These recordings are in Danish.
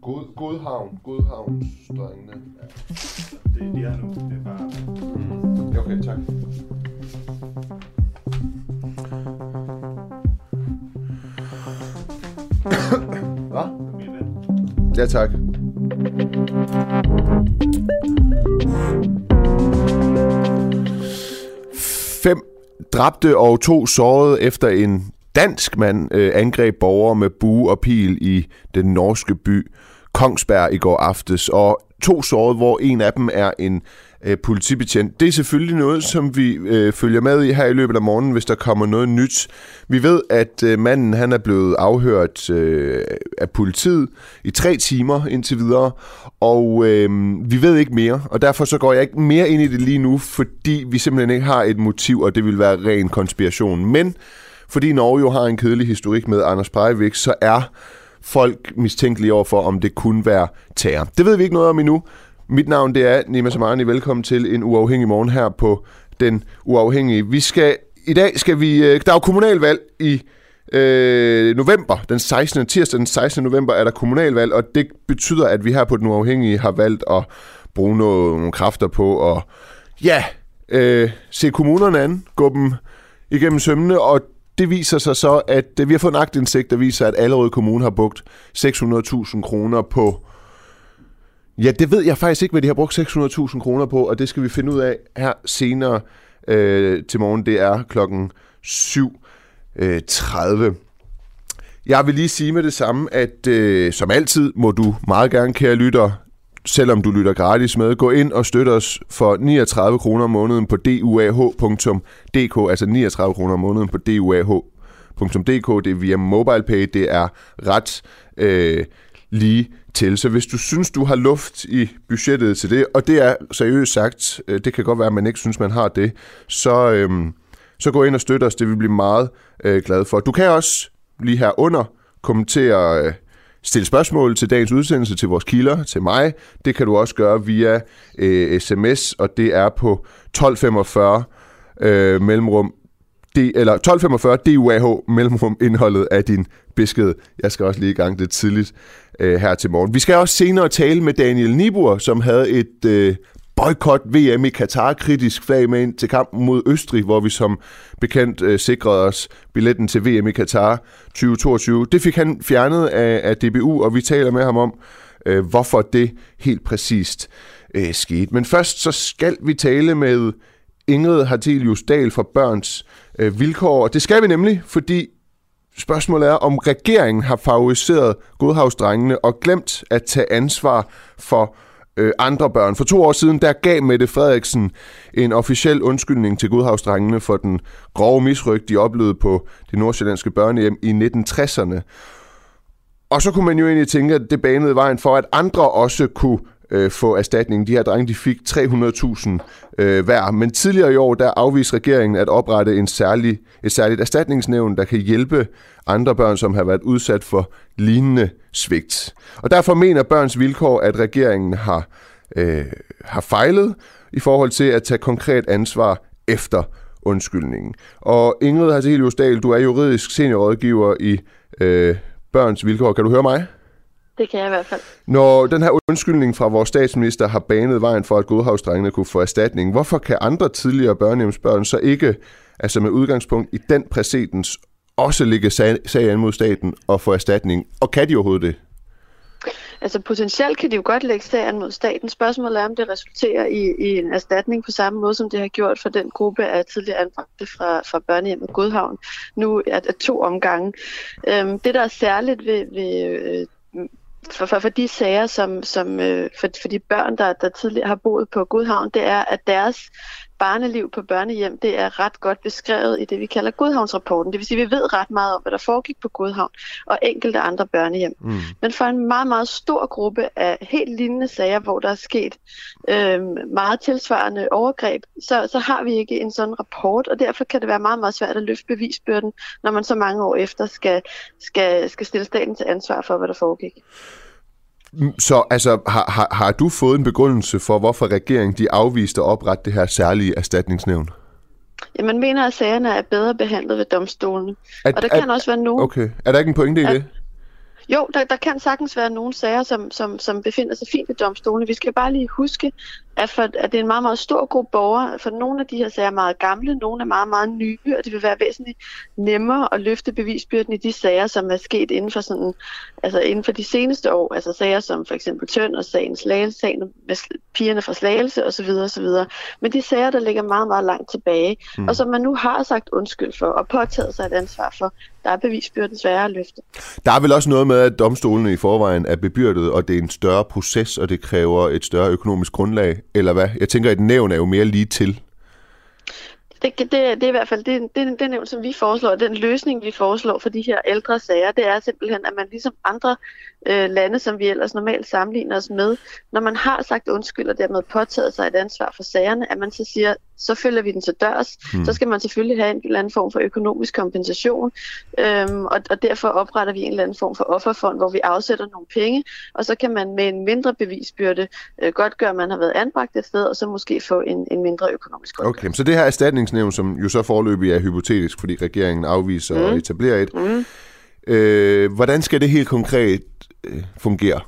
God, Godhavn. Godhavnsdrengene. Ja. Det er de her nu. Det er bare... Mm. Okay, tak. Hvad? Ja, tak. Fem dræbte og to sårede efter en dansk mand øh, angreb borgere med bue og pil i den norske by Kongsberg i går aftes. Og to sårede, hvor en af dem er en øh, politibetjent. Det er selvfølgelig noget, som vi øh, følger med i her i løbet af morgenen, hvis der kommer noget nyt. Vi ved, at øh, manden han er blevet afhørt øh, af politiet i tre timer indtil videre, og øh, vi ved ikke mere, og derfor så går jeg ikke mere ind i det lige nu, fordi vi simpelthen ikke har et motiv, og det vil være ren konspiration. Men fordi Norge jo har en kedelig historik med Anders Breivik, så er folk mistænkelige over for, om det kunne være terror. Det ved vi ikke noget om endnu. Mit navn det er Nima Samani. Velkommen til en uafhængig morgen her på Den Uafhængige. Vi skal, I dag skal vi... Øh, der er jo kommunalvalg i øh, november. Den 16. tirsdag den 16. november er der kommunalvalg, og det betyder, at vi her på Den Uafhængige har valgt at bruge noget, nogle kræfter på at ja, øh, se kommunerne an, gå dem igennem sømmene, og det viser sig så, at øh, vi har fået en agtindsigt, der viser, at Allerød Kommune har brugt 600.000 kroner på... Ja, det ved jeg faktisk ikke, hvad de har brugt 600.000 kroner på, og det skal vi finde ud af her senere øh, til morgen. Det er klokken 7.30. Øh, jeg vil lige sige med det samme, at øh, som altid må du meget gerne, kære lytter, selvom du lytter gratis med, gå ind og støt os for 39 kroner om måneden på duah.dk, altså 39 kroner om måneden på duah.dk. Det er via MobilePay, det er ret øh, lige til. Så hvis du synes, du har luft i budgettet til det, og det er seriøst sagt, øh, det kan godt være, at man ikke synes, man har det, så, øh, så gå ind og støt os, det vil vi blive meget øh, glade for. Du kan også lige her under kommentere... Øh, stille spørgsmål til dagens udsendelse, til vores kilder, til mig. Det kan du også gøre via øh, sms, og det er på 1245 øh, mellemrum D, eller 1245 DUAH mellemrum indholdet af din besked. Jeg skal også lige i gang det tidligt øh, her til morgen. Vi skal også senere tale med Daniel Nibur, som havde et øh, boykot VM i Katar kritisk flag med ind til kampen mod Østrig, hvor vi som bekendt øh, sikrede os billetten til VM i Katar 2022. Det fik han fjernet af, af DBU, og vi taler med ham om, øh, hvorfor det helt præcist øh, skete. Men først så skal vi tale med Ingrid Hartelius Dahl fra Børns øh, Vilkår, og det skal vi nemlig, fordi Spørgsmålet er, om regeringen har favoriseret godhavsdrengene og glemt at tage ansvar for øh, andre børn. For to år siden, der gav Mette Frederiksen en officiel undskyldning til godhavsdrengene for den grove misryg, de oplevede på det nordsjællandske børnehjem i 1960'erne. Og så kunne man jo egentlig tænke, at det banede vejen for, at andre også kunne øh, få erstatning. De her drenge, de fik 300.000 øh, hver. Men tidligere i år, der afviste regeringen at oprette en særlig, et særligt erstatningsnævn, der kan hjælpe andre børn, som har været udsat for lignende svigt. Og derfor mener Børns Vilkår, at regeringen har, øh, har fejlet i forhold til at tage konkret ansvar efter undskyldningen. Og Ingrid Hasselius Dahl, du er juridisk seniorrådgiver i øh, Børns Vilkår. Kan du høre mig? Det kan jeg i hvert fald. Når den her undskyldning fra vores statsminister har banet vejen for, at godhavsdrengene kunne få erstatning, hvorfor kan andre tidligere børnehjemsbørn så ikke, altså med udgangspunkt i den præcedens, også ligge sag, sag an mod staten og få erstatning? Og kan de overhovedet det? Altså potentielt kan de jo godt lægge sagen mod staten. Spørgsmålet er, om det resulterer i, i en erstatning på samme måde, som det har gjort for den gruppe af tidligere anbragte fra, fra børnehjemmet Godhavn. Nu er det to omgange. Øhm, det, der er særligt ved, ved øh, for, for, for de sager, som, som øh, for, for de børn, der, der tidligere har boet på Godhavn, det er, at deres barneliv på børnehjem, det er ret godt beskrevet i det, vi kalder Godhavnsrapporten. Det vil sige, at vi ved ret meget om, hvad der foregik på Godhavn og enkelte andre børnehjem. Mm. Men for en meget, meget stor gruppe af helt lignende sager, hvor der er sket øh, meget tilsvarende overgreb, så, så har vi ikke en sådan rapport, og derfor kan det være meget, meget svært at løfte bevisbyrden, når man så mange år efter skal, skal, skal stille staten til ansvar for, hvad der foregik. Så altså, har, har, har du fået en begrundelse for, hvorfor regeringen de afviste at oprette det her særlige erstatningsnævn? Ja, man mener, at sagerne er bedre behandlet ved domstolene. At, og der kan at, også være nogen... Okay. Er der ikke en pointe i at, det? Jo, der, der kan sagtens være nogle sager, som, som, som befinder sig fint ved domstolene. Vi skal bare lige huske, at, for, at det er en meget, meget stor gruppe borgere. For nogle af de her sager er meget gamle, nogle er meget, meget nye, og det vil være væsentligt nemmere at løfte bevisbyrden i de sager, som er sket inden for, sådan, altså inden for de seneste år. Altså sager som for eksempel Tønd og sagen Slagelse, sagen med pigerne fra Slagelse osv. osv. Men de sager, der ligger meget, meget langt tilbage, mm. og som man nu har sagt undskyld for og påtaget sig et ansvar for, der er bevisbyrden sværere at løfte. Der er vel også noget med, at domstolene i forvejen er bebyrdet, og det er en større proces, og det kræver et større økonomisk grundlag, eller hvad? Jeg tænker, at et nævn er jo mere lige til. Det, det, det er i hvert fald det, det, det nævn, som vi foreslår, den løsning, vi foreslår for de her ældre sager, det er simpelthen, at man ligesom andre øh, lande, som vi ellers normalt sammenligner os med, når man har sagt undskyld og dermed påtaget sig et ansvar for sagerne, at man så siger, så følger vi den til dørs. Mm. Så skal man selvfølgelig have en eller anden form for økonomisk kompensation, øhm, og, og derfor opretter vi en eller anden form for offerfond, hvor vi afsætter nogle penge, og så kan man med en mindre bevisbyrde øh, godt gøre, at man har været anbragt et sted, og så måske få en, en mindre økonomisk Okay, så det her erstatningsnævn, som jo så forløbig er hypotetisk, fordi regeringen afviser mm. at etablere et, mm. øh, hvordan skal det helt konkret øh, fungere?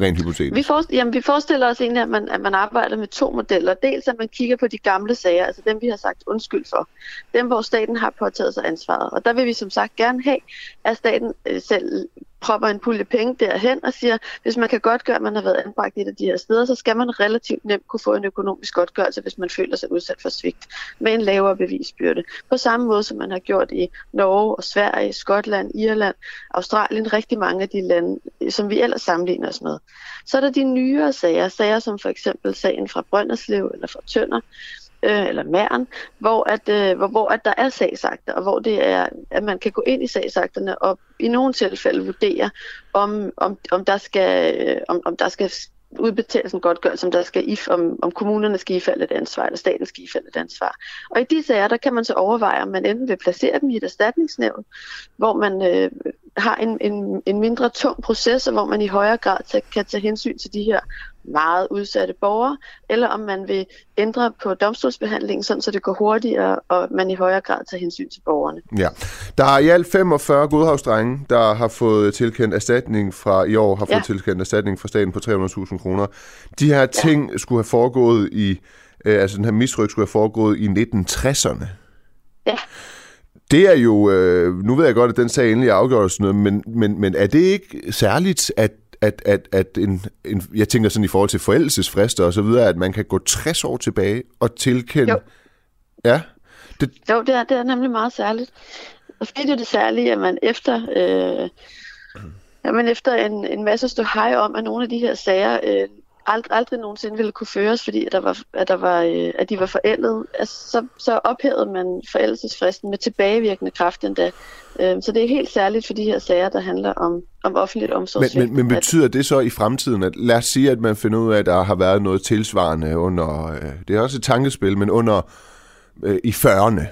rent hypotetisk? Vi, forestiller, jamen, vi forestiller os egentlig, at man, at man arbejder med to modeller. Dels at man kigger på de gamle sager, altså dem vi har sagt undskyld for. Dem, hvor staten har påtaget sig ansvaret. Og der vil vi som sagt gerne have, at staten øh, selv propper en pulje penge derhen og siger, hvis man kan godt gøre, at man har været anbragt i et af de her steder, så skal man relativt nemt kunne få en økonomisk godtgørelse, hvis man føler sig udsat for svigt, med en lavere bevisbyrde. På samme måde, som man har gjort i Norge og Sverige, Skotland, Irland, Australien, rigtig mange af de lande, som vi ellers sammenligner os med. Så er der de nyere sager, sager som for eksempel sagen fra Brønderslev eller fra Tønder, øh, eller Mæren, hvor, at, øh, hvor, hvor at der er sagsakter, og hvor det er, at man kan gå ind i sagsakterne og i nogle tilfælde vurdere, om, om, om, der, skal, øh, om, om der skal udbetales en godtgørelse, om, der skal if, om, om kommunerne skal ifalde et ansvar, eller staten skal ifalde et ansvar. Og i de sager, der kan man så overveje, om man enten vil placere dem i et erstatningsnævn, hvor man øh, har en, en, en mindre tung proces, og hvor man i højere grad kan tage hensyn til de her meget udsatte borgere, eller om man vil ændre på domstolsbehandlingen, sådan så det går hurtigere, og man i højere grad tager hensyn til borgerne. Ja. Der er i alt 45 godhavsdrenge, der har fået tilkendt erstatning fra i år, har fået ja. tilkendt erstatning fra staten på 300.000 kroner. De her ting ja. skulle have foregået i, øh, altså den her misryk skulle have foregået i 1960'erne. Ja. Det er jo, øh, nu ved jeg godt, at den sag endelig er afgjort, men, men, men er det ikke særligt, at at, at, at en, en, jeg tænker sådan i forhold til forældelsesfrister og så videre, at man kan gå 60 år tilbage og tilkende... Jo. Ja. Det... Jo, det er, det er nemlig meget særligt. Og så er det det særlige, at man efter... Øh, man efter en, en masse stå hej om, at nogle af de her sager øh, aldrig, aldrig nogensinde ville kunne føres, fordi at, der var, at, der var, øh, at de var forældet, altså, så, så ophævede man forældelsesfristen med tilbagevirkende kraft endda. Øh, så det er helt særligt for de her sager, der handler om, om offentligt omsorgssvigt. Men, men, men betyder det så i fremtiden, at lad os sige, at man finder ud af, at der har været noget tilsvarende under, øh, det er også et tankespil, men under øh, i 40'erne,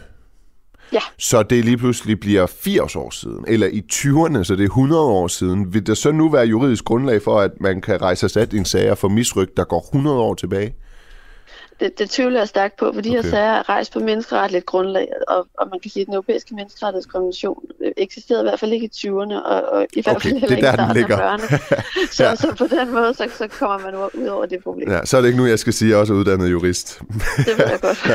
Ja. Så det lige pludselig bliver 80 år siden, eller i 20'erne, så det er 100 år siden. Vil der så nu være juridisk grundlag for, at man kan rejse sat en sager for misryk, der går 100 år tilbage? Det, det tvivler jeg stærkt på, for de okay. her sager er rejst på menneskeretligt grundlag, og, og man kan sige, at den europæiske menneskerettighedskonvention eksisterede i hvert fald ikke i 20'erne, og, og i hvert fald okay, heller ikke i starten af 40'erne. Så, ja. så på den måde, så, så kommer man ud over det problem. Ja, så er det ikke nu, jeg skal sige, at jeg også er uddannet jurist. Det ved jeg godt.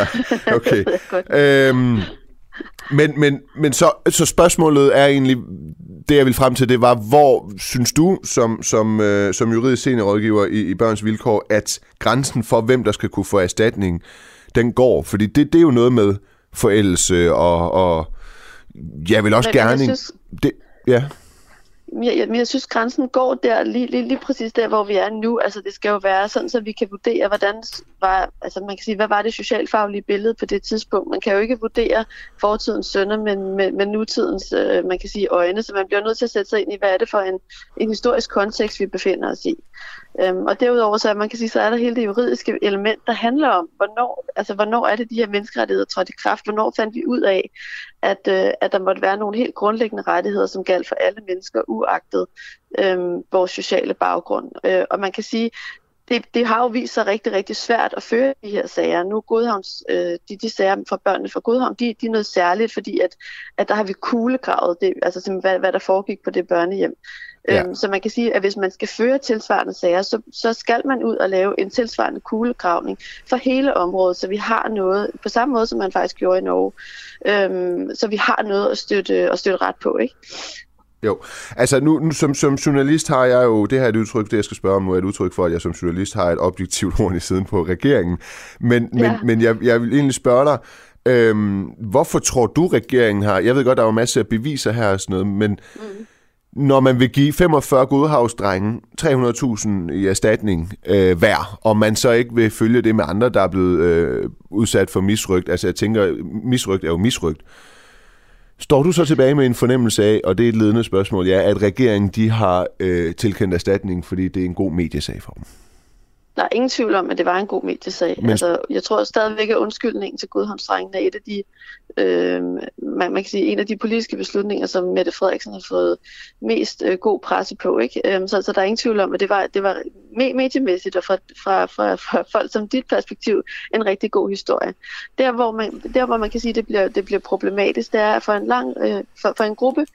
ja, okay. det ved jeg godt. Øhm, men, men, men så, så spørgsmålet er egentlig, det jeg vil frem til, det var, hvor synes du som, som, øh, som juridisk seniorrådgiver i, i Børns Vilkår, at grænsen for, hvem der skal kunne få erstatning, den går? Fordi det, det er jo noget med forældelse og, og jeg vil også men, gerne... Synes... Det, ja jeg, jeg, jeg synes, grænsen går der lige, lige, lige præcis der, hvor vi er nu. Altså, det skal jo være sådan, så vi kan vurdere, hvordan var, altså man kan sige, hvad var det socialfaglige billede på det tidspunkt. Man kan jo ikke vurdere fortidens sønder, men med, med nutidens, øh, man kan sige, øjne, så man bliver nødt til at sætte sig ind i, hvad er det for en, en historisk kontekst, vi befinder os i. Øhm, og derudover så man kan sige, så er der hele det juridiske element, der handler om, hvornår, altså, hvornår er det de her menneskerettigheder trådte i kraft, hvornår fandt vi ud af, at, øh, at der måtte være nogle helt grundlæggende rettigheder, som galt for alle mennesker, uagtet øh, vores sociale baggrund. Øh, og man kan sige, det, det har jo vist sig rigtig, rigtig svært at føre de her sager. Nu Godhavns, øh, de, de sager fra børnene fra Godhavn, de, de er noget særligt, fordi at, at der har vi kuglegravet det, altså hvad, hvad der foregik på det børnehjem. Ja. Øhm, så man kan sige, at hvis man skal føre tilsvarende sager, så, så skal man ud og lave en tilsvarende kuglegravning for hele området, så vi har noget, på samme måde som man faktisk gjorde i Norge, øhm, så vi har noget at støtte, at støtte ret på, ikke? Jo, altså nu, nu som, som journalist har jeg jo, det her er et udtryk, det jeg skal spørge om nu, er et udtryk for, at jeg som journalist har et objektivt horn i siden på regeringen. Men, men, Ja. men jeg, jeg vil egentlig spørge dig, øhm, hvorfor tror du, regeringen har, jeg ved godt, der er jo masser af beviser her og sådan noget, men mm når man vil give 45 godhavsdrenge 300.000 i erstatning øh, hver, og man så ikke vil følge det med andre, der er blevet øh, udsat for misrygt, altså jeg tænker, misrygt er jo misrygt, Står du så tilbage med en fornemmelse af, og det er et ledende spørgsmål, ja, at regeringen de har øh, tilkendt erstatning, fordi det er en god mediesag for dem? Der er ingen tvivl om, at det var en god mediesag. Men-. Altså, jeg tror stadigvæk, at undskyldningen til Godhavnsdrengen er et af de, øh, man, man kan sige, en af de politiske beslutninger, som Mette Frederiksen har fået mest øh, god presse på. Ikke? Øh, så, så der er ingen tvivl om, at det var, det var me- mediemæssigt og fra, fra, fra, fra folk som dit perspektiv en rigtig god historie. Der, hvor man, der, hvor man kan sige, at det bliver, det bliver problematisk, det er for en, lang, øh, for, for en gruppe,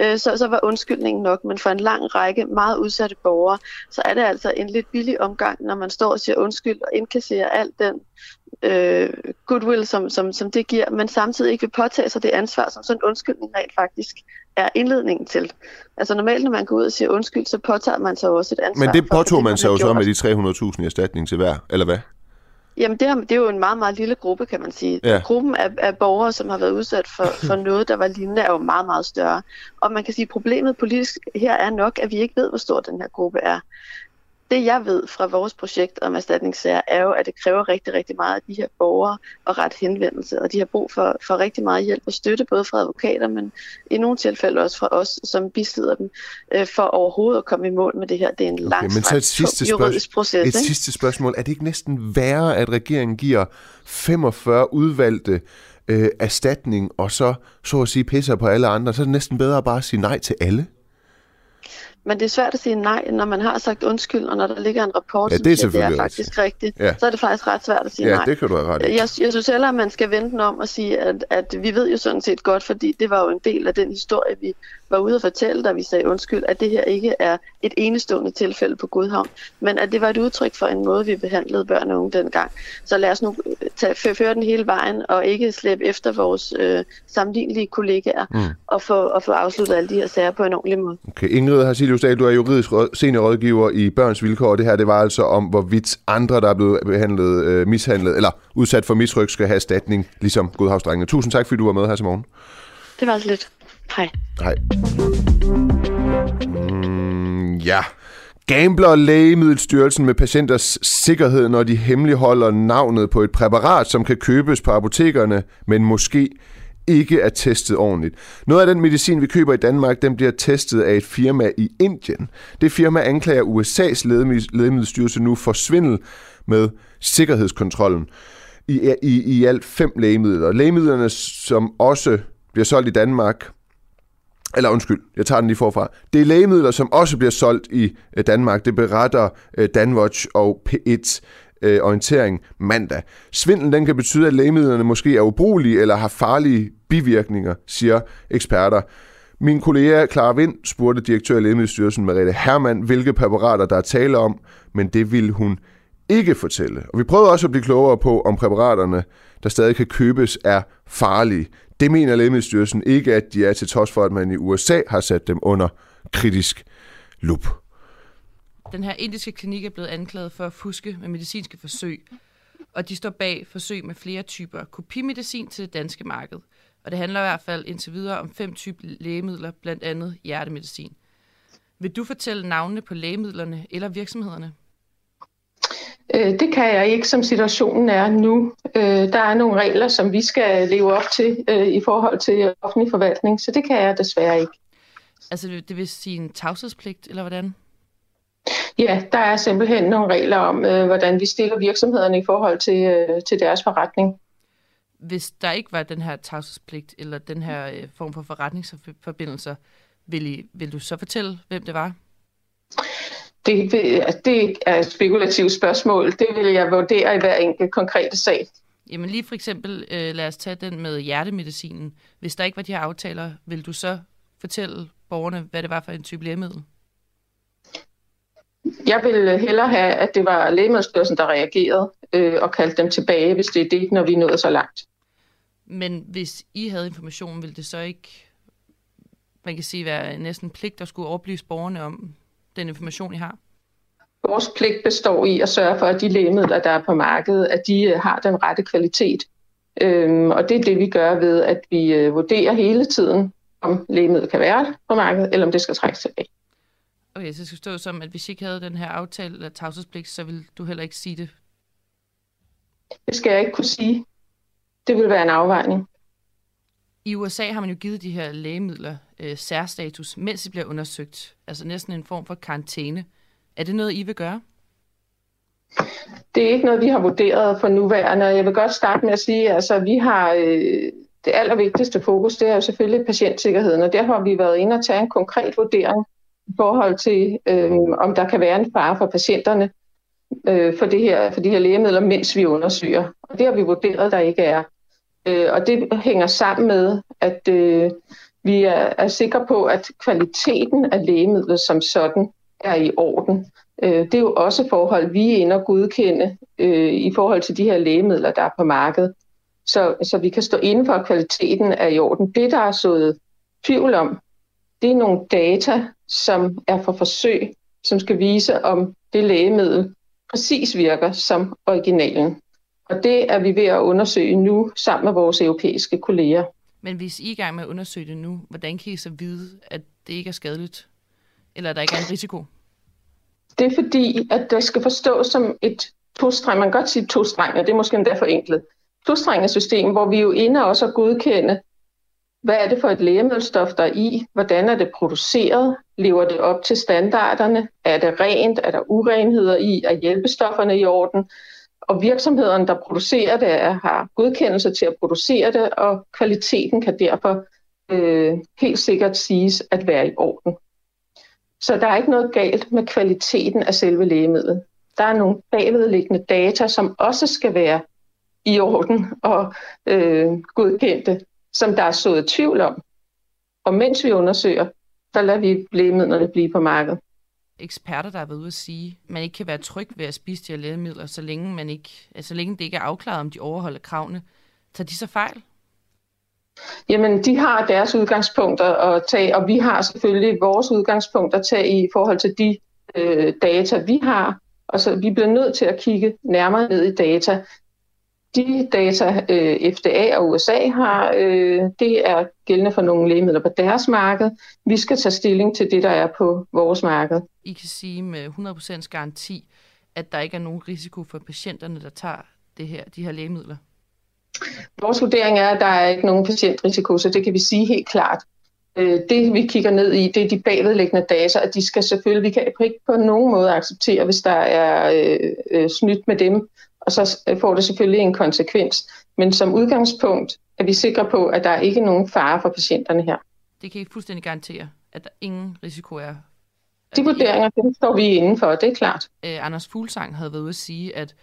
øh, så, så var undskyldningen nok, men for en lang række meget udsatte borgere, så er det altså en lidt billig omgang, når man står og siger undskyld og indkasserer alt den øh, goodwill, som, som, som det giver, men samtidig ikke vil påtage sig det ansvar, som sådan en undskyldning rent faktisk er indledningen til. Altså normalt, når man går ud og siger undskyld, så påtager man sig også et ansvar. Men det for, påtog fordi man sig jo så med de 300.000 i erstatning til hver, eller hvad? Jamen, det er, det er jo en meget, meget lille gruppe, kan man sige. Ja. Gruppen af, af borgere, som har været udsat for, for noget, der var lignende, er jo meget, meget større. Og man kan sige, at problemet politisk her er nok, at vi ikke ved, hvor stor den her gruppe er. Det jeg ved fra vores projekt om erstatningssager, er jo, at det kræver rigtig, rigtig meget af de her borgere at ret henvendelse, og de har brug for, for rigtig meget hjælp og støtte, både fra advokater, men i nogle tilfælde også fra os, som bisidder dem, øh, for overhovedet at komme i mål med det her. Det er en Okay, lang, men så et sidste, juridisk proces. et ikke? sidste spørgsmål. Er det ikke næsten værre, at regeringen giver 45 udvalgte øh, erstatning, og så, så at sige, pisser på alle andre? Så er det næsten bedre at bare sige nej til alle? Men det er svært at sige nej, når man har sagt undskyld, og når der ligger en rapport, Ja, det er siger, det er faktisk rigtigt, Ja. så er det faktisk ret svært at sige Ja, nej. det kan du have ret i. Jeg, jeg synes heller, at man skal vente om og sige, at, at vi ved jo sådan set godt, fordi det var jo en del af den historie, vi var ude at fortælle, da vi sagde undskyld, at det her ikke er et enestående tilfælde på Godhavn, men at det var et udtryk for en måde, vi behandlede børn og unge dengang. Så lad os nu tage, føre- den hele vejen og ikke slæbe efter vores øh, sammenlignelige kollegaer mm. og, få, og få afsluttet alle de her sager på en ordentlig måde. Okay, Ingrid Hasilius Dahl, du er juridisk råd, seniorrådgiver i Børns Vilkår, og det her det var altså om, hvorvidt andre, der er blevet behandlet, øh, mishandlet eller udsat for misryk, skal have erstatning, ligesom Godhavsdrengene. Tusind tak, fordi du var med her til morgen. Det var altså lidt. Hej. Hej. Mm, ja. Gambler Lægemiddelstyrelsen med patienters sikkerhed, når de hemmeligholder navnet på et præparat, som kan købes på apotekerne, men måske ikke er testet ordentligt. Noget af den medicin, vi køber i Danmark, den bliver testet af et firma i Indien. Det firma anklager USA's lægemiddelstyrelse nu for svindel med sikkerhedskontrollen i, i, i alt fem lægemidler. Lægemidlerne, som også bliver solgt i Danmark, eller undskyld, jeg tager den lige forfra. Det er lægemidler, som også bliver solgt i øh, Danmark. Det beretter øh, Danwatch og P1 øh, orientering mandag. Svindlen den kan betyde, at lægemidlerne måske er ubrugelige eller har farlige bivirkninger, siger eksperter. Min kollega Clara Vind spurgte direktør i Lægemiddelstyrelsen Mariette Hermann, hvilke præparater der er tale om, men det ville hun ikke fortælle. Og vi prøvede også at blive klogere på, om præparaterne, der stadig kan købes, er farlige. Det mener Lægemiddelstyrelsen ikke, at de er til trods for, at man i USA har sat dem under kritisk lup. Den her indiske klinik er blevet anklaget for at fuske med medicinske forsøg, og de står bag forsøg med flere typer kopimedicin til det danske marked. Og det handler i hvert fald indtil videre om fem typer lægemidler, blandt andet hjertemedicin. Vil du fortælle navnene på lægemidlerne eller virksomhederne? Øh, Det kan jeg ikke, som situationen er nu. Øh, Der er nogle regler, som vi skal leve op til øh, i forhold til offentlig forvaltning, så det kan jeg desværre ikke. Altså det vil sige en tavshedspligt, eller hvordan? Ja, der er simpelthen nogle regler om, øh, hvordan vi stiller virksomhederne i forhold til, øh, til deres forretning. Hvis der ikke var den her tavshedspligt, eller den her øh, form for forretningsforbindelser, vil, I, vil du så fortælle, hvem det var? Det, vil- det er et spekulativt spørgsmål. Det vil jeg vurdere i hver enkelt konkrete sag. Jamen lige for eksempel, øh, lad os tage den med hjertemedicinen. Hvis der ikke var de her aftaler, vil du så fortælle borgerne, hvad det var for en type lægemiddel? jeg vil hellere have, at det var Lægemiddelstyrelsen, der reagerede øh, og kaldte dem tilbage, hvis det er det, når vi nåede så langt. Men hvis I havde information, ville det så ikke, man kan sige, være næsten pligt at skulle oplyse borgerne om den information, I har? Vores pligt består i at sørge for, at de lægemidler, der er på markedet, at de øh, har den rette kvalitet. Øhm, og det er det, vi gør ved, at vi øh, vurderer hele tiden, om lægemidlet kan være på markedet, eller om det skal trækkes tilbage. Okay, så det skal stå som, at hvis I ikke havde den her aftale eller tavshedspligt, så ville du heller ikke sige det? Det skal jeg ikke kunne sige. Det vil være en afvejning. I USA har man jo givet de her lægemidler øh, særstatus, mens de bliver undersøgt. Altså næsten en form for karantæne. Er det noget, I vil gøre? Det er ikke noget, vi har vurderet for nuværende. Jeg vil godt starte med at sige, at altså, vi har øh, det allervigtigste fokus, det er jo selvfølgelig patientsikkerheden, og derfor har vi været inde og tage en konkret vurdering i forhold til, øh, om der kan være en fare for patienterne øh, for, det her, for de her lægemidler, mens vi undersøger. Og det har vi vurderet, der ikke er. Øh, og det hænger sammen med, at øh, vi er, er sikre på, at kvaliteten af lægemidlet som sådan er i orden. Øh, det er jo også forhold, vi er inde og godkende øh, i forhold til de her lægemidler, der er på markedet. Så, så vi kan stå inden for, at kvaliteten er i orden. Det, der er sået tvivl om, det er nogle data, som er for forsøg, som skal vise, om det lægemiddel præcis virker som originalen. Og det er vi ved at undersøge nu sammen med vores europæiske kolleger. Men hvis I er i gang med at undersøge det nu, hvordan kan I så vide, at det ikke er skadeligt? Eller at der ikke er en risiko? Det er fordi, at det skal forstås som et tostreng. Man kan godt sige tostreng, og det er måske endda for enkelt. Tostrenget system, hvor vi jo inde også at godkende, hvad er det for et lægemiddelstof, der er i? Hvordan er det produceret? Lever det op til standarderne? Er det rent? Er der urenheder i? Er hjælpestofferne i orden? Og virksomhederne, der producerer det, har godkendelse til at producere det, og kvaliteten kan derfor øh, helt sikkert siges at være i orden. Så der er ikke noget galt med kvaliteten af selve lægemidlet. Der er nogle bagvedliggende data, som også skal være i orden og øh, godkendte, som der er sået tvivl om. Og mens vi undersøger, der lader vi lægemidlerne blive på markedet. Eksperter, der har været ude at sige, at man ikke kan være tryg ved at spise de her lægemidler, så længe, man ikke, altså, så længe det ikke er afklaret, om de overholder kravene. Tager de så fejl? Jamen, de har deres udgangspunkter at tage, og vi har selvfølgelig vores udgangspunkter at tage i forhold til de øh, data, vi har. Og så vi bliver nødt til at kigge nærmere ned i data. De data, øh, FDA og USA har, øh, det er gældende for nogle lægemidler på deres marked. Vi skal tage stilling til det, der er på vores marked. I kan sige med 100% garanti, at der ikke er nogen risiko for patienterne, der tager det her, de her lægemidler? Vores vurdering er, at der er ikke nogen patientrisiko, så det kan vi sige helt klart. Øh, det vi kigger ned i, det er de bagvedliggende data, at de skal selvfølgelig, vi kan ikke på nogen måde acceptere, hvis der er øh, øh, snydt med dem, og så får det selvfølgelig en konsekvens. Men som udgangspunkt er vi sikre på, at der er ikke nogen fare for patienterne her. Det kan I fuldstændig garantere, at der ingen risiko er? De vurderinger, dem står vi inden for, det er klart. Øh, Anders Fuglsang havde været ude at sige, at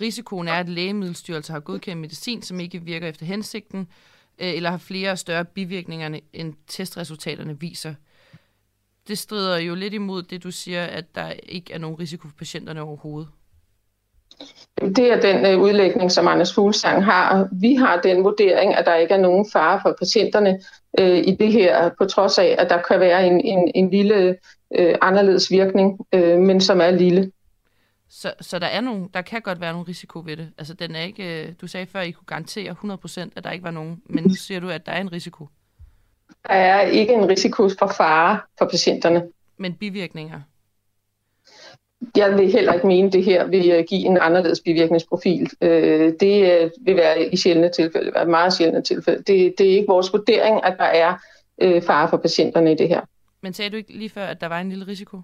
risikoen er, at lægemiddelstyrelser har godkendt medicin, som ikke virker efter hensigten, øh, eller har flere og større bivirkninger, end testresultaterne viser. Det strider jo lidt imod det, du siger, at der ikke er nogen risiko for patienterne overhovedet. Det er den øh, udlægning, som Anders Fuglsang har. Vi har den vurdering, at der ikke er nogen fare for patienterne øh, i det her, på trods af, at der kan være en, en, en lille øh, anderledes virkning, øh, men som er lille. Så, så der, er nogen, der kan godt være nogle risiko ved det. Altså, den er ikke, øh, du sagde før, at I kunne garantere 100%, at der ikke var nogen, men nu siger du, at der er en risiko. Der er ikke en risiko for fare for patienterne. Men bivirkninger? Jeg vil heller ikke mene, at det her vil øh, give en anderledes bivirkningsprofil. Øh, det vil være i sjældne tilfælde, være meget sjældne tilfælde. Det, det er ikke vores vurdering, at der er fare for patienterne i det her. Men sagde du ikke lige før, at der var en lille risiko?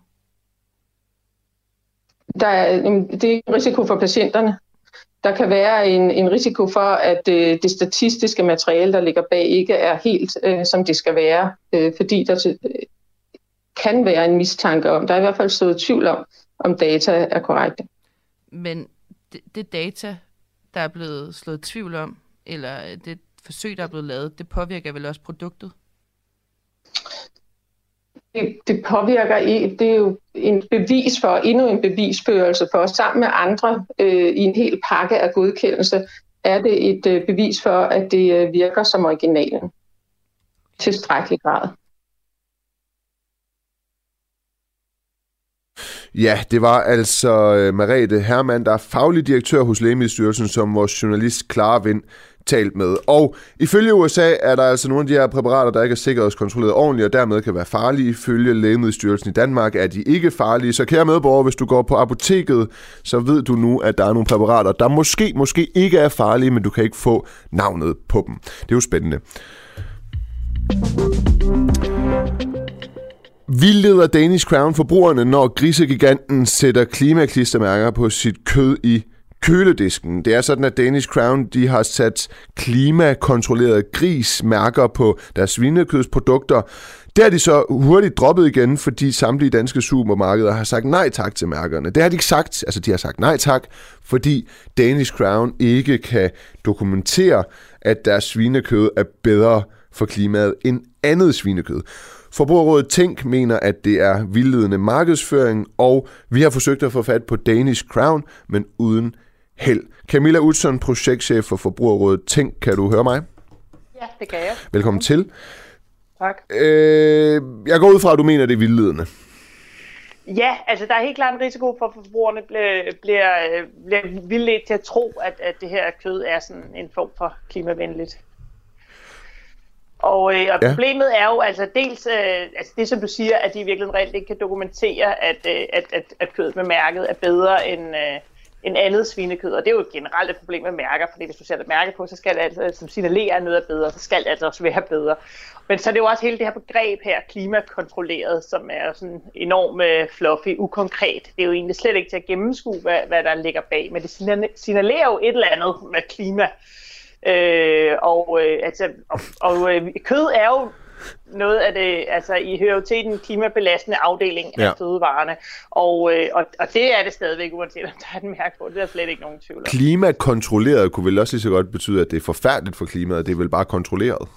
Der er, det er en risiko for patienterne. Der kan være en, en risiko for, at øh, det statistiske materiale, der ligger bag, ikke er helt, øh, som det skal være, øh, fordi der øh, kan være en mistanke om. Der er i hvert fald stået tvivl om, om data er korrekte. Men det, det data, der er blevet slået tvivl om, eller det forsøg, der er blevet lavet, det påvirker vel også produktet? det påvirker, det er jo en bevis for, endnu en bevisførelse for, sammen med andre øh, i en hel pakke af godkendelse, er det et øh, bevis for, at det øh, virker som originalen. Tilstrækkelig grad. Ja, det var altså øh, Marete Hermann, der er faglig direktør hos Lægemiddelstyrelsen, som vores journalist Clara Vind talt med. Og ifølge USA er der altså nogle af de her præparater, der ikke er sikkerhedskontrolleret ordentligt, og dermed kan være farlige. Ifølge Lægemiddelstyrelsen i Danmark er de ikke farlige. Så kære medborgere, hvis du går på apoteket, så ved du nu, at der er nogle præparater, der måske, måske ikke er farlige, men du kan ikke få navnet på dem. Det er jo spændende. Vildleder Danish Crown forbrugerne, når grisegiganten sætter klimaklistermærker på sit kød i køledisken. Det er sådan, at Danish Crown de har sat klimakontrolleret grismærker på deres svinekødsprodukter. Det har de så hurtigt droppet igen, fordi samtlige danske supermarkeder har sagt nej tak til mærkerne. Det har de ikke sagt, altså de har sagt nej tak, fordi Danish Crown ikke kan dokumentere, at deres svinekød er bedre for klimaet end andet svinekød. Forbrugerrådet Tænk mener, at det er vildledende markedsføring, og vi har forsøgt at få fat på Danish Crown, men uden held. Camilla Utzon, projektchef for Forbrugerrådet Tænk, kan du høre mig? Ja, det kan jeg. Velkommen til. Tak. Øh, jeg går ud fra, at du mener, at det er vildledende. Ja, altså der er helt klart en risiko for, at forbrugerne bliver, bliver, bliver vildledt til at tro, at, at det her kød er sådan en form for klimavenligt. Og, øh, og ja. problemet er jo altså dels øh, altså det, som du siger, at de i virkeligheden reelt ikke kan dokumentere, at, øh, at, at, at kødet med mærket er bedre end, øh, end andet svinekød. Og det er jo et generelt et problem med mærker, fordi hvis du sætter mærke på, så skal det altså, som signalerer noget er bedre, så skal det altså også være bedre. Men så er det jo også hele det her begreb her, klimakontrolleret, som er sådan enormt øh, fluffy, ukonkret. Det er jo egentlig slet ikke til at gennemskue, hvad, hvad der ligger bag, men det signalerer jo et eller andet med klima. Øh, og, øh, altså, og, og øh, kød er jo noget af det, altså I hører jo til den klimabelastende afdeling af ja. fødevarene, og, øh, og, og det er det stadigvæk, uanset om der er et mærke på, det er der slet ikke nogen tvivl om. Klimakontrolleret kunne vel også lige så godt betyde, at det er forfærdeligt for klimaet, det er vel bare kontrolleret?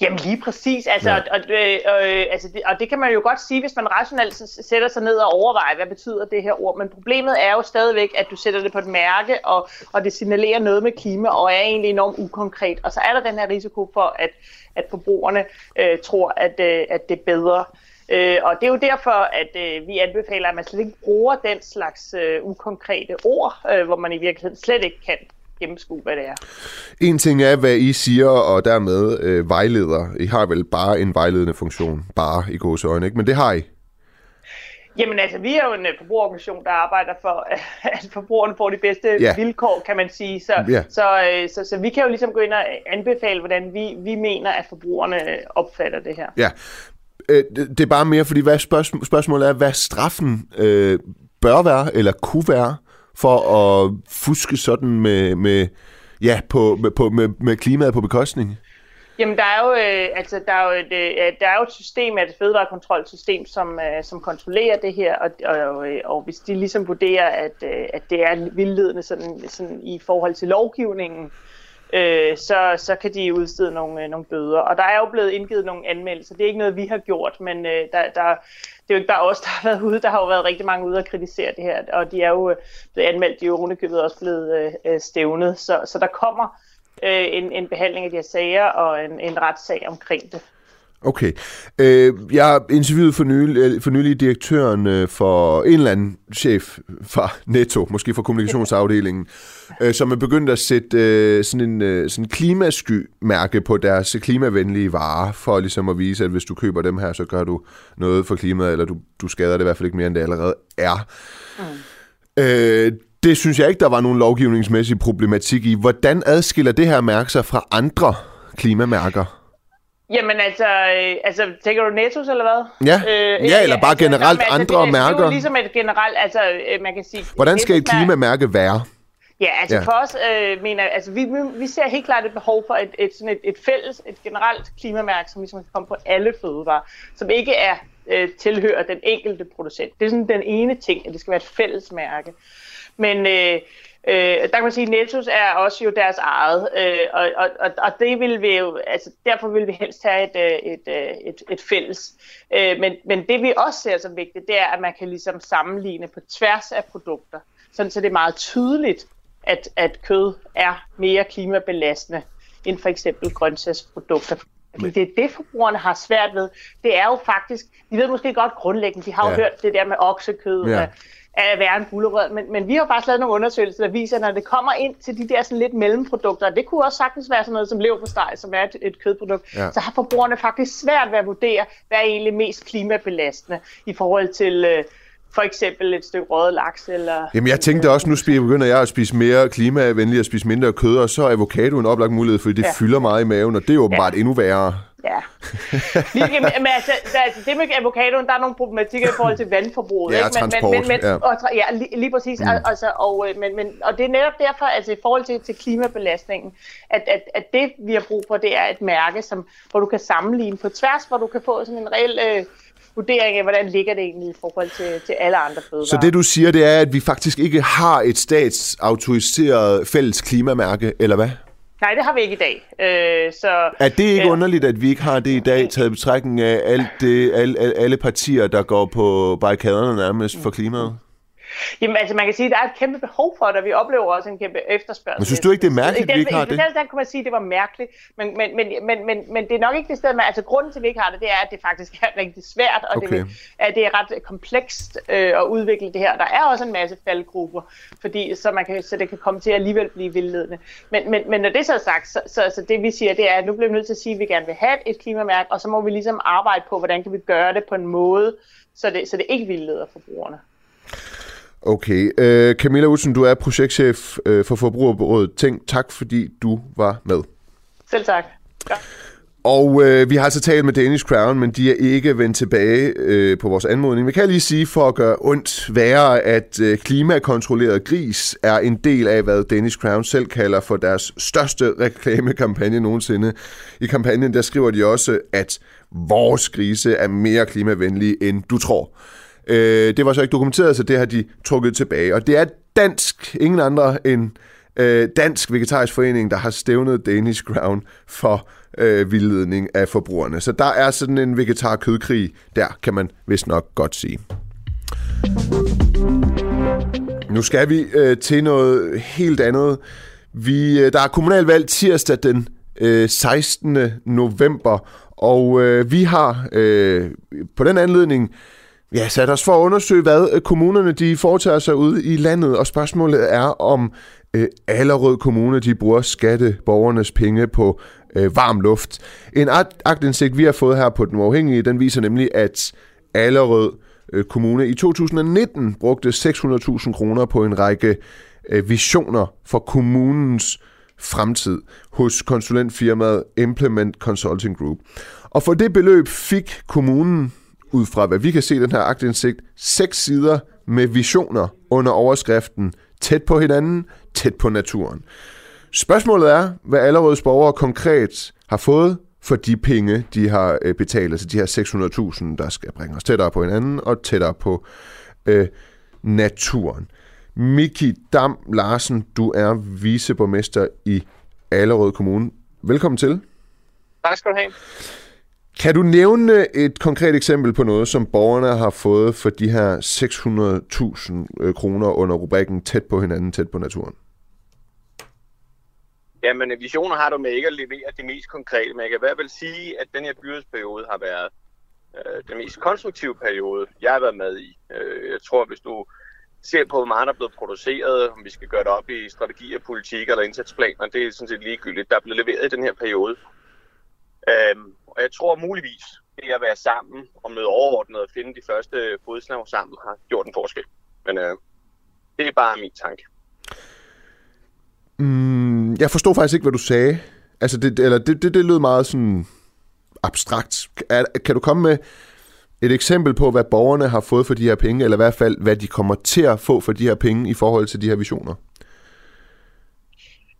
Jamen lige præcis, altså, ja. og, og, øh, altså det, og det kan man jo godt sige, hvis man rationelt sætter sig ned og overvejer, hvad betyder det her ord, men problemet er jo stadigvæk, at du sætter det på et mærke, og, og det signalerer noget med klima, og er egentlig enormt ukonkret, og så er der den her risiko for, at, at forbrugerne øh, tror, at, øh, at det er bedre. Øh, og det er jo derfor, at øh, vi anbefaler, at man slet ikke bruger den slags øh, ukonkrete ord, øh, hvor man i virkeligheden slet ikke kan gennemskue, hvad det er. En ting er, hvad I siger, og dermed øh, vejleder. I har vel bare en vejledende funktion, bare i øjne, ikke? Men det har I. Jamen altså, vi er jo en uh, forbrugerorganisation, der arbejder for, at forbrugerne får de bedste ja. vilkår, kan man sige. Så, ja. så, uh, så, så vi kan jo ligesom gå ind og anbefale, hvordan vi, vi mener, at forbrugerne opfatter det her. Ja, øh, det er bare mere, fordi hvad spørgsmål, spørgsmålet er, hvad straffen øh, bør være, eller kunne være, for at fuske sådan med, med, ja, på, med, på, med, med klimaet på bekostning? Jamen, der er jo, øh, altså, der er jo, et, øh, der er jo et system, et fødevarekontrolsystem, som, øh, som kontrollerer det her, og, og, øh, og hvis de ligesom vurderer, at, øh, at det er vildledende sådan, sådan i forhold til lovgivningen, øh, øh, så, så kan de udstede nogle, øh, nogle bøder. Og der er jo blevet indgivet nogle anmeldelser. Det er ikke noget, vi har gjort, men øh, der, der, det er jo ikke bare os, der har været ude. Der har jo været rigtig mange ude at kritisere det her, og de er jo øh, blevet anmeldt. De er jo rundekøbet også blevet øh, øh, stævnet. Så, så der kommer øh, en, en behandling af de her sager og en, en retssag omkring det. Okay. Øh, jeg interviewede for nylig, øh, for nylig direktøren øh, for en eller anden chef fra Netto, måske fra kommunikationsafdelingen, øh, som er begyndt at sætte øh, sådan en øh, sådan klimasky-mærke på deres klimavenlige varer, for ligesom at vise, at hvis du køber dem her, så gør du noget for klimaet, eller du, du skader det i hvert fald ikke mere, end det allerede er. Mm. Øh, det synes jeg ikke, der var nogen lovgivningsmæssig problematik i. Hvordan adskiller det her mærke sig fra andre klimamærker? Jamen altså, øh, altså tænker du Nettos eller hvad? Ja, øh, ja eller bare altså, generelt altså, andre det, mærker. Det er jo ligesom et generelt, altså øh, man kan sige... Hvordan skal et klimamærke være? Ja, altså ja. for os øh, mener altså vi, vi ser helt klart et behov for et, et, sådan et, et fælles, et generelt klimamærke, som ligesom kan komme på alle fødevarer, som ikke er øh, tilhører den enkelte producent. Det er sådan den ene ting, at det skal være et fælles mærke. Men, øh, Øh, der kan man sige, at Nettos er også jo deres eget, øh, og, og, og, og det vil vi jo, altså derfor vil vi helst have et, øh, et, øh, et, et fælles. Øh, men, men det vi også ser som vigtigt, det er, at man kan ligesom sammenligne på tværs af produkter, sådan så det er meget tydeligt, at, at kød er mere klimabelastende end for eksempel grøntsagsprodukter. Fordi det er det, forbrugerne har svært ved. Det er jo faktisk, de ved måske godt grundlæggende, de har jo Ja. hørt det der med oksekød, Ja. ja. At være en gulerod, men, men vi har faktisk lavet nogle undersøgelser, der viser, at når det kommer ind til de der sådan lidt mellemprodukter, og det kunne også sagtens være sådan noget som leverpostej, som er et, et kødprodukt, Ja. så har forbrugerne faktisk svært ved at vurdere, hvad er egentlig mest klimabelastende i forhold til øh, for eksempel et stykke røget laks eller... Jamen, jeg tænkte også, nu spiser- begynder jeg at spise mere klimavenligt og spise mindre kød, og så er avocado en oplagt mulighed, fordi det. Ja. fylder meget i maven, og det er åbenbart ja. endnu værre. Ja. Lige, men, men altså, der, altså, det med avocadoen, der er nogle problematikker i forhold til vandforbruget. Ja, ikke? og transport, Men, men, men, ja. Og, ja, lige, lige præcis. Mm. Altså, og, øh, men, men, og det er netop derfor, altså i forhold til, til klimabelastningen, at, at, at det vi har brug for, det er et mærke, som, hvor du kan sammenligne på tværs, hvor du kan få sådan en reel øh, vurdering af, hvordan ligger det egentlig i forhold til, til alle andre fødevarer. Så det du siger, det er, at vi faktisk ikke har et statsautoriseret fælles klimamærke, eller hvad? Nej, det har vi ikke i dag. Øh, så, Er det ikke øh, underligt, at vi ikke har det i dag, taget i betragtning af alt det, alle, alle- alle partier, der går på barrikaderne nærmest for klimaet? Jamen altså man kan sige, at der er et kæmpe behov for det, og vi oplever også en kæmpe efterspørgsel. Men synes du ikke, det er mærkeligt, at vi ikke har I det? den, den kan man sige, at det var mærkeligt, men, men, men, men, men, men det er nok ikke det sted, man, altså grunden til, at vi ikke har det, det er, at det faktisk er rigtig svært, og Okay. det, at det er ret komplekst øh, at udvikle det her. Der er også en masse faldgrupper, fordi, så, man kan, så det kan komme til at alligevel blive vildledende. Men, men, men når det så er sagt, så, så, så det vi siger, det er, at nu bliver vi nødt til at sige, at vi gerne vil have et klimamærke, og så må vi ligesom arbejde på, hvordan kan vi gøre det på en måde, så det, så det ikke vildleder forbrugerne. Okay. Øh, Camilla Utzen, du er projektchef øh, for Forbrugerrådet Tænk. Tak, fordi du var med. Selv tak. Ja. Og øh, vi har altså talt med Danish Crown, men de er ikke vendt tilbage øh, på vores anmodning. Vi kan lige sige, for at gøre ondt værre, at øh, klimakontrolleret gris er en del af, hvad Danish Crown selv kalder for deres største reklamekampagne nogensinde. I kampagnen der skriver de også, at vores grise er mere klimavenlige, end du tror. Øh, det var så ikke dokumenteret, så det har de trukket tilbage. Og det er dansk, ingen andre end øh, Dansk Vegetarisk Forening, der har stævnet Danish Crown for øh, vildledning af forbrugerne. Så der er sådan en vegetar-kødkrig, der kan man vist nok godt sige. Nu skal vi øh, til noget helt andet. Vi, øh, der er kommunalvalg tirsdag den øh, 16. november, og øh, vi har øh, på den anledning ja, sat os for at undersøge, hvad øh, kommunerne de foretager sig ude i landet, og spørgsmålet er, om øh, Allerød Kommune de bruger skatteborgernes penge på øh, varm luft. En agtindsigt, vi har fået her på Den Uafhængige, den viser nemlig, at Allerød øh, Kommune i 2019 brugte 600.000 kroner på en række øh, visioner for kommunens fremtid hos konsulentfirmaet Implement Consulting Group. Og for det beløb fik kommunen, ud fra hvad vi kan se den her aktindsigt, seks sider med visioner under overskriften Tæt på hinanden, tæt på naturen. Spørgsmålet er, hvad Allerøds borgere konkret har fået for de penge, de har øh, betalt, altså de her 600.000, der skal bringe os tættere på hinanden og tættere på øh, naturen. Miki Dam Larsen, du er viceborgmester i Allerød Kommune. Velkommen til. Tak skal du have. Kan du nævne et konkret eksempel på noget, som borgerne har fået for de her 600.000 øh, kroner under rubrikken tæt på hinanden, tæt på naturen? Jamen, øh, visioner har du med ikke at levere det mest konkrete, men jeg kan i hvert fald sige, at den her byrådsperiode har været øh, den mest konstruktive periode, jeg har været med i. Øh, jeg tror, hvis du ser på, hvor meget der er blevet produceret, om vi skal gøre det op i strategier, politik eller indsatsplaner, det er sådan set ligegyldigt. Der er blevet leveret i den her periode. Øhm, og jeg tror muligvis, det at være sammen om noget overordnet og finde de første fodslag sammen har gjort en forskel. Men øh, det er bare min tanke. Mm, jeg forstod faktisk ikke, hvad du sagde. Altså, det, eller det, det, det lød meget sådan abstrakt. Er, kan du komme med et eksempel på, hvad borgerne har fået for de her penge, eller i hvert fald, hvad de kommer til at få for de her penge i forhold til de her visioner?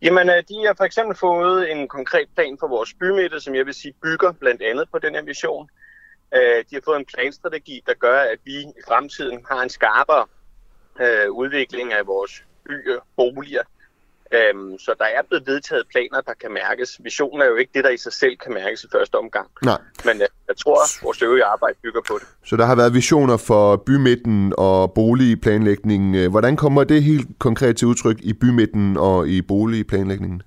Jamen, øh, de har for eksempel fået en konkret plan for vores bymidte, som jeg vil sige bygger blandt andet på den her vision. Øh, de har fået en planstrategi, der gør, at vi i fremtiden har en skarpere øh, udvikling af vores byer, boliger. Øhm, så der er blevet vedtaget planer, der kan mærkes. Visionen er jo ikke det, der i sig selv kan mærkes i første omgang. Nej. Men jeg, jeg tror, at vores øvrige arbejde bygger på det. Så der har været visioner for bymidten og boligplanlægningen. Hvordan kommer det helt konkret til udtryk i bymidten og i boligplanlægningen?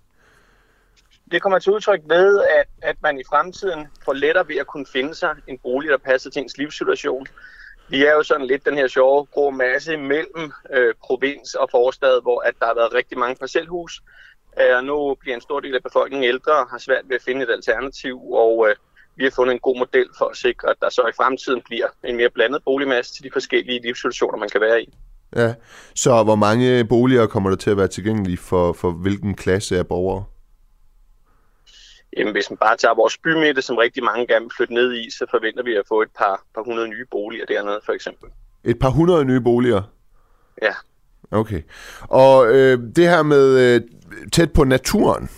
Det kommer til udtryk ved, at, at man i fremtiden får lettere ved at kunne finde sig en bolig, der passer til ens livssituation. Vi er jo sådan lidt den her sjove grå masse mellem øh, provins og forstad, hvor at der har været rigtig mange parcelhus. Øh, og nu bliver en stor del af befolkningen ældre og har svært ved at finde et alternativ, og øh, vi har fundet en god model for at sikre, at der så i fremtiden bliver en mere blandet boligmasse til de forskellige livssituationer, man kan være i. Ja, så hvor mange boliger kommer der til at være tilgængelige for, for hvilken klasse af borgere? Jamen, hvis man bare tager vores bymidte, som rigtig mange gerne vil flytte ned i, så forventer vi at få et par, par hundrede nye boliger dernede, for eksempel. Et par hundrede nye boliger? Ja. Okay. Og øh, det her med øh, tæt på naturen.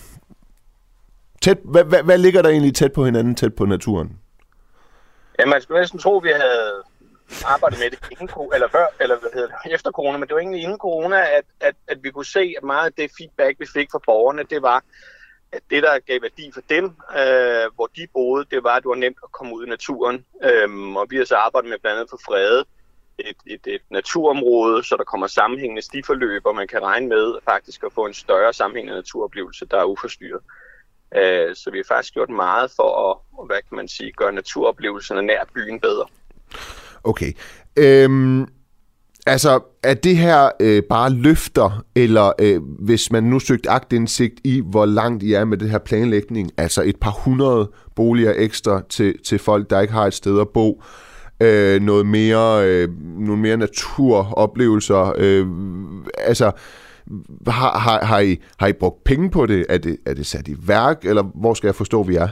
Tæt, hvad, hvad, hvad ligger der egentlig tæt på hinanden, tæt på naturen? Ja, man skulle næsten tro, at vi havde arbejdet med det inden, eller før, eller hvad hedder det, efter corona, men det var egentlig inden corona, at, at, at vi kunne se, at meget af det feedback, vi fik fra borgerne, det var, at det, der gav værdi for dem, øh, hvor de boede, det var, at det var nemt at komme ud i naturen. Øhm, og vi har så arbejdet med blandt andet for frede et, et, et naturområde, så der kommer sammenhængende stiforløb, og man kan regne med faktisk at få en større sammenhængende naturoplevelse, der er uforstyrret. Øh, så vi har faktisk gjort meget for at, hvad kan man sige, gøre naturoplevelserne nær byen bedre. Okay. Øhm, altså, er det her øh, bare løfter, eller øh, hvis man nu søgt agtindsigt i, hvor langt I er med det her planlægning, altså et par hundrede boliger ekstra til, til folk, der ikke har et sted at bo, øh, noget mere, øh, nogle mere naturoplevelser, øh, altså, har, har, har, I, har I brugt penge på det? Er, det? er det sat i værk, eller hvor skal jeg forstå, vi er?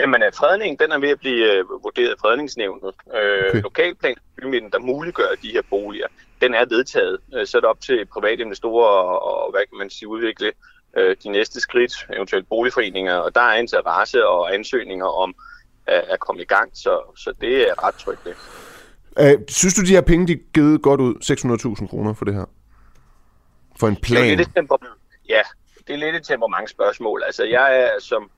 Jamen, at fredningen den er ved at blive øh, vurderet af fredningsnævnet. Øh, Okay. Lokalplan, bymidten, der muliggør de her boliger, den er vedtaget. Øh, så er det op til private investorer og, og hvad kan man sige, udvikle øh, de næste skridt, eventuelt boligforeninger, og der er interesse og ansøgninger om at, at komme i gang, så, så det er ret trygt det. Øh, synes du, de her penge, de er givet godt ud? 600.000 kroner for det her? For en Det er plan? lidt et temper- ja, det er lidt et temperamentsspørgsmål. Altså, jeg er som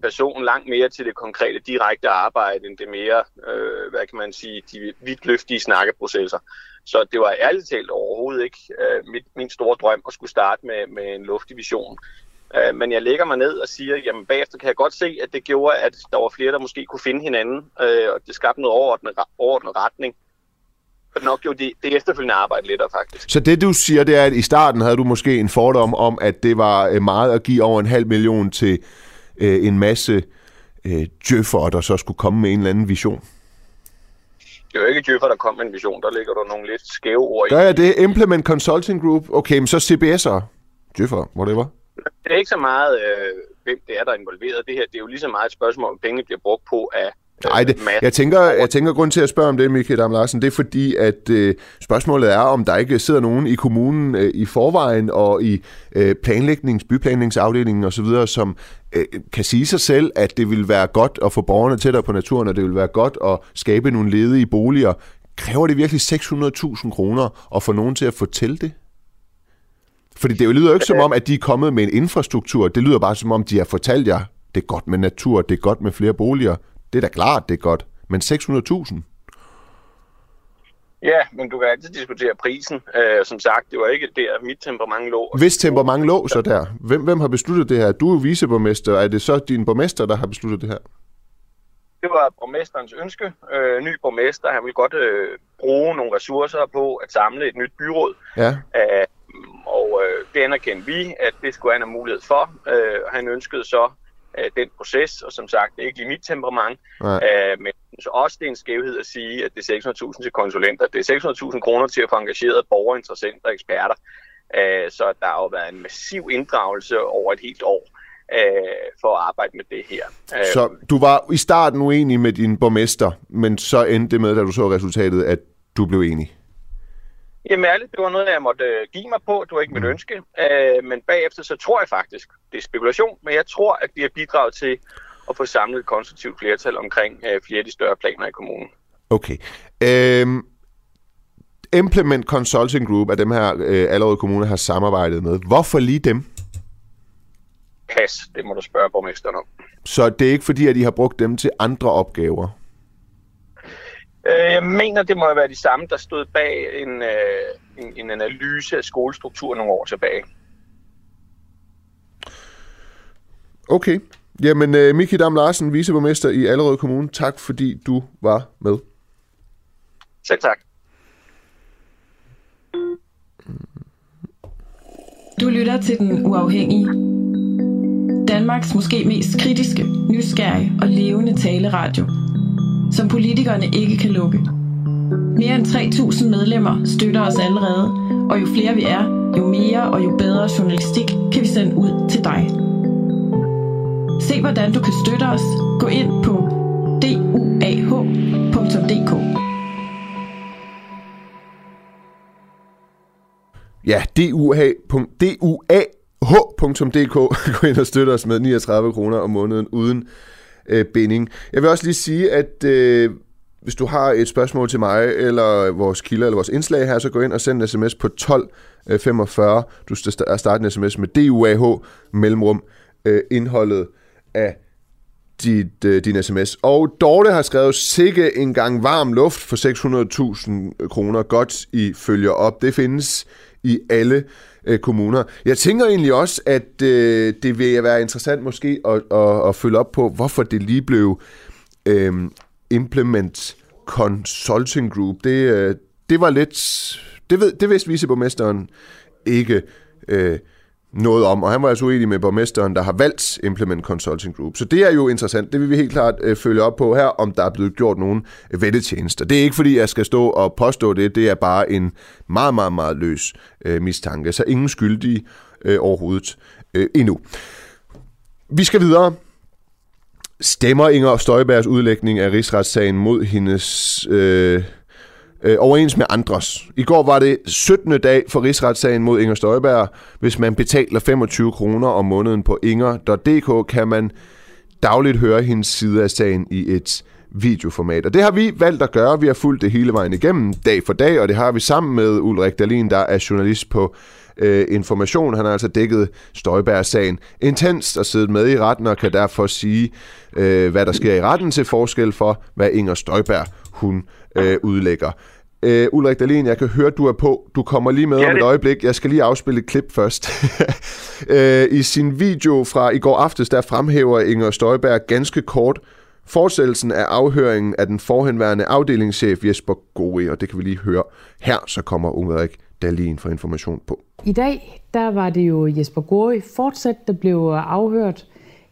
person langt mere til det konkrete, direkte arbejde, end det mere, øh, hvad kan man sige, de vidtløftige snakkeprocesser. Så det var ærligt talt overhovedet ikke øh, mit, min store drøm at skulle starte med, med en luftig vision. Øh, men jeg lægger mig ned og siger, jamen bagefter kan jeg godt se, at det gjorde, at der var flere, der måske kunne finde hinanden, øh, og det skabte noget overordnet, overordnet retning. Og nok jo det, det efterfølgende arbejde lettere faktisk. Så det du siger, det er, at i starten havde du måske en fordom om, at det var øh, meget at give over en halv million til øh, en masse øh, djøffere, der så skulle komme med en eller anden vision. Det er jo ikke Djøffer, der kom med en vision. Der ligger der nogle lidt skæve ord i. Gør jeg det? Implement Consulting Group? Okay, men så CBS'er. Djøffere, whatever. Det er ikke så meget, øh, hvem det er, der er involveret. Det her det er jo lige så meget et spørgsmål, om pengene bliver brugt på af Nej, det, jeg tænker, jeg tænker grund til at spørge om det, Michael Dam Larsen, det er fordi, at øh, spørgsmålet er, om der ikke sidder nogen i kommunen øh, i forvejen og i øh, planlægnings, byplanlægningsafdelingen osv., som øh, kan sige sig selv, at det vil være godt at få borgerne tættere på naturen, og det vil være godt at skabe nogle ledige boliger. Kræver det virkelig 600.000 kroner at få nogen til at fortælle det? Fordi det lyder jo ikke som om, at de er kommet med en infrastruktur. Det lyder bare som om, de har fortalt jer, det er godt med natur, det er godt med flere boliger. Det er da klart, det er godt. Men 600.000? Ja, men du kan altid diskutere prisen. Øh, som sagt, det var ikke der, mit temperament lå. Hvis temperament lå så der, hvem, hvem har besluttet det her? Du er jo viceborgmester. Er det så din borgmester, der har besluttet det her? Det var borgmesterens ønske. Øh, ny borgmester, han ville godt øh, bruge nogle ressourcer på at samle et nyt byråd. Ja. Øh, og øh, det anerkendte vi, at det skulle han have mulighed for. Øh, han ønskede så øh, den proces, og som sagt, det er ikke lige mit temperament, Nej. øh, men synes også, det er en skævhed at sige, at det er 600.000 til konsulenter. Det er 600.000 kroner til at få engageret borgere, interessenter og eksperter. Øh, så der har jo været en massiv inddragelse over et helt år øh, for at arbejde med det her. Øh, Så du var i starten uenig med din borgmester, men så endte det med, da du så resultatet, at du blev enig. Jamen ærligt, det var noget, jeg måtte øh, give mig på. Det var ikke mit ønske. Øh, men bagefter så tror jeg faktisk, det er spekulation, men jeg tror, at det har bidraget til at få samlet et konstruktivt flertal omkring øh, flere af de større planer i kommunen. Okay. Øhm, Implement Consulting Group er dem her, øh, allerede kommuner har samarbejdet med. Hvorfor lige dem? Pas, det må du spørge borgmesteren om. Så det er ikke fordi, at de har brugt dem til andre opgaver? Øh, Jeg mener, det må være de samme, der stod bag en, øh, en, en analyse af skolestruktur nogle år tilbage. Okay. Jamen, øh, Miki Dam Larsen, viceborgmester i Allerød Kommune, tak fordi du var med. Selv tak. Du lytter til Den Uafhængige. Danmarks måske mest kritiske, nysgerrige og levende taleradio. Som politikerne ikke kan lukke. Mere end 3.000 medlemmer støtter os allerede, og jo flere vi er, jo mere og jo bedre journalistik kan vi sende ud til dig. Se hvordan du kan støtte os. Gå ind på duah.dk. Ja, duah.dk. Gå ind og støtte os med 39 kroner om måneden uden øh, binding. Jeg vil også lige sige, at øh, hvis du har et spørgsmål til mig, eller vores kilder, eller vores indslag her, så gå ind og send en sms på 1245. Øh, du skal starte en sms med DUAH mellemrum øh, indholdet af dit, øh, din sms. Og Dorte har skrevet, sikke en gang varm luft for 600.000 kroner. Godt, I følger op. Det findes i alle øh, kommuner. Jeg tænker egentlig også, at øh, det vil være interessant måske at, at, at følge op på, hvorfor det lige blev øh, Implement Consulting Group. Det, øh, det var lidt... Det, ved, det vidste viceborgmesteren ikke øh, noget om, og han var altså uenig med borgmesteren, der har valgt Implement Consulting Group. Så det er jo interessant. Det vil vi helt klart øh, følge op på her, om der er blevet gjort nogen øh, vettetjenester. Det er ikke, fordi jeg skal stå og påstå det. Det er bare en meget, meget, meget løs øh, mistanke. Så ingen skyldige øh, overhovedet øh, endnu. Vi skal videre. Stemmer Inger Støjbergs udlægning af rigsretssagen mod hendes... Øh, øh, overens med andres. I går var det 17. dag for rigsretssagen mod Inger Støjberg. Hvis man betaler 25 kroner om måneden på inger.dk, kan man dagligt høre hendes side af sagen i et videoformat. Og det har vi valgt at gøre. Vi har fulgt det hele vejen igennem, dag for dag, og det har vi sammen med Ulrik Dalin, der er journalist på øh, Information. Han har altså dækket Støjberg-sagen intenst og siddet med i retten, og kan derfor sige, øh, hvad der sker i retten til forskel for, hvad Inger Støjberg hun øh, udlægger. Øh, Ulrik Dahlin, jeg kan høre, du er på. Du kommer lige med Ja, om et øjeblik. Jeg skal lige afspille et klip først. øh, I sin video fra i går aftes, der fremhæver Inger Støjberg ganske kort fortsættelsen af afhøringen af den forhenværende afdelingschef Jesper Gori, og det kan vi lige høre her, så kommer Ulrik Dahlin fra Information på. I dag, der var det jo Jesper Gori fortsat, der blev afhørt.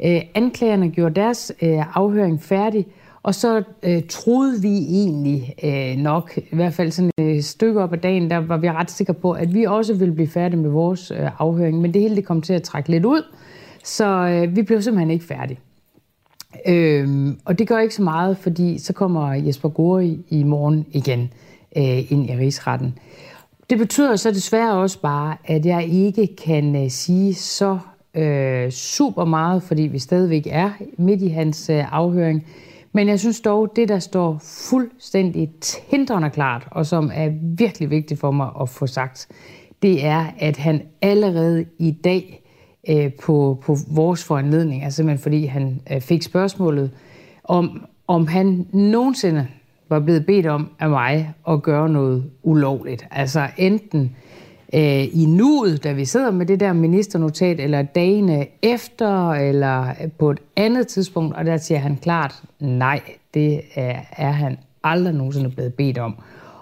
Øh, anklagerne gjorde deres øh, afhøring færdig, og så øh, troede vi egentlig øh, nok, i hvert fald sådan et stykke op ad dagen, der var vi ret sikre på, at vi også ville blive færdige med vores øh, afhøring. Men det hele det kom til at trække lidt ud, så øh, vi blev simpelthen ikke færdige. Øhm, og det gør ikke så meget, fordi så kommer Jesper Gori i morgen igen øh, ind i rigsretten. Det betyder så desværre også bare, at jeg ikke kan øh, sige så øh, super meget, fordi vi stadigvæk er midt i hans øh, afhøring. Men jeg synes dog, det der står fuldstændig tindrende klart, og som er virkelig vigtigt for mig at få sagt, det er, at han allerede i dag øh, på, på vores foranledning, altså simpelthen fordi han øh, fik spørgsmålet om, om han nogensinde var blevet bedt om af mig at gøre noget ulovligt. Altså enten øh, i nuet, da vi sidder med det der ministernotat, eller dagene efter, eller på et andet tidspunkt, og der siger han klart, nej, det er, er han aldrig nogensinde blevet bedt om.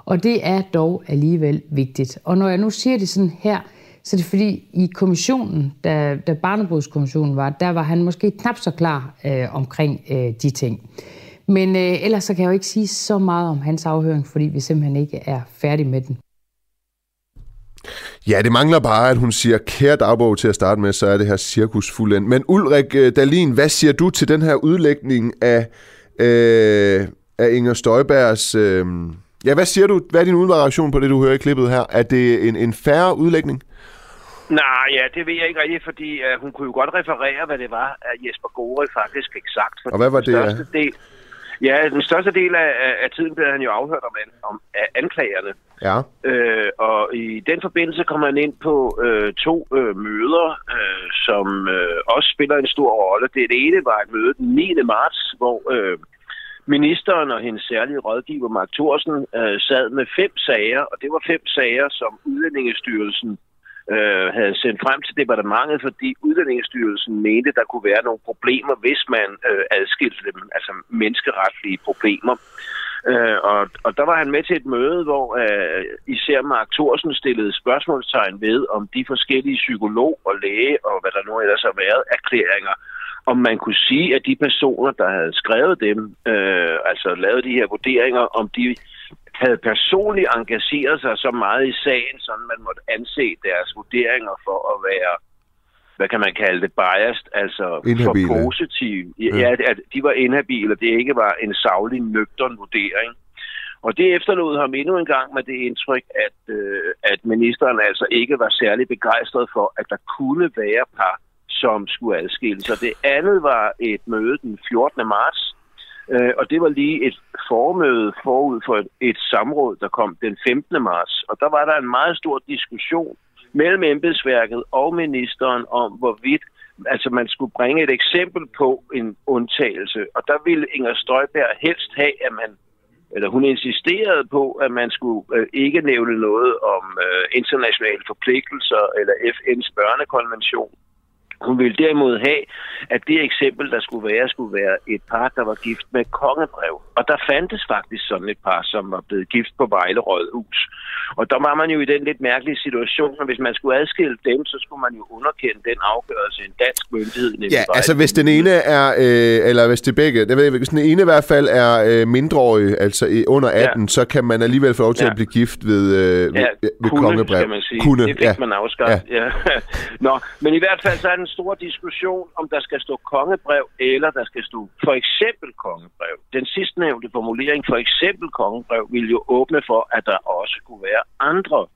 Og det er dog alligevel vigtigt. Og når jeg nu siger det sådan her, så er det fordi i kommissionen, da, da Barnebrudskommissionen var, der var han måske knap så klar øh, omkring øh, de ting. Men øh, ellers så kan jeg jo ikke sige så meget om hans afhøring, fordi vi simpelthen ikke er færdige med den. Ja, det mangler bare, at hun siger kære dagbog til at starte med, så er det her cirkus fuldendt. Men Ulrik øh, Dalin, hvad siger du til den her udlægning af, øh, af Inger Støjbergs... Øh, ja, hvad siger du? Hvad er din umiddelbare reaktion på det, du hører i klippet her? Er det en, en færre udlægning? Nej, ja, det ved jeg ikke rigtigt, fordi uh, hun kunne jo godt referere, hvad det var, at Jesper Gore faktisk fik sagt. For Og hvad var det, største del, Ja, den største del af, af, tiden blev han jo afhørt om, om af anklagerne. Ja. Øh, og i den forbindelse kom han ind på øh, to øh, møder, øh, som øh, også spiller en stor rolle. Det ene var et møde den 9. marts, hvor øh, ministeren og hendes særlige rådgiver, Mark Thorsen, øh, sad med fem sager, og det var fem sager, som Udlændingestyrelsen øh, havde sendt frem til departementet, fordi Udlændingsstyrelsen mente, der kunne være nogle problemer, hvis man øh, adskilte dem, altså menneskeretlige problemer. Øh, og, og der var han med til et møde, hvor øh, især Mark Thorsen stillede spørgsmålstegn ved, om de forskellige psykolog og læge og hvad der nu ellers har været, erklæringer, om man kunne sige, at de personer, der havde skrevet dem, øh, altså lavet de her vurderinger, om de havde personligt engageret sig så meget i sagen, så man måtte anse deres vurderinger for at være, hvad kan man kalde det, biased, altså Inhabile. for positive. Ja, ja. at de var inhabile, det ikke var en savlig, nøgtern vurdering. Og det efterlod ham endnu en gang med det indtryk, at, øh, at ministeren altså ikke var særlig begejstret for, at der kunne være par, som skulle adskilles. Så det andet var et møde den 14. marts, øh, og det var lige et formøde forud for et, et samråd, der kom den 15. marts. Og der var der en meget stor diskussion mellem embedsværket og ministeren om, hvorvidt altså man skulle bringe et eksempel på en undtagelse. Og der ville Inger Støjberg helst have, at man eller hun insisterede på, at man skulle øh, ikke nævne noget om øh, internationale forpligtelser eller FN's børnekonvention. Hun ville derimod have, at det eksempel, der skulle være, skulle være et par, der var gift med kongebrev. Og der fandtes faktisk sådan et par, som var blevet gift på Vejle Rådhus. Og der var man jo i den lidt mærkelige situation, at hvis man skulle adskille dem, så skulle man jo underkende den afgørelse en dansk myndighed. Ja, Vejle altså hvis den ene er, øh, eller hvis det begge, ved jeg, ikke, hvis den ene i hvert fald er øh, mindreårig, altså under 18, ja. så kan man alligevel få lov til Ja. at blive gift ved, øh, ved, Ja, ved kunne, kongebrev. skal man sige. Kunne, det fik ja. man afskaffet. Ja. Ja. Nå, men i hvert fald så er der en stor diskussion, om der skal stå kongebrev, eller der skal stå for eksempel kongebrev. Den sidstnævnte formulering, for eksempel kongebrev, vil jo åbne for, at der også kunne være andre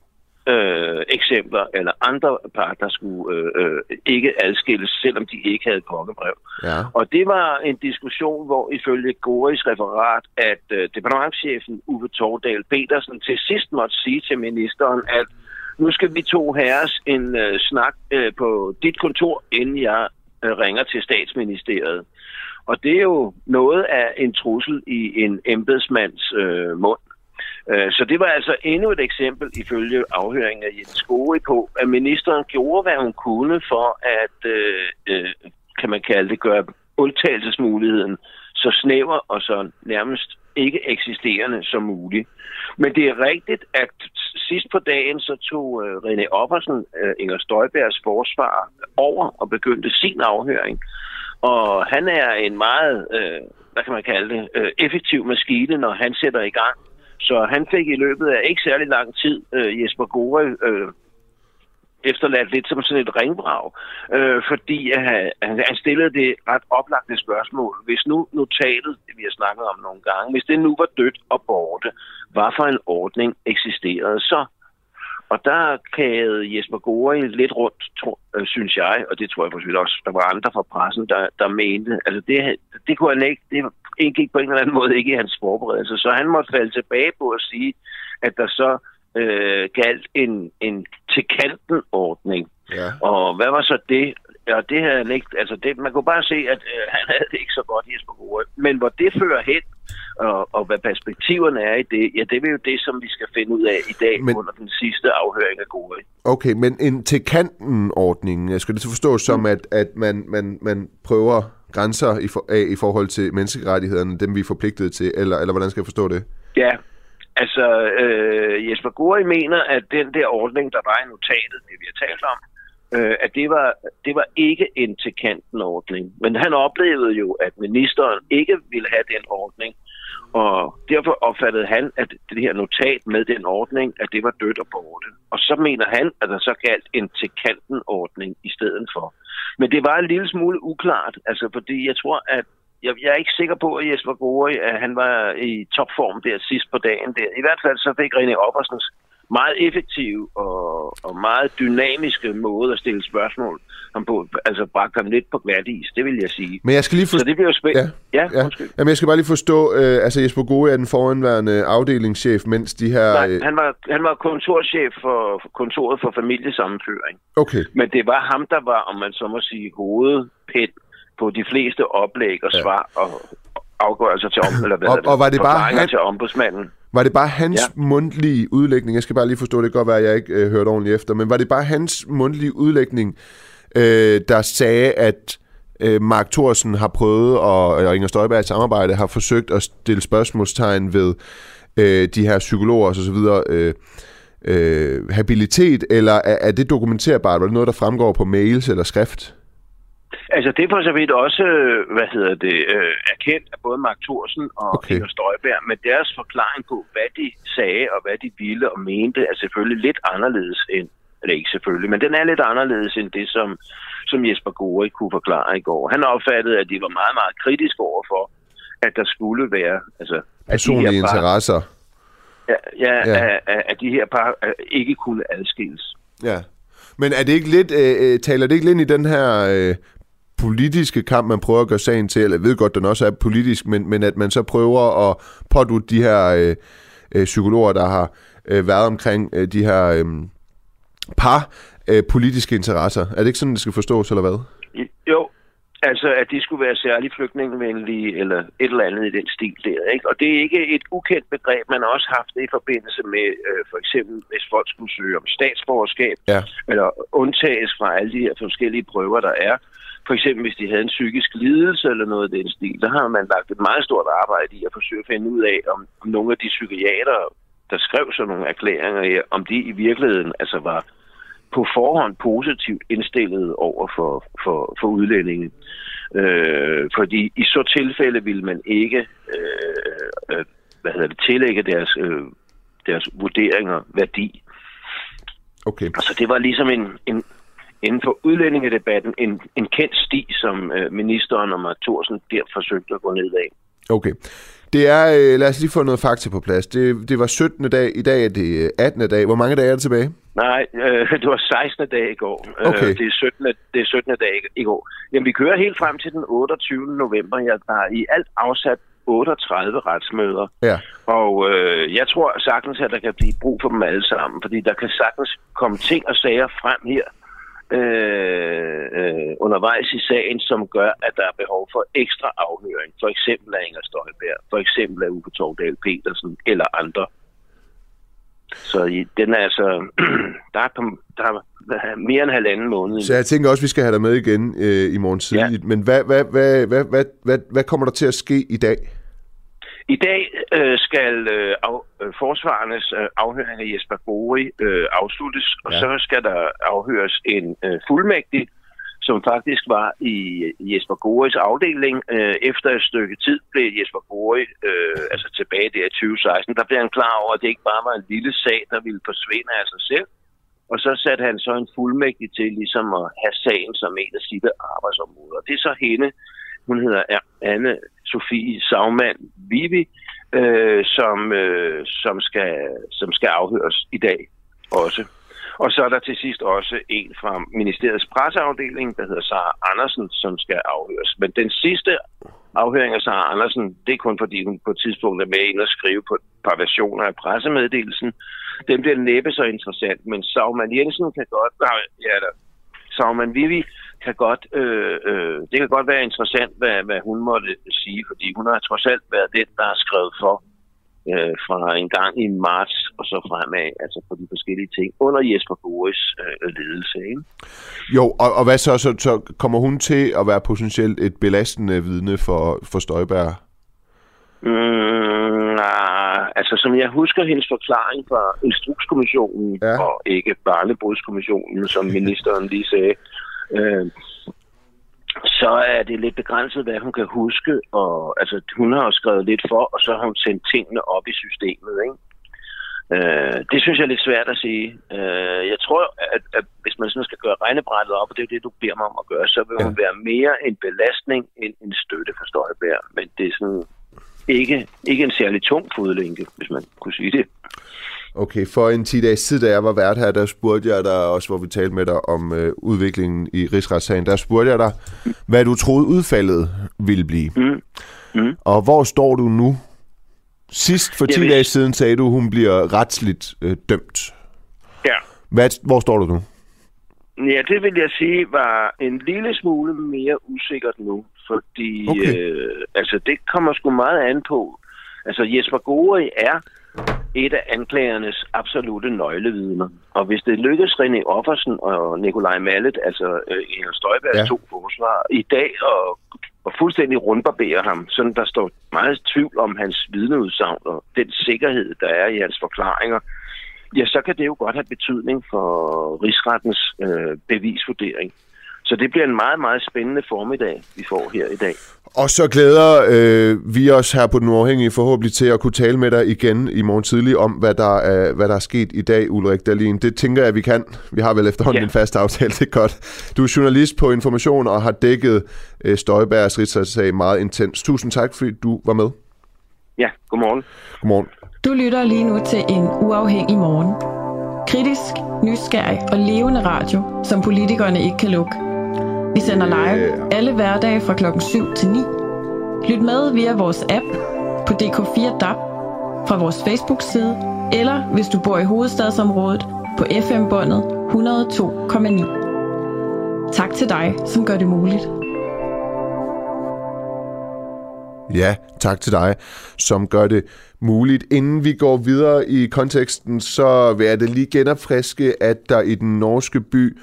øh, eksempler, eller andre par, der skulle øh, øh, ikke adskilles, selvom de ikke havde kongebrev. Ja. Og det var en diskussion, hvor ifølge Goris referat, at øh, departementchefen Uwe Tordal Petersen til sidst måtte sige til ministeren, at nu skal vi to herres en øh, snak øh, på dit kontor, inden jeg øh, ringer til statsministeriet. Og det er jo noget af en trussel i en embedsmands øh, mund. Øh, så det var altså endnu et eksempel ifølge afhøringen af Jens Skove på, at ministeren gjorde, hvad hun kunne for at, øh, øh, kan man kalde det, gøre undtagelsesmuligheden så snæver og så nærmest ikke eksisterende som muligt. Men det er rigtigt, at sidst på dagen så tog øh, René Oppersen, øh, Inger Støjbergs forsvar, over og begyndte sin afhøring. Og han er en meget, øh, hvad kan man kalde det, øh, effektiv maskine, når han sætter i gang. Så han fik i løbet af ikke særlig lang tid øh, Jesper Gore øh, efterladt lidt som sådan et ringbrag, øh, fordi at han, han stillede det ret oplagte spørgsmål. Hvis nu notatet, det vi har snakket om nogle gange, hvis det nu var dødt og borte, hvad for en ordning eksisterede så? Og der kagede Jesper Gore lidt rundt, tror, øh, synes jeg, og det tror jeg for også, der var andre fra pressen, der, der mente, altså det, det kunne han ikke, det indgik på en eller anden måde ikke i hans forberedelse, så han måtte falde tilbage på at sige, at der så øh, galt en, en til kanten ordning. Ja. Og hvad var så det? Ja, det havde han ikke, altså det, man kunne bare se, at øh, han havde det ikke så godt, Jesper Gore. Men hvor det fører hen, og, og hvad perspektiverne er i det, ja, det er jo det, som vi skal finde ud af i dag Men- under den sidste afhøring af Gore. Okay, men en til kanten ordning, jeg skal det så forstås som, at, at man, man, man prøver grænser i, for, af i forhold til menneskerettighederne, dem vi er forpligtet til, eller, eller hvordan skal jeg forstå det? Ja, altså øh, Jesper Gori mener, at den der ordning, der var i notatet, det vi har talt om, øh, at det var, det var ikke en til kanten ordning. Men han oplevede jo, at ministeren ikke ville have den ordning, og derfor opfattede han, at det her notat med den ordning, at det var dødt og borte. Og så mener han, at der så galt en til kanten ordning i stedet for. Men det var en lille smule uklart, altså fordi jeg tror, at jeg, jeg er ikke sikker på, at Jesper Gore, at han var i topform der sidst på dagen der. I hvert fald så fik René Oppersens meget effektiv og, og meget dynamiske måde at stille spørgsmål ham på, altså bragt ham lidt på glat is, det vil jeg sige. Men jeg skal lige Så forstå... det bliver spændende. Ja, ja, Ja. undskyld. Jamen, jeg skal bare lige forstå, øh, altså Jesper Gode er den foranværende afdelingschef, mens de her... Nej, øh, han var, han var kontorchef for, for kontoret for familiesammenføring. Okay, Men det var ham, der var, om man så må sige, hovedpind på de fleste oplæg og Ja. svar og afgørelser til om, eller hvad Og- og var det bare han- til ombudsmanden. var det bare hans ja. mundtlige udlægning? Jeg skal bare lige forstå, det kan godt være, at jeg ikke øh, hørte ordentligt efter, men var det bare hans mundtlige udlægning, øh, der sagde, at øh, Mark Thorsen har prøvet, og, og Inger Støjberg i samarbejde har forsøgt at stille spørgsmålstegn ved øh, de her psykologer og så videre, øh, øh, habilitet, eller er, er det dokumenterbart? Var det noget, der fremgår på mails eller skrift? Altså det er for så vidt også, øh, hvad hedder det, øh, erkendt af både Mark Thorsen og Okay. Inger Støjberg, men deres forklaring på, hvad de sagde og hvad de ville og mente, er selvfølgelig lidt anderledes end, eller ikke selvfølgelig, men den er lidt anderledes end det, som, som Jesper Gore kunne forklare i går. Han opfattede, at de var meget, meget kritiske overfor, at der skulle være, altså, Personlige par, interesser. ja, ja, Ja. At, at, de her par øh, ikke kunne adskilles. Ja. Men er det ikke lidt, øh, øh, taler det ikke lidt ind i den her øh, politiske kamp, man prøver at gøre sagen til, eller jeg ved godt, den også er politisk, men, men at man så prøver at pådute de her øh, øh, psykologer, der har øh, været omkring øh, de her øh, par øh, politiske interesser. Er det ikke sådan, det skal forstås, eller hvad? Jo, altså at de skulle være særlig flygtningevenlige, eller et eller andet i den stil der, ikke? Og det er ikke et ukendt begreb, man har også haft det i forbindelse med, øh, for eksempel, hvis folk skulle søge om statsborgerskab, Ja. eller undtages fra alle de her forskellige prøver, der er. For eksempel, hvis de havde en psykisk lidelse eller noget i den stil, der har man lagt et meget stort arbejde i at forsøge at finde ud af, om, om nogle af de psykiater, der skrev sådan nogle erklæringer, her, om de i virkeligheden altså var på forhånd positivt indstillet over for, for, for udlændinge. Øh, fordi i så tilfælde ville man ikke øh, øh, hvad hedder det, tillægge deres, øh, deres vurderinger værdi. Okay. Altså det var ligesom en, en inden for udlændingedebatten en, en kendt sti, som øh, ministeren og Thorsen der forsøgte at gå ned af. Okay. Det er, øh, lad os lige få noget fakta på plads. Det, det var 17. dag, i dag er det øh, 18. dag. Hvor mange dage er det tilbage? Nej, øh, det var 16. dag i går. Okay. Øh, det, er 17. det er 17. dag i- i går. Jamen, vi kører helt frem til den 28. november. Jeg har i alt afsat 38 retsmøder. Ja. Og øh, jeg tror sagtens, at der kan blive brug for dem alle sammen, fordi der kan sagtens komme ting og sager frem her øh, øh, undervejs i sagen, som gør, at der er behov for ekstra afhøring. For eksempel af Inger Støjberg, for eksempel af Uffe Tordal Petersen eller andre. Så i, den er altså, der er, der er mere end halvanden måned. Så jeg tænker også, at vi skal have dig med igen øh, i morgen tidligt. Ja. Men hvad, hvad, hvad, hvad, hvad, hvad, hvad kommer der til at ske i dag? I dag øh, skal øh, af, øh, forsvarernes øh, afhøring af Jesper Gori øh, afsluttes, og Ja. så skal der afhøres en øh, fuldmægtig, som faktisk var i Jesper Goris afdeling. Øh, efter et stykke tid blev Jesper Gori, øh, altså tilbage der i 2016, der blev han klar over, at det ikke bare var en lille sag, der ville forsvinde af sig selv. Og så satte han så en fuldmægtig til ligesom at have sagen som en af sine arbejdsområder. Det er så hende, hun hedder Anne Sofie Sagmann Vivi, øh, som, øh, som, skal, som skal afhøres i dag også. Og så er der til sidst også en fra ministeriets presseafdeling, der hedder Sara Andersen, som skal afhøres. Men den sidste afhøring af Sara Andersen, det er kun fordi hun på et tidspunkt er med ind og skrive på et par versioner af pressemeddelelsen. Den bliver næppe så interessant, men Sagmann Jensen kan godt... Nej, ja, der, Sagmann Vivi kan godt, øh, øh, det kan godt være interessant, hvad, hvad hun måtte sige, fordi hun har trods alt været den, der har skrevet for øh, fra en gang i marts og så fremad, altså på de forskellige ting, under Jesper Boris øh, ledelse. Ikke? Jo, og, og hvad så, så? Så kommer hun til at være potentielt et belastende vidne for, for Støjberg? Mm, nej, altså som jeg husker hendes forklaring fra Instrukskommissionen, ja. og ikke Barnebrudskommissionen, som ministeren lige sagde, øh, så er det lidt begrænset, hvad hun kan huske. Og, altså, hun har jo skrevet lidt for, og så har hun sendt tingene op i systemet. Ikke? Øh, det synes jeg er lidt svært at sige. Øh, jeg tror, at, at hvis man sådan skal gøre regnebrættet op, og det er det, du beder mig om at gøre, så vil Ja. hun være mere en belastning end en støtte for Støjberg. Men det er sådan ikke, ikke en særlig tung fodlænke, hvis man kunne sige det. Okay, for en 10 dages tid, da jeg var vært her, der spurgte jeg dig også, hvor vi talte med dig om øh, udviklingen i rigsretssagen, der spurgte jeg dig, hvad du troede udfaldet ville blive. Mm. Mm. Og hvor står du nu? Sidst for 10 Jeg vil- dage siden sagde du, hun bliver retsligt øh, dømt. Ja. Hvad, hvor står du nu? Ja, det vil jeg sige var en lille smule mere usikkert nu, fordi Okay. øh, altså det kommer sgu meget an på. Altså Jesper Gori er et af anklagernes absolute nøglevidner. Og hvis det lykkes René Offersen og Nikolaj Mallet, altså øh, Inger Støjbergs Ja. to forsvar, i dag og, og fuldstændig rundbarberer ham, sådan der står meget tvivl om hans vidneudsagn og den sikkerhed, der er i hans forklaringer, ja, så kan det jo godt have betydning for rigsrettens øh, bevisvurdering. Så det bliver en meget, meget spændende formiddag, vi får her i dag. Og så glæder øh, vi os her på Den Uafhængige forhåbentlig til at kunne tale med dig igen i morgen tidlig om, hvad der er, hvad der er sket i dag, Ulrik Dahlin. Det tænker jeg, vi kan. Vi har vel efterhånden Ja. en fast aftale, det er godt. Du er journalist på Information og har dækket øh, Støjbergs rigsretssag meget intens. Tusind tak, fordi du var med. Ja, godmorgen. Godmorgen. Du lytter lige nu til en uafhængig morgen. Kritisk, nysgerrig og levende radio, som politikerne ikke kan lukke. Vi sender live alle hverdage fra klokken 7 til 9. Lyt med via vores app på DK4 DAB, fra vores Facebook-side, eller hvis du bor i hovedstadsområdet på FM-båndet 102,9. Tak til dig, som gør det muligt. Ja, tak til dig, som gør det muligt. Inden vi går videre i konteksten, så vil jeg da lige genopfriske, at der i den norske by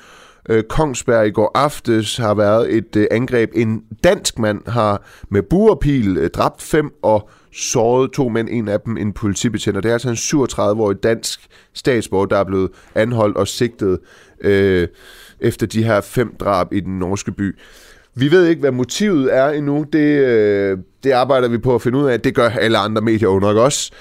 øh, Kongsberg i går aftes har været et øh, angreb. En dansk mand har med buerpil øh, dræbt fem og såret to mænd, en af dem en politibetjent. Og det er altså en 37-årig dansk statsborger, der er blevet anholdt og sigtet øh, efter de her fem drab i den norske by. Vi ved ikke, hvad motivet er endnu. Det, øh, det arbejder vi på at finde ud af. Det gør alle andre medier under også.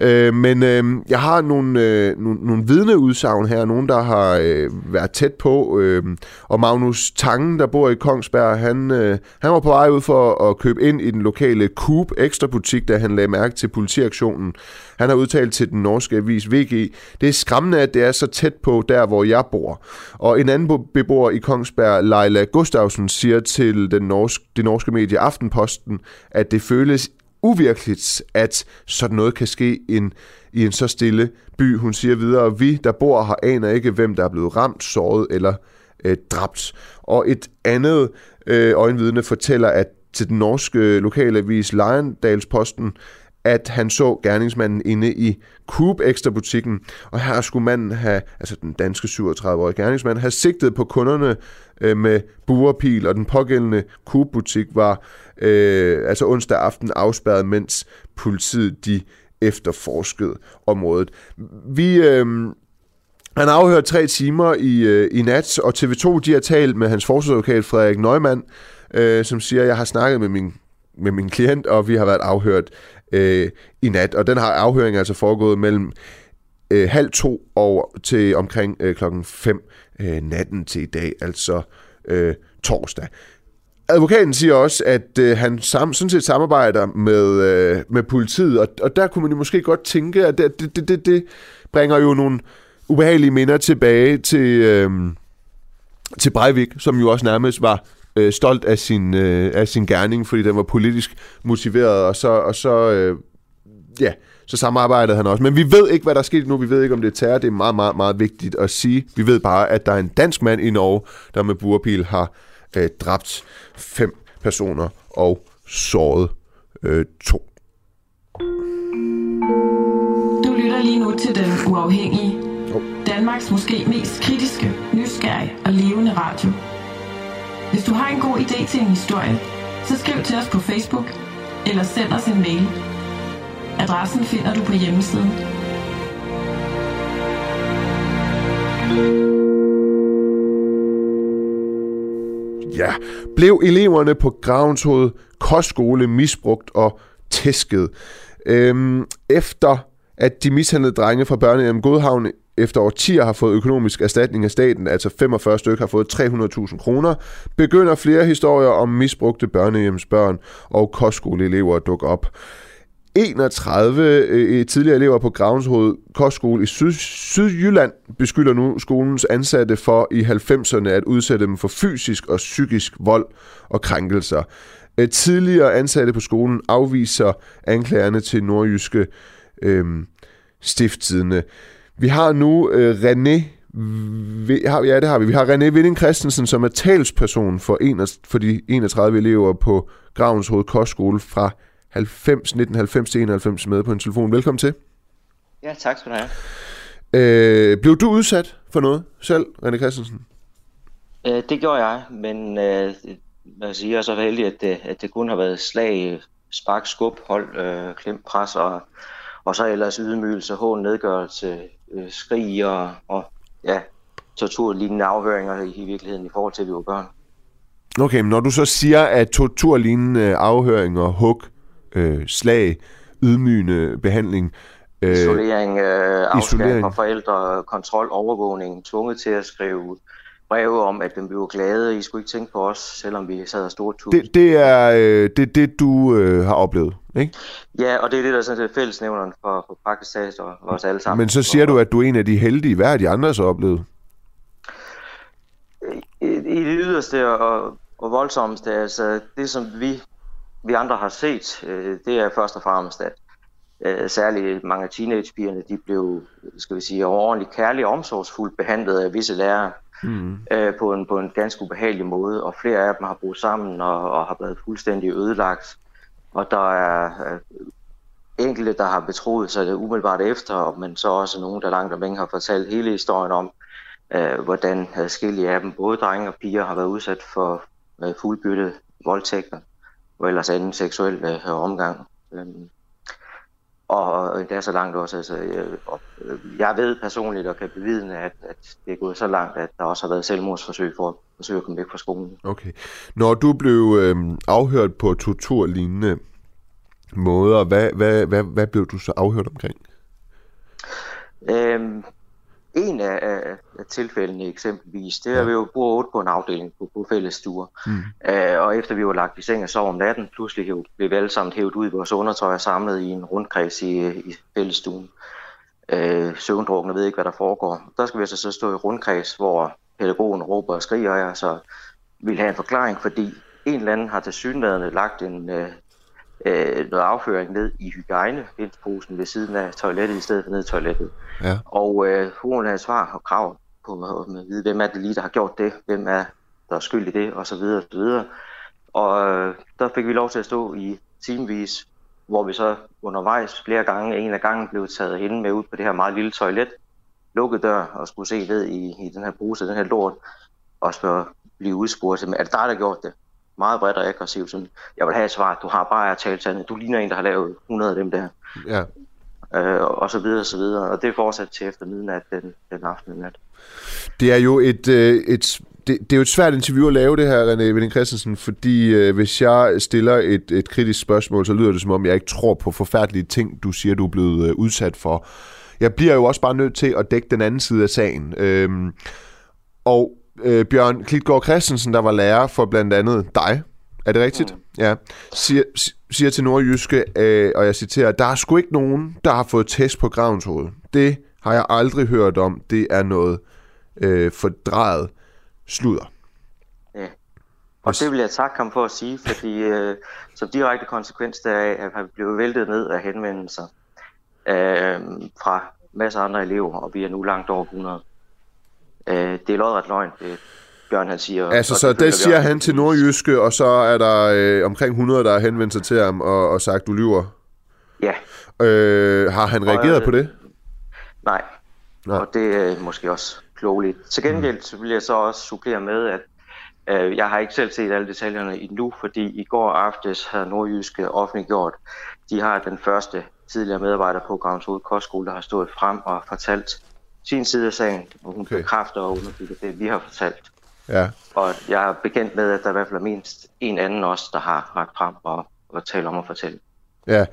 Øh, men øh, jeg har nogle, øh, nogle, nogle vidneudsagn her, nogen der har øh, været tæt på, øh, og Magnus Tangen, der bor i Kongsberg, han, øh, han var på vej ud for at købe ind i den lokale Coop ekstra butik, da han lagde mærke til politiaktionen. Han har udtalt til den norske avis VG, det er skræmmende, at det er så tæt på der, hvor jeg bor. Og en anden beboer i Kongsberg, Leila Gustafsen, siger til den norske, det norske medie Aftenposten, at det føles uvirkeligt, at sådan noget kan ske en, i en så stille by. Hun siger videre, vi, der bor her, aner ikke, hvem der er blevet ramt, såret eller øh, dræbt. Og et andet øh, øjenvidne fortæller, at til den norske lokalavis Lejendalsposten, at han så gerningsmanden inde i Coop Extra butikken, og her skulle manden have, altså den danske 37-årige gerningsmand, have sigtet på kunderne øh, med buerpil, og den pågældende Coop butik var øh, altså onsdag aften afspærret, mens politiet de efterforskede området. Vi... Øh, han har afhørt tre timer i, øh, i nat, og TV2 de har talt med hans forsvarsadvokat Frederik Neumann, øh, som siger, at jeg har snakket med min, med min klient, og vi har været afhørt øh, i nat. Og den har afhøring altså foregået mellem øh, halv to og til omkring øh, klokken 5 øh, natten til i dag, altså øh, torsdag. Advokaten siger også, at øh, han sam, sådan set samarbejder med, øh, med politiet, og, og der kunne man jo måske godt tænke, at det, det, det, det bringer jo nogle ubehagelige minder tilbage til, øh, til Breivik, som jo også nærmest var øh, stolt af sin, øh, af sin gerning, fordi den var politisk motiveret, og så, og så øh, ja, så samarbejdede han også. Men vi ved ikke, hvad der er sket nu. Vi ved ikke, om det er terror. Det er meget, meget, meget vigtigt at sige. Vi ved bare, at der er en dansk mand i Norge, der med burpil har øh, dræbt fem personer og såret øh, to. Du lytter lige nu til Den Uafhængige. Danmarks måske mest kritiske, nysgerrige og levende radio. Hvis du har en god idé til en historie, så skriv til os på Facebook eller send os en mail. Adressen finder du på hjemmesiden. Ja, blev eleverne på Gravenshoved kostskole misbrugt og tæsket. Øhm, efter at de mishandlede drenge fra børnehjem Godhavn efter årtier har fået økonomisk erstatning af staten, altså 45 stykker har fået 300.000 kroner, begynder flere historier om misbrugte børnehjemsbørn og kostskoleelever at dukke op. 31 øh, øh, tidligere elever på Gravenshoved Kostskole i Syd, Sydjylland beskylder nu skolens ansatte for i 90'erne at udsætte dem for fysisk og psykisk vold og krænkelser. Øh, tidligere ansatte på skolen afviser anklagerne til nordjyske øh, stifttidene. Vi har nu øh, René vi har, ja, det har vi. Vi har René Vinding Christensen, som er talsperson for, en, for de 31 elever på Gravens Hoved Kostskole fra 90, 1990 til 91 med på en telefon. Velkommen til. Ja, tak skal du have. Øh, blev du udsat for noget selv, René Christensen? Øh, det gjorde jeg, men øh, jeg siger så heldig, at det, at det kun har været slag, spark, skub, hold, øh, klem, pres og, og så ellers ydmygelse, hård nedgørelse, øh, skrig og, og ja, torturlignende afhøringer i, i virkeligheden i forhold til, at vi var børn. Okay, men når du så siger, at torturlignende afhøringer, hug, øh, slag, ydmygende behandling, øh, isolering, øh, afskæring fra forældre, kontrol, overvågning, tvunget til at skrive breve om, at vi var glade, I skulle ikke tænke på os, selvom vi sad og stort tus. Det, det er øh, det, det, du øh, har oplevet, ikke? Ja, og det er det, der er sådan fællesnævneren for, for Pakistan og os alle sammen. Men så siger du, at du er en af de heldige. Hvad har de andre så oplevet? I, i det yderste og, og voldsomste, altså det som vi, vi andre har set, øh, det er først og fremmest, at øh, særligt mange af teenagepigerne, de blev, skal vi sige, overordentligt kærligt og omsorgsfuldt behandlet af visse lærere mm. øh, på, en, på en ganske ubehagelig måde, og flere af dem har brugt sammen og, og har været fuldstændig ødelagt. Og der er øh, enkelte, der har betroet sig det umiddelbart efter, men så også nogen, der langt om længe har fortalt hele historien om, øh, hvordan forskellige af dem, både drenge og piger, har været udsat for øh, fuldbytte voldtægter og ellers anden seksuel øh, omgang. Øh, og endda så langt også. Altså, jeg, øh, jeg ved personligt og kan bevidne, at, at det er gået så langt, at der også har været selvmordsforsøg for at forsøge at komme væk fra skolen. Okay. Når du blev øh, afhørt på torturlignende måder, hvad, hvad, hvad, hvad blev du så afhørt omkring? Øhm, en af, af, af tilfældene eksempelvis, det er, ja. vi jo bor otte på en afdeling på, på fælles stuer. Mm. Øh, og efter vi var lagt i seng og sov om natten, pludselig blev vi alle sammen hævet ud i vores undertøj og samlet i en rundkreds i, i fællesstuen. Øh, søvndrukkende ved ikke, hvad der foregår. Der skal vi altså så stå i rundkreds, hvor pædagogen råber og skriger, og jeg så vil have en forklaring, fordi en eller anden har til synligheden lagt en, øh, øh, noget afføring ned i hygiejneposen ved siden af toilettet, i stedet for ned i toilettet. Ja. Og øh, hun havde svar og krav på at vide, hvem er det lige, der har gjort det, hvem er der er skyld i det, og så videre, og så videre. Og øh, der fik vi lov til at stå i timevis, hvor vi så undervejs flere gange, en af gangen blev taget hen med ud på det her meget lille toilet, lukket dør og skulle se ned i, i den her pose, den her lort, og så blive udspurgt, er det dig, der har gjort det? Meget bredt og aggressivt. Sådan, jeg vil have et svar, du har bare talt sandt. Du ligner en, der har lavet 100 af dem der. Ja. Øh, og så videre og så videre. Og det er fortsat til efter midnat den, den aften nat. Det er jo et, øh, et det, det er jo et svært interview at lave det her, René Vinding Christensen, fordi øh, hvis jeg stiller et, et kritisk spørgsmål, så lyder det som om, jeg ikke tror på forfærdelige ting, du siger, du er blevet øh, udsat for. Jeg bliver jo også bare nødt til at dække den anden side af sagen. Øhm, og øh, Bjørn Klitgaard Christensen, der var lærer for blandt andet dig, er det rigtigt? Mm. Ja. Siger, siger til Nordjyske, øh, og jeg citerer, der er sgu ikke nogen, der har fået test på gravens hoved. Det har jeg aldrig hørt om. Det er noget øh, fordrejet sludder. Ja. Og det vil jeg takke ham for at sige, fordi øh, som direkte konsekvens deraf, at han blev væltet ned af henvendelser øh, fra masser af andre elever, og vi er nu langt over 100. Øh, det er lodret løgn, det Bjørn han siger. Altså, så det siger han til Nordjyske, og så er der øh, omkring 100, der har henvendt sig til ham og, og sagt, du lyver? Ja. Øh, har han reageret og, øh, på det? Nej. nej, og det er måske også klogeligt. Til gengæld så vil jeg så også supplere med, at øh, jeg har ikke selv set alle detaljerne endnu, fordi i går aftes har Nordjyske offentliggjort, de har den første tidligere medarbejder på Gravens Hoved Kostskole, der har stået frem og fortalt sin side af sagen, og hun okay. bekræfter og underbygger det, vi har fortalt. Ja. Og jeg er bekendt med, at der i hvert fald er mindst en anden også, der har ret frem og, og tale om at fortælle. Ja.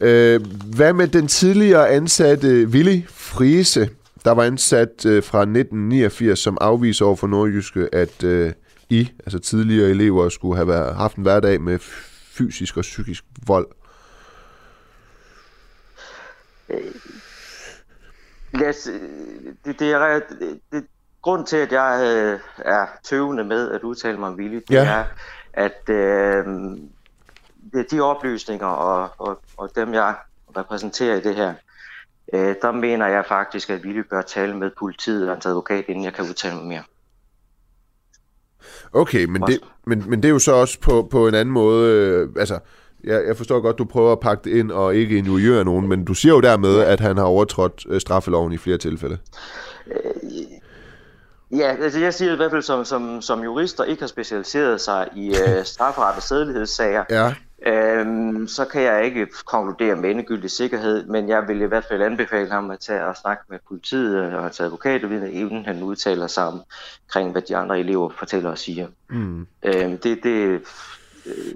Øh, hvad med den tidligere ansatte Willy Friese, der var ansat øh, fra 1989 som afviser over for Nordjyske, at øh, I, altså tidligere elever, skulle have været, haft en hverdag med fysisk og psykisk vold? Lad os, øh, det, det er, det, det, grund til, at jeg øh, er tøvende med at udtale mig om Willy, det Ja. er, at øh, det- de oplysninger og, og, og dem, jeg repræsenterer i det her, øh, der mener jeg faktisk, at Willy bør tale med politiet og hans advokat, inden jeg kan udtale mig mere. Okay, men det, men, men det er jo så også på, på en anden måde, øh, altså, jeg, jeg forstår godt, du prøver at pakke det ind og ikke injuriere nogen, men du siger jo dermed, at han har overtrådt øh, straffeloven i flere tilfælde. Ja, altså jeg siger i hvert fald som, som, som jurist, der ikke har specialiseret sig i øh, strafferet og sædelighedssager, Ja. øhm, så kan jeg ikke konkludere med endegyldig sikkerhed, men jeg vil i hvert fald anbefale ham at tage og snakke med politiet og hans advokat, inden han udtaler sig omkring, hvad de andre elever fortæller og siger. Mm. Øhm, det, det,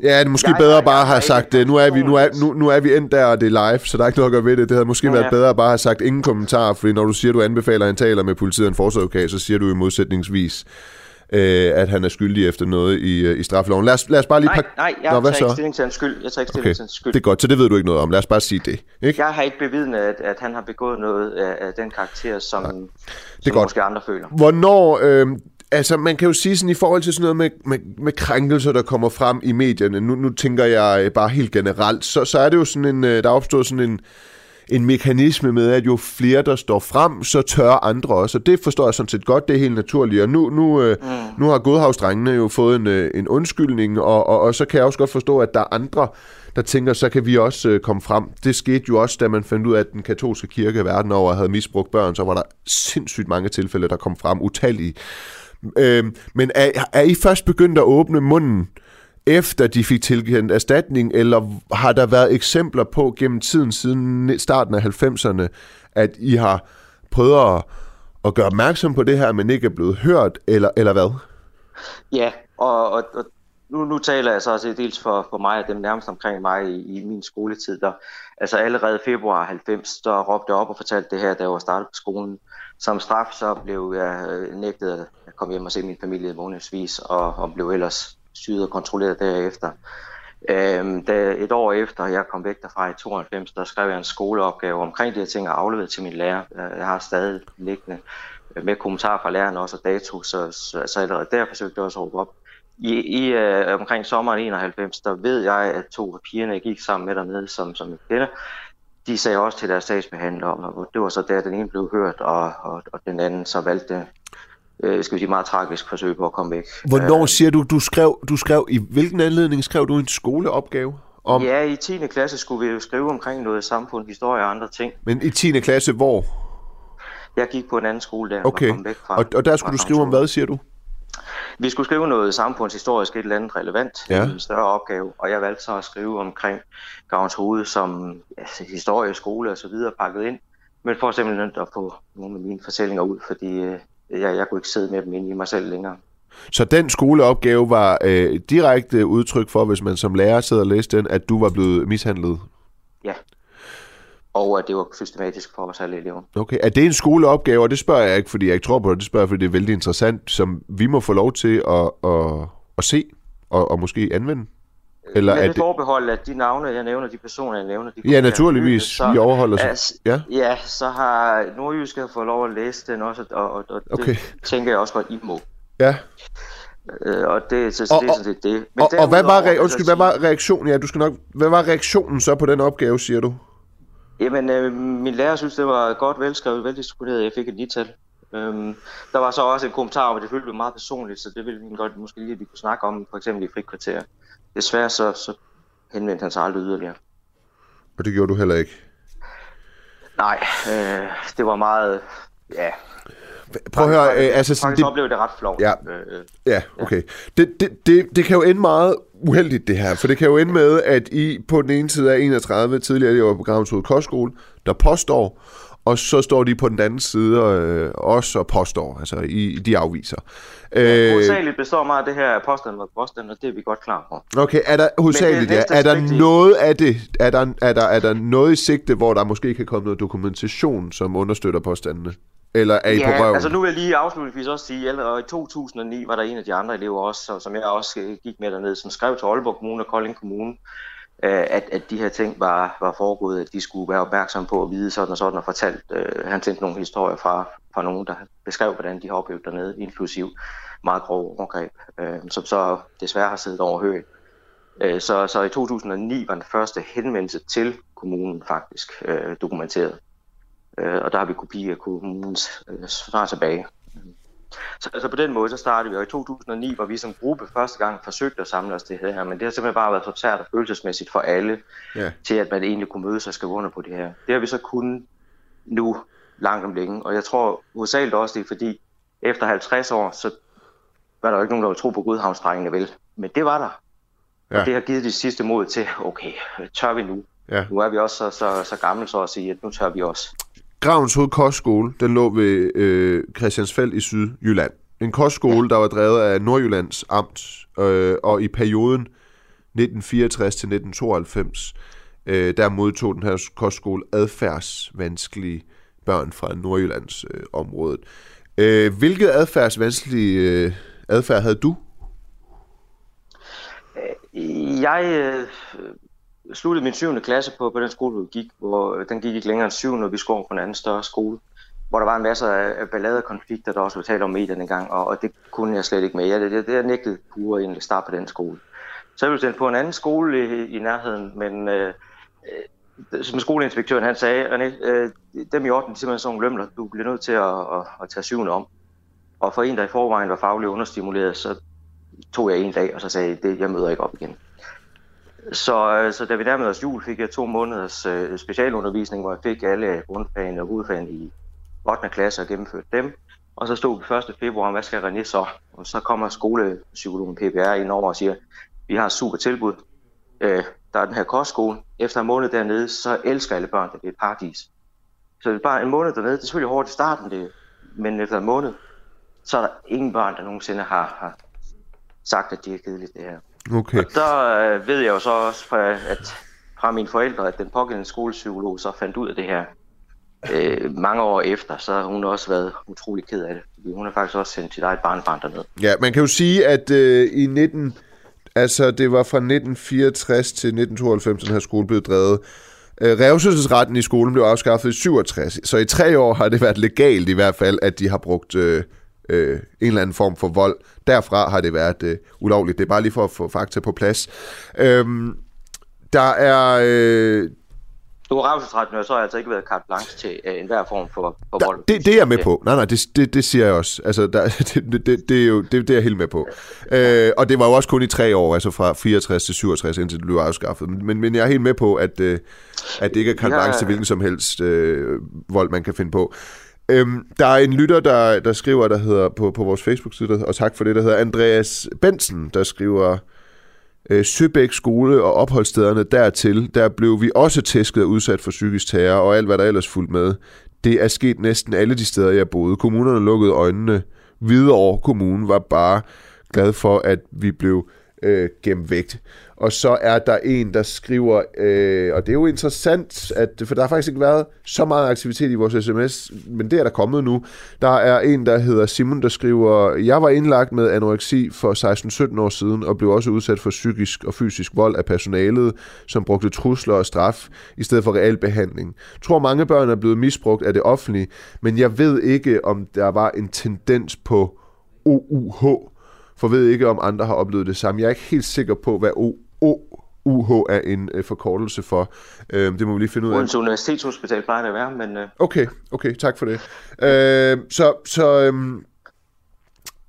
Ja, det er måske Jeg- bedre jeg- bare at have sagt, nu er, vi, nu, er, nu, nu er vi endt der, og det er live, så der er ikke noget at gøre ved det. Det havde måske Ja. været bedre at bare have sagt ingen kommentar, fordi når du siger, du anbefaler, at han taler med politiet og en så siger du i modsætningsvis, øh, at han er skyldig efter noget i, øh, i straffeloven. Lad os, lad os bare lige nej, pakke... nej, jeg Nå, tager ikke stilling til hans skyld. Jeg tager ikke stilling Okay, til hans skyld. det er godt, så det ved du ikke noget om. Lad os bare sige det. Ikke? Jeg har ikke bevidnet, at, at han har begået noget af, af den karakter, som, som godt. måske andre føler. Hvornår, øh, altså man kan jo sige sådan i forhold til sådan noget med, med, med krænkelser, der kommer frem i medierne, nu, nu tænker jeg øh, bare helt generelt, så, så er det jo sådan en, øh, der er opstået sådan en, en mekanisme med, at jo flere der står frem, så tør andre også, og det forstår jeg sådan set godt, det er helt naturligt, og nu, nu, øh, mm. nu har godhavsdrengene jo fået en, en undskyldning, og, og, og så kan jeg også godt forstå, at der er andre, der tænker, så kan vi også øh, komme frem. Det skete jo også, da man fandt ud af, at den katolske kirke verden over havde misbrugt børn, så var der sindssygt mange tilfælde, der kom frem, utallige. Øh, men er, er I først begyndt at åbne munden, efter de fik tilkendt erstatning, eller har der været eksempler på gennem tiden, siden starten af 90'erne, at I har prøvet at, at gøre opmærksom på det her, men ikke er blevet hørt, eller, eller hvad? Ja, og, og, og nu, nu taler jeg så også dels for, for mig og dem nærmest omkring mig i, i min skoletid. Der, altså allerede februar 90, der råbte jeg op og fortalte det her, da jeg var startet på skolen. Som straf så blev jeg øh, nægtet at komme hjem og se min familie månedsvis, og, og blev ellers syet og kontrolleret derefter. Øhm, da et år efter jeg kom væk derfra i 92, der skrev jeg en skoleopgave omkring de her ting og afleverede til min lærer. Øh, jeg har stadig liggende øh, med kommentarer fra læreren også og dato, så, så, så allerede der forsøgte jeg også at råbe op. I, i øh, omkring sommeren 91, der ved jeg, at to af pigerne, jeg gik sammen med dernede, som, som jeg kender, de sagde også til deres sagsbehandler, og det var så der, den ene blev hørt, og, og, og den anden så valgte, øh, skal vi sige, meget tragisk forsøg på at komme væk. Hvornår siger du, du skrev, du skrev, i hvilken anledning skrev du en skoleopgave? Om, Ja, i 10. klasse skulle vi jo skrive omkring noget samfund, historie og andre ting. Men i 10. klasse, hvor? Jeg gik på en anden skole der, Okay, og kom væk fra. og, og der skulle du skrive om hvad, siger du? Vi skulle skrive noget samfundshistorisk, et eller andet relevant, Ja. en større opgave, og jeg valgte så at skrive omkring Gavns Hoved som altså, historie, skole og så videre pakket ind, men for simpelthen at få nogle af mine fortællinger ud, fordi øh, jeg, jeg kunne ikke sidde med dem inde i mig selv længere. Så den skoleopgave var øh, direkte udtryk for, hvis man som lærer sidder og læste den, at du var blevet mishandlet. Ja. Og at det var systematisk for os alle elever. Okay, er det en skoleopgave? Og det spørger jeg ikke, fordi jeg ikke tror på det. Det spørger jeg, fordi det er vældig interessant, som vi må få lov til at, at, at se og, og måske anvende. Eller Med er det det... forbehold, at de navne, jeg nævner, de personer, jeg nævner, de Ja, naturligvis. Vi overholder sig. Altså, Ja. ja, så har Nordjysk fået lov at læse den også, og, og, og Okay. det tænker jeg også godt, I må. Ja. Øh, og det, så, så Og- det er sådan set det. Og, og hvad var, re- undskyld, hvad var reaktionen? Ja, du skal nok... Hvad var reaktionen så på den opgave, siger du? Jamen, øh, min lærer synes, det var godt velskrevet, veldisponeret. Jeg fik et nital. Øhm, der var så også en kommentar om, at det følte meget personligt, så det ville vi godt måske lige, at vi kunne snakke om, for eksempel i frikvarter. Desværre så, så henvendte han sig aldrig yderligere. Og det gjorde du heller ikke. Nej, øh, det var meget, ja... Prøv at høre, faktisk, øh, altså faktisk det- oplevede det ret flot. Ja. Øh, Ja, okay. Det, det, det, det kan jo ende meget uheldigt, det her. For det kan jo ende med, at I på den ene side af 31 tidligere elever på Gravenshoved Kostskole, der påstår, og så står de på den anden side øh, også og påstår. Altså, I, de afviser. øh, Øh, hovedsageligt består meget af det her påstand og påstand, og det er vi godt klar på. okay, er der hovedsageligt, ja, er der i- noget af det, er der, er, der, er der noget i sigte, hvor der måske kan komme noget dokumentation, som understøtter påstandene? Eller er I på Ja, røven? altså nu vil jeg lige afslutningsvis også sige, at i 2009 var der en af de andre elever også, så- som jeg også øh, gik med dernede, som skrev til Aalborg Kommune og Kolding Kommune, øh, at, at de her ting var, var foregået, at de skulle være opmærksomme på at vide sådan og sådan, og fortalt, øh, han sendte nogle historier fra, fra nogen, der beskrev, hvordan de har oplevet dernede, inklusiv meget grove overgreb, øh, som så desværre har siddet overhørt. Øh, så, så i 2009 var den første henvendelse til kommunen faktisk øh, dokumenteret. Øh, og der har vi kopi af kommunens øh, svar tilbage. Så altså på den måde, så startede vi, og i 2009 var vi som gruppe første gang forsøgt at samle os det her, men det har simpelthen bare været for svært og følelsesmæssigt for alle, Ja. til at man egentlig kunne mødes og skrive under på det her. Det har vi så kun nu langt om længe, og jeg tror hovedsageligt også det er fordi, efter 50 år, så var der jo ikke nogen, der ville tro på Godhavnsdrengene vel, men det var der. Ja. Og det har givet de sidste mod til, okay, tør vi nu? Ja. Nu er vi også så, så, så gamle så at sige, at nu tør vi også. Gravens Hoved Kostskole, den lå ved øh, Christiansfeld i Sydjylland. En kostskole, der var drevet af Nordjyllands Amt, øh, og i perioden 1964 til 1992, øh, der modtog den her kostskole adfærdsvanskelige børn fra Nordjyllands øh, område. Øh, hvilket adfærdsvanskelige øh, adfærd havde du? Jeg øh, sluttede min 7. klasse på, på den skole, vi gik, hvor øh, den gik ikke længere end 7, når vi skulle på en anden større skole, hvor der var en masse af, ballade og konflikter, der også var talt om i den gang, og, og det kunne jeg slet ikke med. Jeg, det, det jeg nægtede pure egentlig start starte på den skole. Så jeg blev sendt på en anden skole i, i nærheden, men øh, øh som skoleinspektøren han sagde, René, øh, dem i orden, de er simpelthen sådan nogle lømler, du bliver nødt til at, at, at tage syvende om. Og for en, der i forvejen var fagligt understimuleret, så tog jeg en dag, og så sagde det, jeg møder ikke op igen. Så, øh, så da vi nærmede os jul, fik jeg to måneders øh, specialundervisning, hvor jeg fik alle grundfagene og hovedfagene i 8. klasse og gennemførte dem. Og så stod vi 1. februar, hvad skal René så? Og så kommer skolepsykologen PPR ind over og siger, vi har et super tilbud. Øh, der er den her kostskole. Efter en måned dernede, så elsker alle børn, det er et paradis. Så det er bare en måned dernede, det er selvfølgelig hårdt i starten, det, men efter en måned, så er der ingen børn, der nogensinde har, har sagt, at det er kedeligt det her. Okay. Og der øh, ved jeg jo så også fra, at, fra mine forældre, at den pågældende skolepsykolog så fandt ud af det her øh, mange år efter, så har hun også været utrolig ked af det. Fordi hun har faktisk også sendt sit eget barnbarn derned. Ja, man kan jo sige, at øh, i 19... Altså, det var fra 1964 til 1992, den her skole blev drevet. Øh, revselsesretten i skolen blev afskaffet i 67, så i tre år har det været legalt i hvert fald, at de har brugt øh, øh, en eller anden form for vold. Derfra har det været øh, ulovligt. Det er bare lige for at få fakta på plads. Øhm, der er... Øh, Nu har så altså ikke været carte blanche til øh, enhver form for, for vold. det, det er jeg med på. Nej, nej, det, det, det siger jeg også. Altså, der, det, det, det, er jo, det, det er jeg helt med på. Øh, og det var jo også kun i tre år, altså fra 64 til 67, indtil det blev afskaffet. Men, men jeg er helt med på, at, øh, at det ikke er carte Ja. blanche til hvilken som helst øh, vold, man kan finde på. Øhm, der er en lytter, der, der skriver, der hedder på, på vores Facebook-side, og tak for det, der hedder Andreas Bensen, der skriver, øh, Søbæk skole og opholdsstederne dertil, der blev vi også tæsket og udsat for psykisk terror og alt, hvad der ellers fulgte med. Det er sket næsten alle de steder, jeg boede. Kommunerne lukkede øjnene. Hvidovre Kommune var bare glad for, at vi blev øh, gemt. Og så er der en, der skriver, øh, og det er jo interessant, at, for der har faktisk ikke været så meget aktivitet i vores sms, men det er der kommet nu. Der er en, der hedder Simon, der skriver, jeg var indlagt med anoreksi for 16-17 år siden, og blev også udsat for psykisk og fysisk vold af personalet, som brugte trusler og straf, i stedet for reel behandling. Jeg tror, mange børn er blevet misbrugt af det offentlige, men jeg ved ikke, om der var en tendens på OUH, for ved ikke, om andre har oplevet det samme. Jeg er ikke helt sikker på, hvad OUH er en øh, forkortelse for. Øh, det må vi lige finde ud af. Odense Universitetshospital plejer det at være, men øh, Okay, okay, tak for det. Øh, så, så øhm,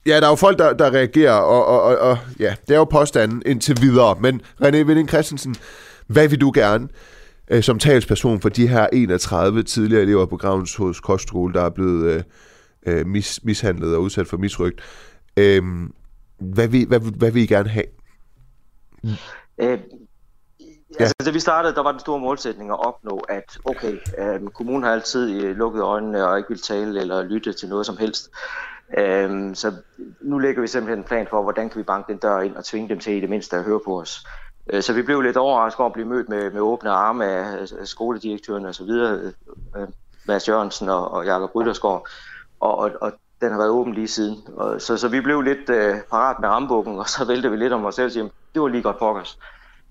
ja, der er jo folk, der, der reagerer, og, og, og, og ja, det er jo påstanden indtil videre. Men René Vinding Christensen, hvad vil du gerne øh, som talsperson for de her 31 tidligere elever på Gravens hos Kostskole, der er blevet øh, øh, mis, mishandlet og udsat for misrygt? Øh, hvad, vil, hvad, hvad vil I gerne have? Øh, altså, da vi startede, der var den store målsætning at opnå, at okay, øh, kommunen har altid øh, lukket øjnene og ikke vil tale eller lytte til noget som helst. Øh, så nu lægger vi simpelthen en plan for, hvordan kan vi banke den dør ind og tvinge dem til i det mindste at høre på os. Øh, så vi blev lidt overrasket over at blive mødt med, med åbne arme af, af skoledirektøren og så videre, øh, Mads Jørgensen og, og Jakob Ryttersgaard, og, og, og den har været åben lige siden. Og, så, så vi blev lidt øh, parat med rambukken, og så væltede vi lidt om os selv og siger, det var lige godt pokkers.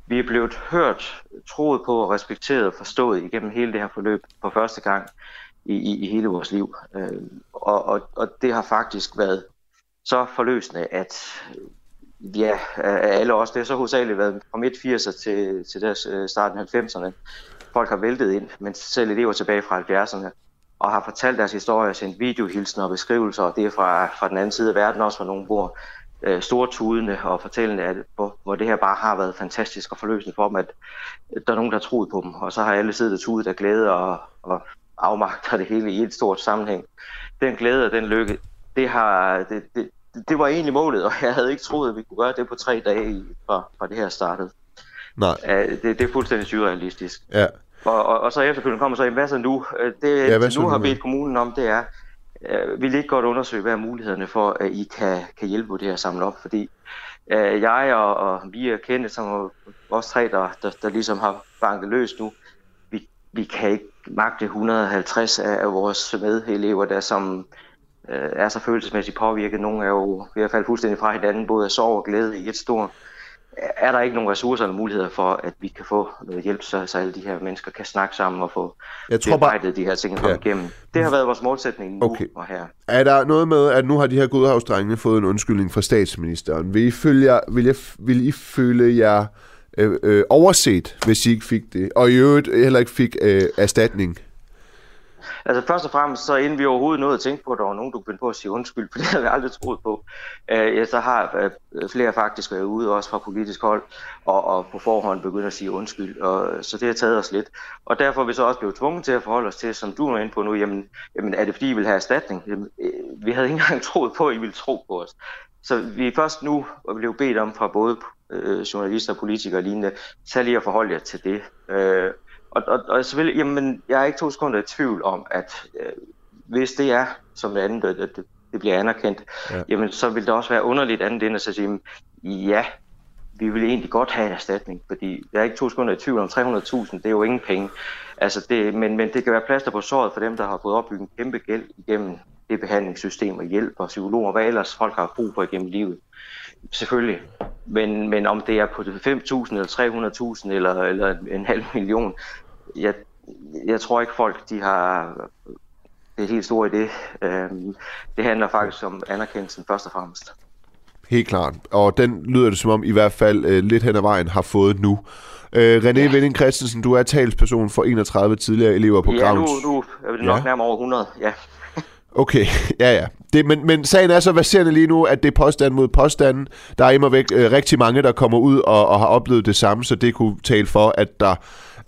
vi er blevet hørt, troet på og respekteret og forstået igennem hele det her forløb for første gang i, i, i hele vores liv. Øh, og, og, og det har faktisk været så forløsende, at ja, alle os, det har så hovedsageligt været fra midt 80'er til, til deres øh, starten af 90'erne. Folk har væltet ind, men selv elever tilbage fra 70'erne, og har fortalt deres historie, sendt videohilsener og beskrivelser, og det er fra, fra den anden side af verden også, hvor nogen bor øh, stortudende og fortællende, at, hvor, hvor det her bare har været fantastisk og forløsende for dem, at der er nogen, der har troet på dem, og så har alle siddet og tudet af glæde og, og afmagter det hele i et stort sammenhæng. Den glæde og den lykke, det, har, det, det, det var egentlig målet, og jeg havde ikke troet, at vi kunne gøre det på tre dage fra, fra det her startede. Nej. Det, det er fuldstændig surrealistisk. Ja. Og, og, og så efterfølgende kommer så, hvad så nu? Det, Ja, hvad nu har bedt kommunen om, det er, øh, vil I ikke godt undersøge, hvad er mulighederne for, at I kan, kan hjælpe med det her at samle op? Fordi øh, jeg og, og vi er kendte som os tre, der, der, der ligesom har banket løs nu, vi, vi kan ikke magte 150 af, af vores medelever, der som øh, er så følelsesmæssigt påvirket. Nogle er jo ved at falde fuldstændig fra hinanden, både af sorg og glæde i et stort. Er der ikke nogen ressourcer eller muligheder for, at vi kan få noget hjælp, så, så alle de her mennesker kan snakke sammen og få Jeg tror bare- de her ting Ja. igennem? Det har været vores målsætning nu Okay. og her. Er der noget med, at nu har de her godhavsdrengene fået en undskyldning fra statsministeren? Vil I, følge jer, vil jeg, vil I føle jer øh, øh, overset, hvis I ikke fik det? Og i øvrigt heller ikke fik øh, erstatning? Altså først og fremmest, så inden vi overhovedet nåede at tænke på, at der var nogen, der kunne på at sige undskyld, for det havde vi aldrig troet på, øh, ja, så har øh, flere faktisk været ude, også fra politisk hold, og, og på forhånd begyndt at sige undskyld, og, så det har taget os lidt. Og derfor er vi så også blevet tvunget til at forholde os til, som du er inde på nu, jamen, jamen er det fordi, I vil have erstatning? Jamen, øh, vi havde ikke engang troet på, at I ville tro på os. Så vi er først nu og blev bedt om fra både øh, journalister, politikere og lignende, tag lige at forholde jer til det. Øh, og, og, og selvfølgelig, jamen, jeg er ikke to sekunder i tvivl om, at øh, hvis det er som det andet, at det, det bliver anerkendt, Ja. ja. jamen så vil det også være underligt andet end at sige, ja, vi vil egentlig godt have en erstatning, fordi jeg er ikke to sekunder i tvivl om 300.000, det er jo ingen penge. Altså det, men, men det kan være plaster på såret for dem, der har fået opbygget en kæmpe gæld igennem det behandlingssystem og hjælp og psykologer, hvad ellers folk har brug for igennem livet. Selvfølgelig. Men, men om det er på 5.000 eller 300.000 eller, eller en halv million, jeg, jeg tror ikke folk, de har det helt store i det. Øhm, det handler faktisk om anerkendelsen først og fremmest. Helt klart. Og den lyder det som om, i hvert fald øh, lidt hen ad vejen har fået nu. Øh, René ja. Vending Christensen, du er talsperson for 31 tidligere elever på ja, nu, nu er det nok ja. nærmere over 100. Ja. Okay, ja ja. Det, men, men sagen er så verserende lige nu, at det er påstand mod påstanden. Der er immer væk øh, rigtig mange, der kommer ud og, og har oplevet det samme, så det kunne tale for, at der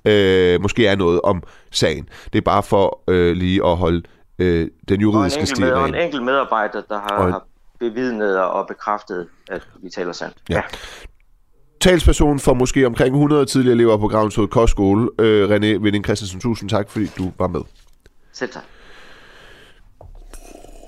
øh, måske er noget om sagen. Det er bare for øh, lige at holde øh, den juridiske stil og en enkelt medarbejder, der har, en- har bevidnet og bekræftet, at vi taler sandt. Ja. Talsperson for måske omkring 100 tidligere elever på Gravens Hoved Kostskole. Øh, René Vending Christensen, tusind tak, fordi du var med. Selv tak.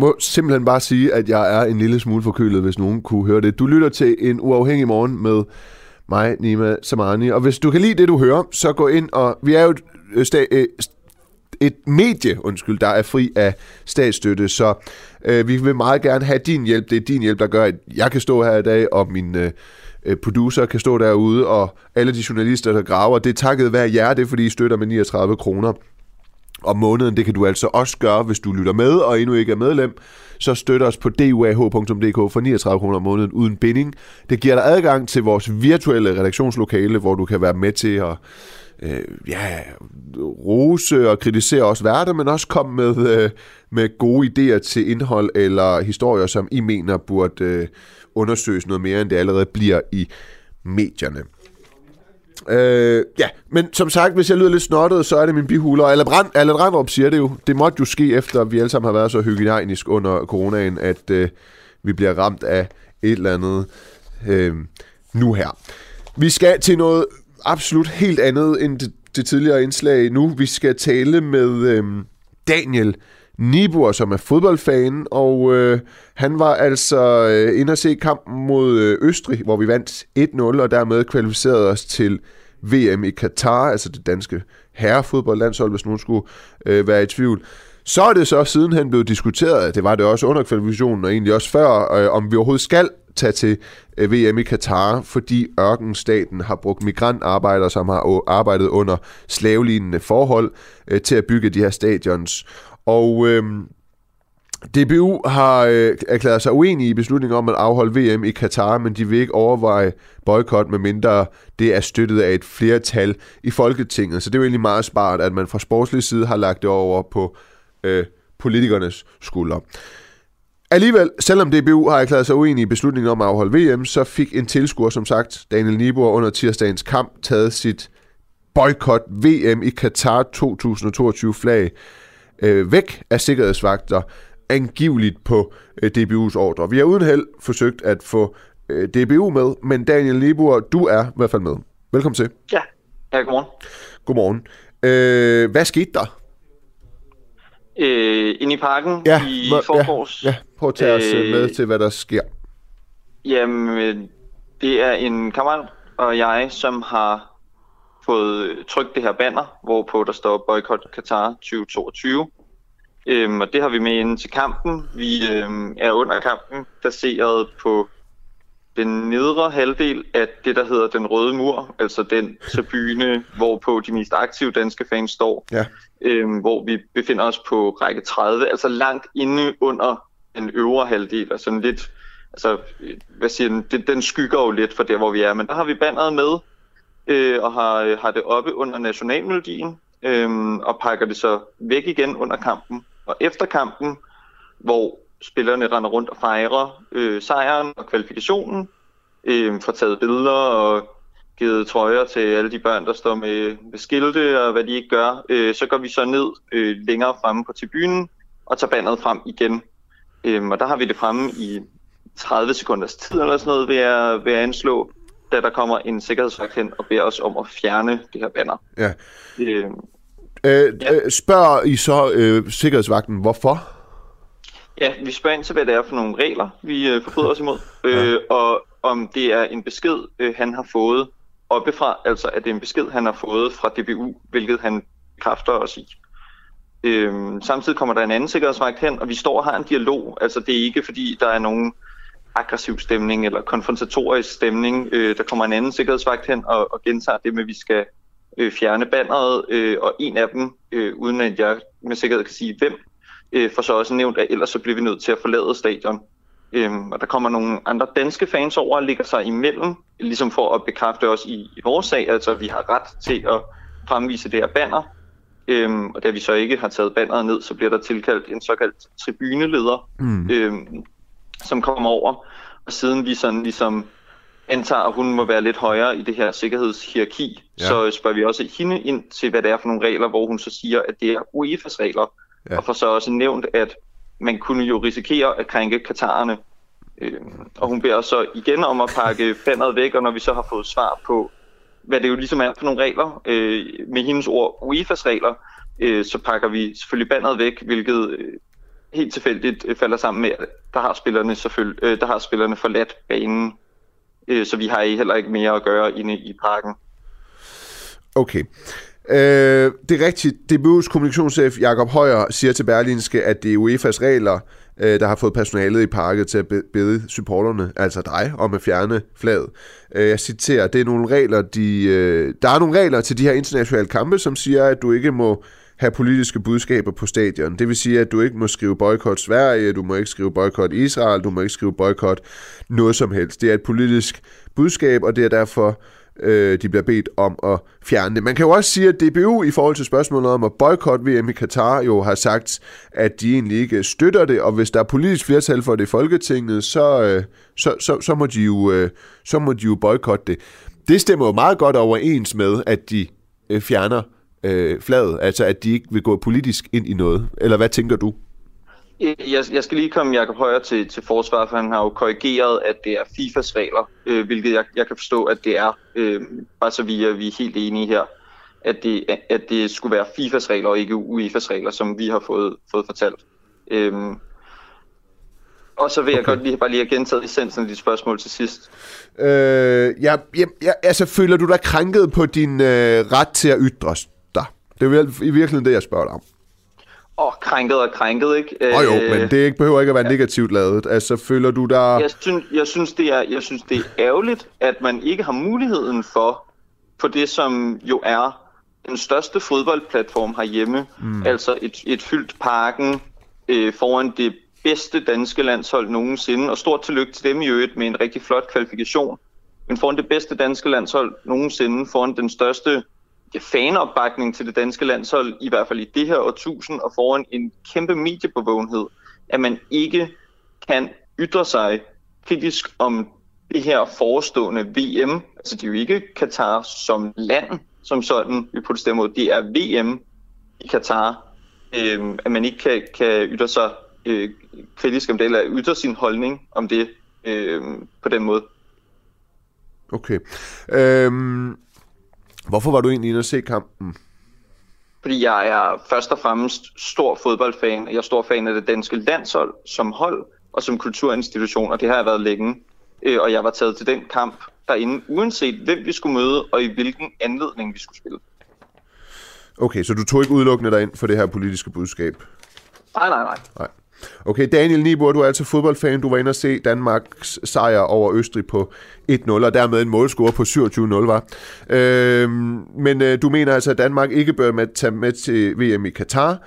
Må simpelthen bare sige, at jeg er en lille smule forkølet, hvis nogen kunne høre det. Du lytter til en uafhængig morgen med mig, Nima Samani. Og hvis du kan lide det, du hører, så gå ind og... Vi er jo et, øh, sta- øh, et medie, undskyld, der er fri af statsstøtte, så øh, vi vil meget gerne have din hjælp. Det er din hjælp, der gør, at jeg kan stå her i dag, og min øh, øh, producer kan stå derude, og alle de journalister, der graver. Det er takket være jer, det er fordi I støtter med 39 kroner om måneden. Det kan du altså også gøre, hvis du lytter med og endnu ikke er medlem. Så støtter os på duah.dk for 39 kroner om måneden uden binding. Det giver dig adgang til vores virtuelle redaktionslokale, hvor du kan være med til at øh, ja, rose og kritisere os værter, men også komme med, øh, med gode idéer til indhold eller historier, som I mener burde øh, undersøges noget mere, end det allerede bliver i medierne. Øh, ja, men som sagt, hvis jeg lyder lidt snottet, så er det min bihuler. Allan Brand, Allan Randrup siger det jo. Det måtte jo ske, efter vi alle sammen har været så hygiejnisk under coronaen, at øh, vi bliver ramt af et eller andet øh, nu her. Vi skal til noget absolut helt andet end det, det tidligere indslag nu. Vi skal tale med øh, Daniel Nibur, som er fodboldfan, og øh, han var altså øh, inde og se kampen mod øh, Østrig, hvor vi vandt 1-0, og dermed kvalificerede os til VM i Katar, altså det danske herrefodboldlandshold, hvis nogen skulle øh, være i tvivl. Så er det så sidenhen blevet diskuteret, det var det også under kvalifikationen, og egentlig også før, øh, om vi overhovedet skal tage til øh, VM i Katar, fordi ørkenstaten har brugt migrantarbejdere, som har arbejdet under slavelignende forhold, øh, til at bygge de her stadions. Og øh, DBU har øh, erklæret sig uenige i beslutningen om at afholde VM i Katar, men de vil ikke overveje boykot, medmindre det er støttet af et flertal i Folketinget. Så det er jo egentlig meget smart, at man fra sportslig side har lagt det over på øh, politikernes skuldre. Alligevel, selvom DBU har erklæret sig uenig i beslutningen om at afholde VM, så fik en tilskuer, som sagt, Daniel Nibor, under tirsdagens kamp taget sit boykot VM i Katar 2022 flag øh, væk af sikkerhedsvagter, angiveligt på øh, DBU's ordre. Vi har uden held forsøgt at få øh, DBU med, men Daniel Nibor, du er i hvert fald med. Velkommen til. Ja, ja godmorgen. Godmorgen. Øh, hvad skete der? øh, inde i parken Ja, i forgårs. Ja, ja. prøv at tage os øh, Øh, med til, hvad der sker. Jamen, det er en kammerat og jeg, som har fået trykt det her banner, hvorpå der står Boycott Qatar 2022. Øhm, og det har vi med ind til kampen. Vi øhm, er under kampen baseret på den nedre halvdel af det, der hedder den røde mur, altså den tribune, hvorpå de mest aktive danske fans står, Ja. øhm, hvor vi befinder os på række 30, altså langt inde under den øvre halvdel, altså sådan lidt, altså, øh, hvad siger den, den, den skygger jo lidt for der, hvor vi er, men der har vi banneret med, øh, og har, øh, har det oppe under nationalmelodien, øh, og pakker det så væk igen under kampen. Og efter kampen, hvor spillerne render rundt og fejrer øh, sejren og kvalifikationen, øh, får taget billeder og givet trøjer til alle de børn, der står med, med skilte og hvad de ikke gør, øh, så går vi så ned øh, længere fremme på tribunen og tager bandet frem igen. Øh, og der har vi det fremme i 30 sekunders tid eller sådan noget, ved at, ved at anslå, da der kommer en sikkerhedsvagt hen og beder os om at fjerne det her banner. Ja. Øh, Øh, øh, spørger I så øh, sikkerhedsvagten, hvorfor? Ja, vi spørger ind til, hvad det er for nogle regler, vi øh, forbryder os imod, øh, og om det er en besked, øh, han har fået oppefra, altså at det er en besked, han har fået fra DBU, hvilket han kræfter os i. Øh, samtidig kommer der en anden sikkerhedsvagt hen, og vi står og har en dialog. Altså det er ikke fordi, der er nogen aggressiv stemning eller konfrontatorisk stemning. Øh, der kommer en anden sikkerhedsvagt hen og, og gentager det med, at vi skal øh, fjerne banneret, øh, og en af dem, øh, uden at jeg med sikkerhed kan sige hvem, øh, for så også nævnt, at ellers så bliver vi nødt til at forlade stadion. Øhm, og der kommer nogle andre danske fans over og ligger sig imellem, ligesom for at bekræfte os i, i vores sag, altså at vi har ret til at fremvise det her banner. Øhm, og da vi så ikke har taget banneret ned, så bliver der tilkaldt en såkaldt tribuneleder, Mm. øhm, som kommer over. Og siden vi sådan ligesom antager, at hun må være lidt højere i det her sikkerhedshierarki, Ja. så spørger vi også hende ind til, hvad det er for nogle regler, hvor hun så siger, at det er UEFA's regler. Ja. Og får så også nævnt, at man kunne jo risikere at krænke katarerne. Øh, og hun beder så igen om at pakke banneret væk, og når vi så har fået svar på, hvad det jo ligesom er for nogle regler, øh, med hendes ord UEFA's regler, øh, så pakker vi selvfølgelig banneret væk, hvilket øh, helt tilfældigt øh, falder sammen med, at der har spillerne selvfølgelig, øh, der har spillerne forladt banen, øh, så vi har heller ikke mere at gøre inde i parken. Okay. Øh, det er rigtigt. DBU's kommunikationschef Jakob Højer siger til Berlinske, at det er UEFA's regler, øh, der har fået personalet i parket til at bede supporterne, altså dig, om at fjerne flaget. Øh, jeg citerer, det er nogle regler, de, øh, der er nogle regler til de her internationale kampe, som siger, at du ikke må have politiske budskaber på stadion. Det vil sige, at du ikke må skrive boykot Sverige, du må ikke skrive boykot Israel, du må ikke skrive boykot noget som helst. Det er et politisk budskab, og det er derfor, øh, de bliver bedt om at fjerne det. Man kan jo også sige, at DBU i forhold til spørgsmålet om at boykotte VM i Katar jo har sagt, at de egentlig ikke støtter det, og hvis der er politisk flertal for det i Folketinget, så, øh, så, så, så, må, de jo, øh, så må de jo boykotte det. Det stemmer jo meget godt overens med, at de øh, fjerner øh, flaget, altså at de ikke vil gå politisk ind i noget. Eller hvad tænker du? Jeg, jeg skal lige komme Jakob Højer til, til forsvar, for han har jo korrigeret, at det er FIFAs regler, øh, hvilket jeg, jeg kan forstå, at det er, øh, bare så vi er, vi er helt enige her. at det, at det skulle være FIFAs regler og ikke UEFAs regler, som vi har fået, fået fortalt. Øhm, og så vil jeg godt lige, bare lige have gentaget essensen af dit spørgsmål til sidst. Øh, ja, ja, ja, altså, føler du dig krænket på din øh, ret til at ytre? Det er i virkeligheden det, jeg spørger dig om. Åh, oh, krænket og krænket, ikke? Åh oh, jo, men det ikke, behøver ikke at være ja. negativt lavet. Altså, føler du dig... Jeg synes, jeg, synes, det er, jeg synes, det er ærgerligt, at man ikke har muligheden for, på det, som jo er den største fodboldplatform herhjemme, mm. altså et, et fyldt parken øh, foran det bedste danske landshold nogensinde, og stort tillykke til dem i øvrigt med en rigtig flot kvalifikation, men foran det bedste danske landshold nogensinde, foran den største fanopbakning til det danske landshold, i hvert fald i det her årtusind, og foran en kæmpe mediebevågenhed, at man ikke kan ytre sig kritisk om det her forestående VM. Altså det er jo ikke Katar som land som sådan, vi protesterer mod. Det er VM i Katar, øh, at man ikke kan, kan ytre sig øh, kritisk om det, eller ytre sin holdning om det øh, på den måde. Okay. Øhm, hvorfor var du egentlig inde og se kampen? Fordi jeg er først og fremmest stor fodboldfan. Jeg er stor fan af det danske landshold som hold og som kulturinstitution, og det har jeg været længe. Øh, og jeg var taget til den kamp derinde, uanset hvem vi skulle møde og i hvilken anledning vi skulle spille. Okay, så du tog ikke udelukkende dig ind for det her politiske budskab? Nej, nej, nej. nej. Okay, Daniel Nibor, du er altså fodboldfan. Du var inde og se Danmarks sejr over Østrig på 1-0, og dermed en målscore på 27-0, var. Øhm, men øh, du mener altså, at Danmark ikke bør med, tage med til VM i Katar,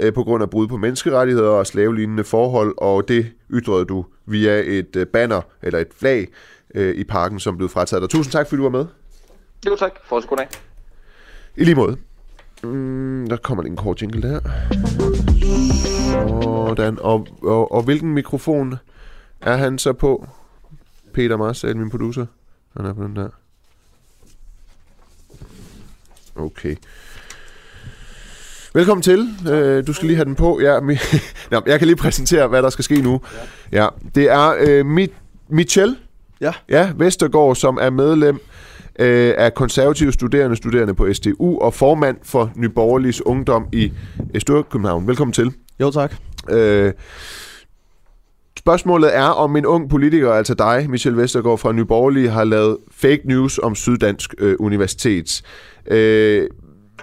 øh, på grund af brud på menneskerettigheder og slavelignende forhold, og det ytrede du via et øh, banner, eller et flag, øh, i parken, som blev frataget dig. Tusind tak, fordi du var med. Jo tak. Fortsat goddag. I lige måde. Mm, der kommer en kort jingle der. Sådan. Og, og, og hvilken mikrofon er han så på? Peter Marcel, min producer. Han er på den der. Okay. Velkommen til. Uh, du skal lige have den på. Ja, mi- Nå, jeg kan lige præsentere, hvad der skal ske nu. Ja, det er uh, Mi- Michel. Ja. Ja, Vestergaard, som er medlem øh, af konservative studerende, studerende på SDU og formand for Nyborgerligs Ungdom i Storkøbenhavn. Velkommen til. Jo, tak. Øh, spørgsmålet er, om en ung politiker, altså dig, Michel Vestergaard fra Nyborgerlige, har lavet fake news om Syddansk øh, Universitet. Øh,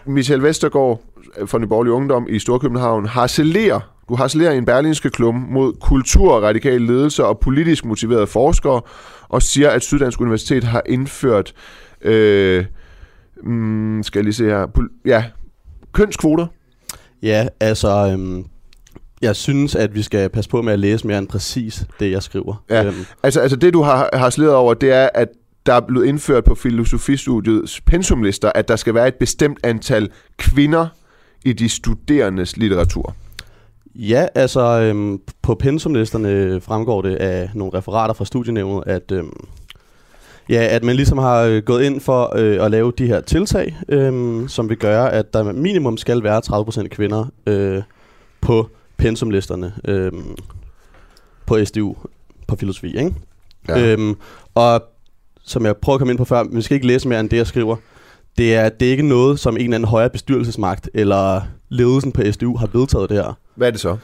Michel Vestergaard fra Nyborgerlige Ungdom i Storkøbenhavn harcelerer du harcelerer i en berlinske klum mod kultur, radikale ledelse og politisk motiverede forskere, og siger, at Syddansk Universitet har indført, øh, mm, skal jeg lige se her, ja, kønskvoter. Ja, altså, øhm, jeg synes, at vi skal passe på med at læse mere end præcis det, jeg skriver. Ja, øhm. altså, altså det, du har harceleret over, det er, at der er blevet indført på filosofistudiets pensumlister, at der skal være et bestemt antal kvinder i de studerendes litteratur. Ja, altså øhm, på pensumlisterne fremgår det af nogle referater fra studienævnet, at, øhm, ja, at man ligesom har øh, gået ind for øh, at lave de her tiltag, øhm, som vil gøre, at der minimum skal være 30% kvinder øh, på pensumlisterne øh, på SDU, på filosofi. Ikke? Ja. Øhm, og som jeg prøver at komme ind på før, vi skal ikke læse mere end det, jeg skriver. Det er, det er ikke noget, som en eller anden højere bestyrelsesmagt eller ledelsen på SDU har vedtaget det her. Hvad er det så?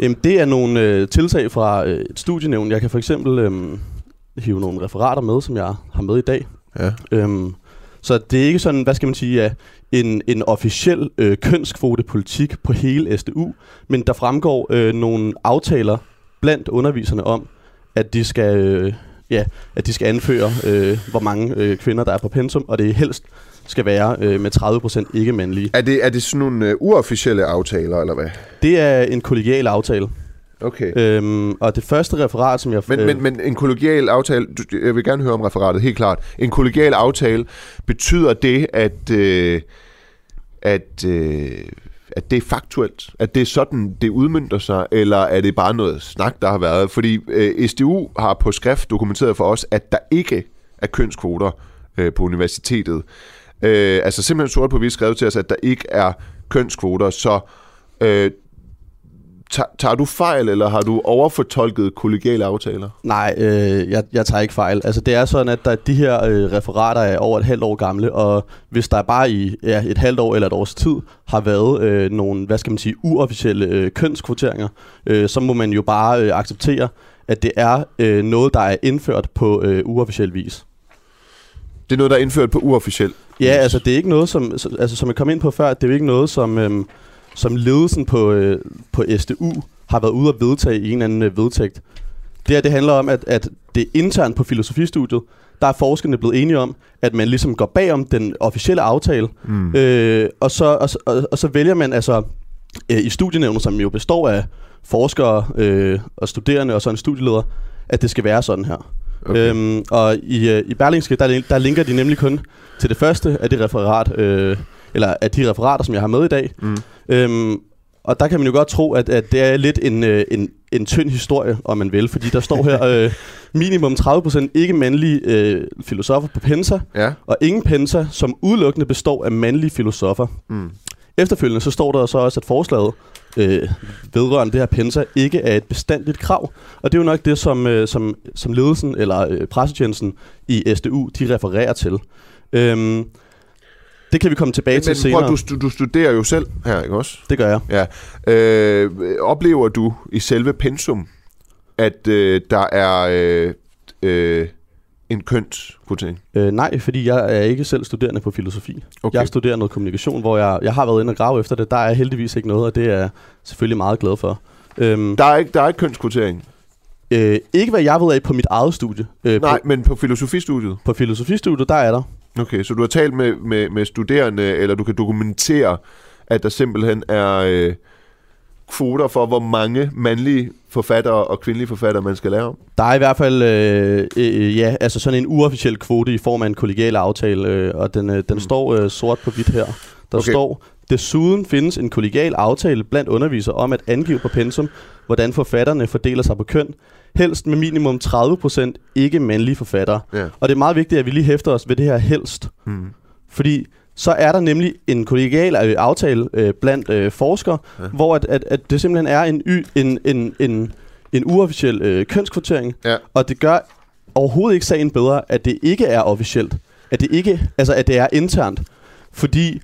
Jamen, det er nogle øh, tiltag fra øh, et studienævn. Jeg kan for eksempel øh, hive nogle referater med, som jeg har med i dag. Ja. Øhm, så det er ikke sådan, hvad skal man sige, ja, en, en officiel øh, kønskvotepolitik på hele SDU, men der fremgår øh, nogle aftaler blandt underviserne om, at de skal, øh, ja, at de skal anføre, øh, hvor mange øh, kvinder der er på pensum, og det er helst skal være øh, med 30% ikke-mandlige. Er det, er det sådan nogle øh, uofficielle aftaler, eller hvad? Det er en kollegial aftale. Okay. Øhm, og det første referat, som jeg... Men, øh, men, men en kollegial aftale, du, jeg vil gerne høre om referatet, helt klart. En kollegial aftale, betyder det, at, øh, at, øh, at det er faktuelt? At det er sådan, det udmyndter sig? Eller er det bare noget snak, der har været? Fordi øh, SDU har på skrift dokumenteret for os, at der ikke er kønskvoter øh, på universitetet. Øh, altså simpelthen sort på hvidt skrevet til os, at der ikke er kønskvoter, så øh, tager, du fejl, eller har du overfortolket kollegiale aftaler? Nej, øh, jeg, jeg tager ikke fejl. Altså, det er sådan, at der, de her øh, referater er over et halvt år gamle, og hvis der bare i ja, et halvt år eller et års tid har været øh, nogle, hvad skal man sige, uofficielle øh, kønskvoteringer, øh, så må man jo bare øh, acceptere, at det er øh, noget, der er indført på øh, uofficiel vis. Det er noget, der er indført på uofficiel Ja, altså det er ikke noget, som, så- altså, som jeg kom ind på før, det er jo ikke noget, som, øhm, som ledelsen på, øh, på SDU har været ude at vedtage i en eller anden øh, vedtægt. Det her, det handler om, at, at det er internt på filosofistudiet, der er forskerne blevet enige om, at man ligesom går bag om den officielle aftale, Mm. øh, og, så, og, så- og, og så vælger man altså øh, i studienævnet, som jo består af forskere øh, og studerende og så en studieleder, at det skal være sådan her. Okay. Øhm, og i, øh, i Berlingske, der, der linker de nemlig kun til det første af det referat, øh, eller af de referater, som jeg har med i dag. Mm. Øhm, og der kan man jo godt tro, at, at det er lidt en, øh, en, en tynd historie, om man vil, fordi der står her øh, minimum 30% ikke-mandlige øh, filosofer på Pensa, Ja. og ingen Pensa, som udelukkende består af mandlige filosofer. Mm. Efterfølgende så står der så også, at forslaget øh, vedrørende det her Pensa ikke er et bestandigt krav. Og det er jo nok det, som, øh, som, som ledelsen eller øh, pressetjenesten i SDU, de refererer til. Øhm, det kan vi komme tilbage Men, til men senere. prøv, du, du studerer jo selv her, ikke også? Det gør jeg. Ja. Øh, oplever du i selve pensum, at øh, der er øh, øh, en kønskvotering? Øh, nej, fordi jeg er ikke selv studerende på filosofi. Okay. Jeg studerer noget kommunikation, hvor jeg, jeg har været inde og grave efter det. Der er heldigvis ikke noget, og det er jeg selvfølgelig meget glad for. Øhm, Der er ikke, der er ikke kønskvotering? øh, ikke hvad jeg ved af på mit eget studie. Øh, Nej, på, men på filosofistudiet? på filosofistudiet, der er der. Okay, så du har talt med, med, med studerende, eller du kan dokumentere, at der simpelthen er øh, kvoter for, hvor mange mandlige forfattere og kvindelige forfattere, man skal lære om? Der er i hvert fald øh, øh, ja, altså sådan en uofficiel kvote i form af en kollegial aftale, øh, og den, øh, den mm. står øh, sort på hvidt her. Der Okay. står, desuden findes en kollegial aftale blandt undervisere om at angive på pensum, hvordan forfatterne fordeler sig på køn, helst med minimum 30% ikke-mandlige forfattere. Ja. Og det er meget vigtigt, at vi lige hæfter os ved det her helst. Mm. Fordi så er der nemlig en kollegial øh, aftale øh, blandt øh, forskere, ja. hvor at, at, at det simpelthen er en, y, en, en, en, en uofficiel øh, kønskvotering, Ja. og det gør overhovedet ikke sagen bedre, at det ikke er officielt. At det ikke, altså at det er internt. Fordi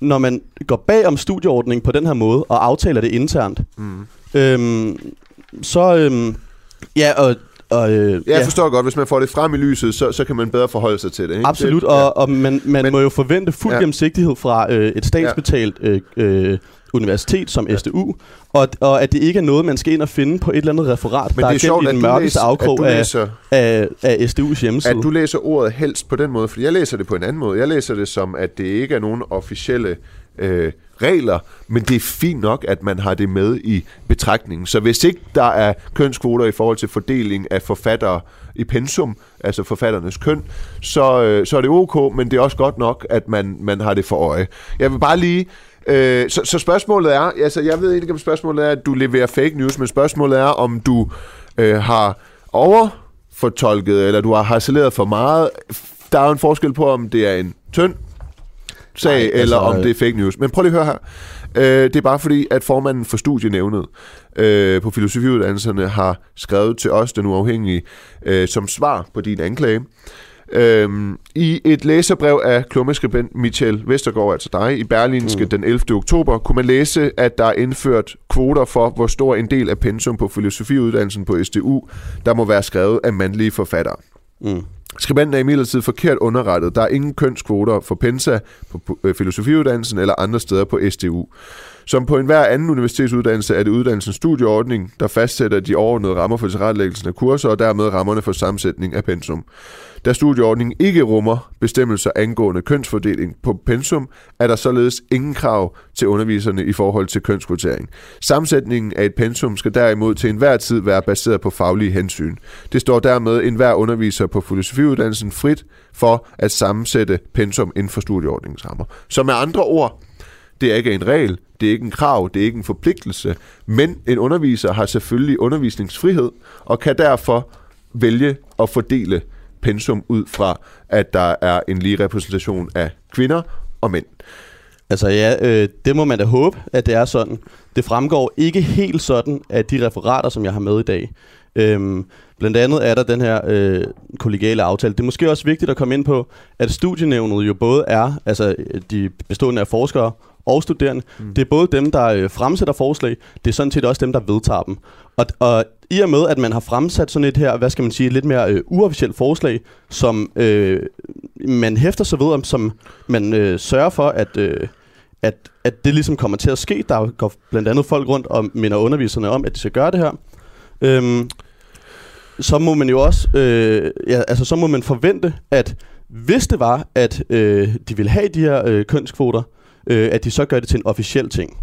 når man går bag om studieordningen på den her måde, og aftaler det internt, Mm. øhm, så... Øhm, ja, og... og øh, Ja, jeg forstår godt, hvis man får det frem i lyset, så, så kan man bedre forholde sig til det. Ikke? Absolut, det, og, og man, man Men- må jo forvente fuld Ja. ja. gennemsigtighed fra øh, et statsbetalt øh, øh, universitet som ja. SDU, og, og at det ikke er noget, man skal ind og finde på et eller andet referat, Men der det er er sjovt, at den mørkeste læser- afkrog du af, læser- af, af SDU's hjemmeside. At du læser ordet helst på den måde, fordi jeg læser det på en anden måde. Jeg læser det som, at det ikke er nogen officielle øh, regler, men det er fint nok, at man har det med i betragtningen. Så hvis ikke der er kønskvoter i forhold til fordeling af forfattere i pensum, altså forfatternes køn, så, øh, så er det ok, men det er også godt nok, at man, man har det for øje. Jeg vil bare lige... Øh, så, så spørgsmålet er, altså jeg ved ikke, om spørgsmålet er, at du leverer fake news, men spørgsmålet er, om du øh, har overfortolket, eller du har harceleret for meget. Der er jo en forskel på, om det er en tynd sag, Nej, altså, eller om det er fake news. Men prøv lige at høre her. Øh, det er bare fordi, at formanden for studienævnet øh, på filosofiuddannelserne har skrevet til os, den uafhængige, øh, som svar på din anklage. Øhm, I et læserbrev af klummeskribent Michel Vestergaard, altså dig, i Berlinske mm. den 11. oktober, kunne man læse, at der er indført kvoter for, hvor stor en del af pensum på filosofiuddannelsen på SDU, der må være skrevet af mandlige forfattere. Mm. Skribenten er imidlertid forkert underrettet. Der er ingen kønskvoter for Pensa på øh, filosofiuddannelsen eller andre steder på SDU. Som på enhver anden universitetsuddannelse er det uddannelsens studieordning, der fastsætter de overordnede rammer for tilrettelæggelsen af kurser og dermed rammerne for sammensætning af pensum. Da studieordningen ikke rummer bestemmelser angående kønsfordeling på pensum, er der således ingen krav til underviserne i forhold til kønskvotering. Sammensætningen af et pensum skal derimod til enhver tid være baseret på faglige hensyn. Det står dermed enhver underviser på filosofiuddannelsen frit for at sammensætte pensum inden for studieordningens rammer. Så med andre ord, det er ikke en regel, det er ikke en krav, det er ikke en forpligtelse, men en underviser har selvfølgelig undervisningsfrihed og kan derfor vælge at fordele pensum ud fra, at der er en lige repræsentation af kvinder og mænd. Altså ja, øh, det må man da håbe, at det er sådan. Det fremgår ikke helt sådan af de referater, som jeg har med i dag. Øhm, blandt andet er der den her øh, kollegiale aftale. Det er måske også vigtigt at komme ind på, at studienævnet jo både er, altså de bestående af forskere og studerende, mm. det er både dem, der øh, fremsætter forslag, det er sådan set også dem, der vedtager dem. Og, og i og med, at man har fremsat sådan et her, hvad skal man sige, lidt mere øh, uofficielt forslag, som øh, man hæfter sig ved, om, som man øh, sørger for, at, øh, at, at det ligesom kommer til at ske. Der går blandt andet folk rundt og minder underviserne om, at de skal gøre det her. Øhm, så må man jo også, øh, ja, altså så må man forvente, at hvis det var, at øh, de vil have de her øh, kønskvoter, øh, at de så gør det til en officiel ting.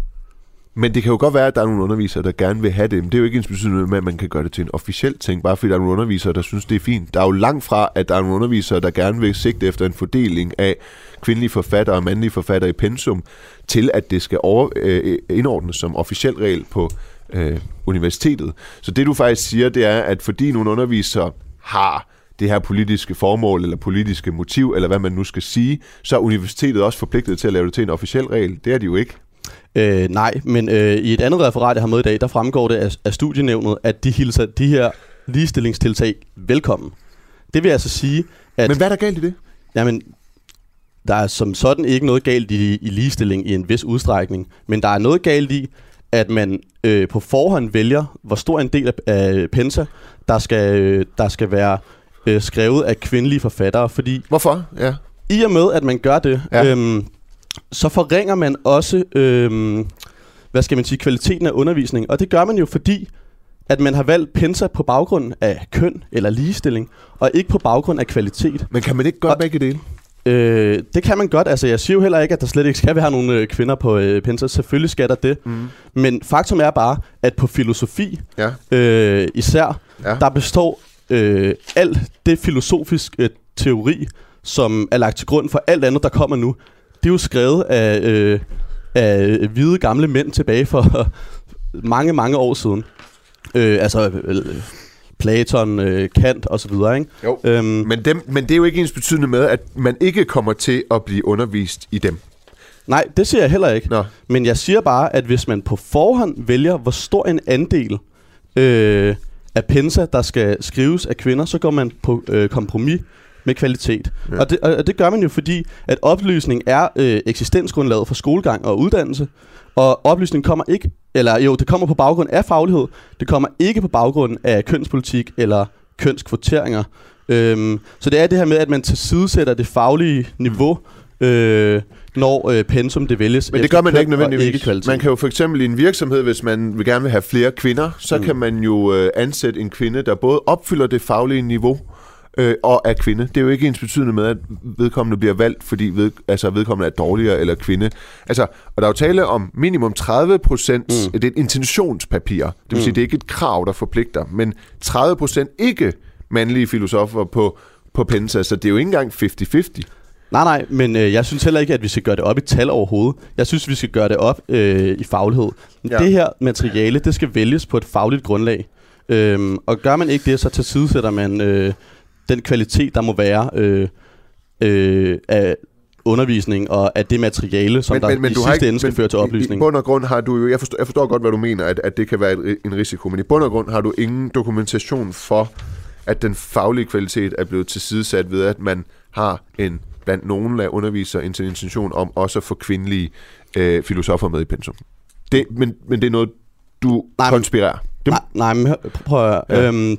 Men det kan jo godt være, at der er nogle undervisere, der gerne vil have det. Men det er jo ikke ens betydende med, at man kan gøre det til en officiel ting, bare fordi der er nogle undervisere, der synes, det er fint. Der er jo langt fra, at der er nogle undervisere, der gerne vil sigte efter en fordeling af kvindelige forfattere og mandlige forfattere i pensum, til at det skal over, øh, indordnes som officiel regel på øh, universitetet. Så det du faktisk siger, det er, at fordi nogle undervisere har det her politiske formål eller politiske motiv, eller hvad man nu skal sige, så er universitetet også forpligtet til at lave det til en officiel regel. Det er de jo ikke. Øh, nej, men øh, i et andet referat, jeg har med i dag, der fremgår det af, af studienævnet, at de hilser de her ligestillingstiltag velkommen. Det vil altså sige, at... Men hvad er der galt i det? Jamen, der er som sådan ikke noget galt i, i ligestilling i en vis udstrækning, men der er noget galt i, at man øh, på forhånd vælger, hvor stor en del af, af Pensa, der skal, øh, der skal være øh, skrevet af kvindelige forfattere. Fordi Hvorfor? Ja. I og med, at man gør det, Ja. øhm, så forringer man også, øhm, hvad skal man sige, kvaliteten af undervisning. Og det gør man jo fordi, at man har valgt Pensa på baggrund af køn eller ligestilling, og ikke på baggrund af kvalitet. Men kan man ikke gøre Og- begge dele? Øh, det kan man godt. Altså, jeg siger jo heller ikke, at der slet ikke skal være nogle øh, kvinder på øh, Pensa. Selvfølgelig skal der det. Mm. Men faktum er bare, at på filosofi Ja. øh, især, Ja. der består øh, alt det filosofiske teori, som er lagt til grund for alt andet, der kommer nu. Det er jo skrevet af, øh, af hvide gamle mænd tilbage for mange, mange år siden. Øh, altså øh, Platon, øh, Kant og så videre, ikke? Jo. Øhm, Men, dem, men det er jo ikke ens betydende med, at man ikke kommer til at blive undervist i dem. Nej, det siger jeg heller ikke. Nå. Men jeg siger bare, at hvis man på forhånd vælger, hvor stor en andel øh, af pensa, der skal skrives af kvinder, så går man på øh, kompromis med kvalitet. Ja. Og, det, og det gør man jo fordi, at oplysning er øh, eksistensgrundlaget for skolegang og uddannelse. Og oplysning kommer ikke, eller jo, det kommer på baggrund af faglighed. Det kommer ikke på baggrund af kønspolitik eller kønskvoteringer. Øhm, så det er det her med, at man tilsidesætter det faglige niveau, øh, når øh, pensum det vælges Men det gør man ikke nødvendigvis. Ikke kvalitet. man kan jo for eksempel i en virksomhed, hvis man vil gerne vil have flere kvinder, så mm. kan man jo øh, ansætte en kvinde, der både opfylder det faglige niveau, øh, og er kvinde. Det er jo ikke ens betydende med, at vedkommende bliver valgt, fordi ved, altså, vedkommende er dårligere eller kvinde. Altså, og der er jo tale om minimum 30 procent, mm. det er et intentionspapir. Det vil mm. sige, det er ikke et krav, der forpligter, men 30 procent ikke mandlige filosofer på, på Pensa, så det er jo ikke engang 50-50. Nej, nej, men øh, jeg synes heller ikke, at vi skal gøre det op i tal overhovedet. Jeg synes, vi skal gøre det op øh, i faglighed. Ja. Det her materiale, det skal vælges på et fagligt grundlag. Øhm, og gør man ikke det, så tilsidesætter man øh, den kvalitet, der må være øh, øh, af undervisning og af det materiale, som men, der men, men i sidste ende skal føre til I, I oplysning. bund og grund har du jo, jeg forstår, jeg forstår godt, hvad du mener, at, at det kan være en risiko, men i bund og grund har du ingen dokumentation for, at den faglige kvalitet er blevet tilsidesat ved, at man har en blandt nogle af undervisere en intention om også at få kvindelige øh, filosofer med i pensum. Det, men, men det er noget, du Nej, konspirerer. Det, Nej, nej, men hør- prøv at høre. Ja. Øhm,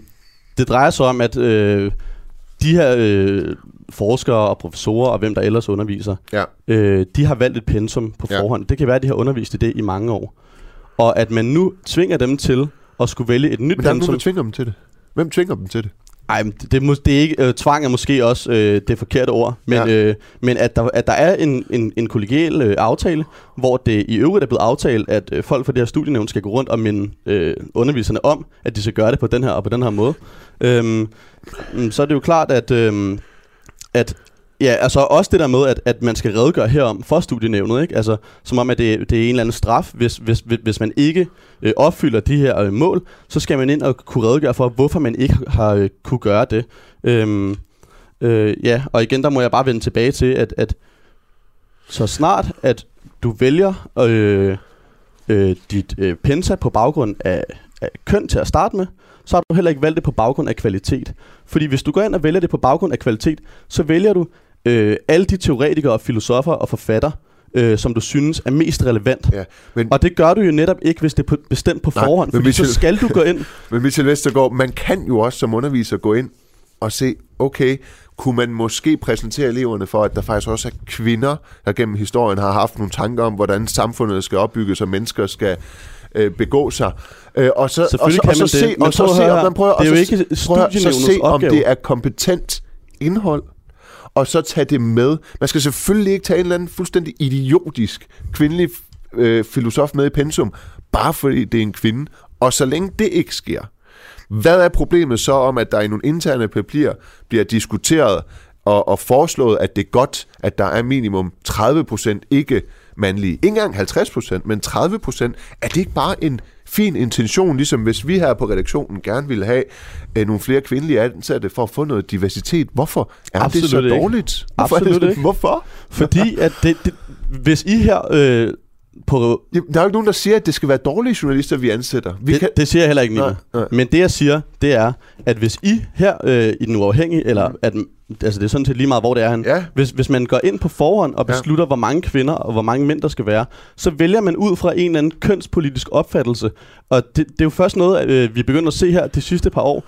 det drejer sig om, at øh, de her øh, forskere og professorer og hvem der ellers underviser, Ja. øh, de har valgt et pensum på Ja. forhånd. Det kan være, at de har undervist i det i mange år. Og at man nu tvinger dem til at skulle vælge et nyt men der er nogen, pensum. der tvinger dem til det. Hvem tvinger dem til det? Ej, det, må, det er ikke, øh, tvang er måske også øh, det forkerte ord, men, Ja. øh, men at, der, at der er en, en, en kollegial øh, aftale, hvor det i øvrigt er blevet aftalt, at øh, folk fra det her studienævn skal gå rundt og minde øh, underviserne om, at de skal gøre det på den her og på den her måde. Øhm, så er det jo klart, at, øhm, at Ja, altså også det der med, at, at man skal redegøre herom for studienævnet, ikke? Altså, som om, at det, det er en eller anden straf, hvis, hvis, hvis, man ikke øh, opfylder de her øh, mål, så skal man ind og kunne redegøre for, hvorfor man ikke har øh, kunne gøre det. Øhm, øh, ja, og igen, der må jeg bare vende tilbage til, at, at så snart, at du du vælger øh, øh, dit øh, penta på baggrund af, af køn til at starte med, så har du heller ikke valgt det på baggrund af kvalitet. Fordi hvis du går ind og vælger det på baggrund af kvalitet, så vælger du øh, alle de teoretikere og filosofer og forfatter, øh, som du synes er mest relevant. Ja, men, Og det gør du jo netop ikke, hvis det er på, bestemt på Nej, forhånd, fordi så skal du gå ind. Men Michel Vestergaard, man kan jo også som underviser gå ind og se, okay, kunne man måske præsentere eleverne for, at der faktisk også er kvinder, der gennem historien har haft nogle tanker om, hvordan samfundet skal opbygges, og mennesker skal øh, begå sig. Øh, og så, og så, kan og så man se, og så se, om man prøver, Det er og jo så, ikke prøv at- så se, om det er kompetent indhold, og så tage det med. Man skal selvfølgelig ikke tage en eller anden fuldstændig idiotisk kvindelig øh, filosof med i pensum, bare fordi det er en kvinde. Og så længe det ikke sker, hvad er problemet så om, at der i nogle interne papirer bliver diskuteret og, og foreslået, at det er godt, at der er minimum 30% ikke mandlige. Ikke engang 50%, men 30%. Er det ikke bare en fin intention, ligesom hvis vi her på redaktionen gerne ville have øh, nogle flere kvindelige ansatte for at få noget diversitet? Hvorfor er Absolut det så ikke. dårligt? Hvorfor er det Absolut ikke. Hvorfor? Fordi at det, det, hvis I her øh, på... Jamen, der er jo ikke nogen, der siger, at det skal være dårlige journalister, vi ansætter. Vi det, kan... det siger jeg heller ikke, Nina. Nej, nej. Men det jeg siger, det er, at hvis I her øh, i den uafhængige, eller at, altså det er sådan set lige meget, hvor det er han. Ja. Hvis, hvis man går ind på forhånd og Ja. beslutter, hvor mange kvinder og hvor mange mænd der skal være, så vælger man ud fra en eller anden kønspolitisk opfattelse. Og det, det er jo først noget, øh, vi begynder at se her de sidste par år.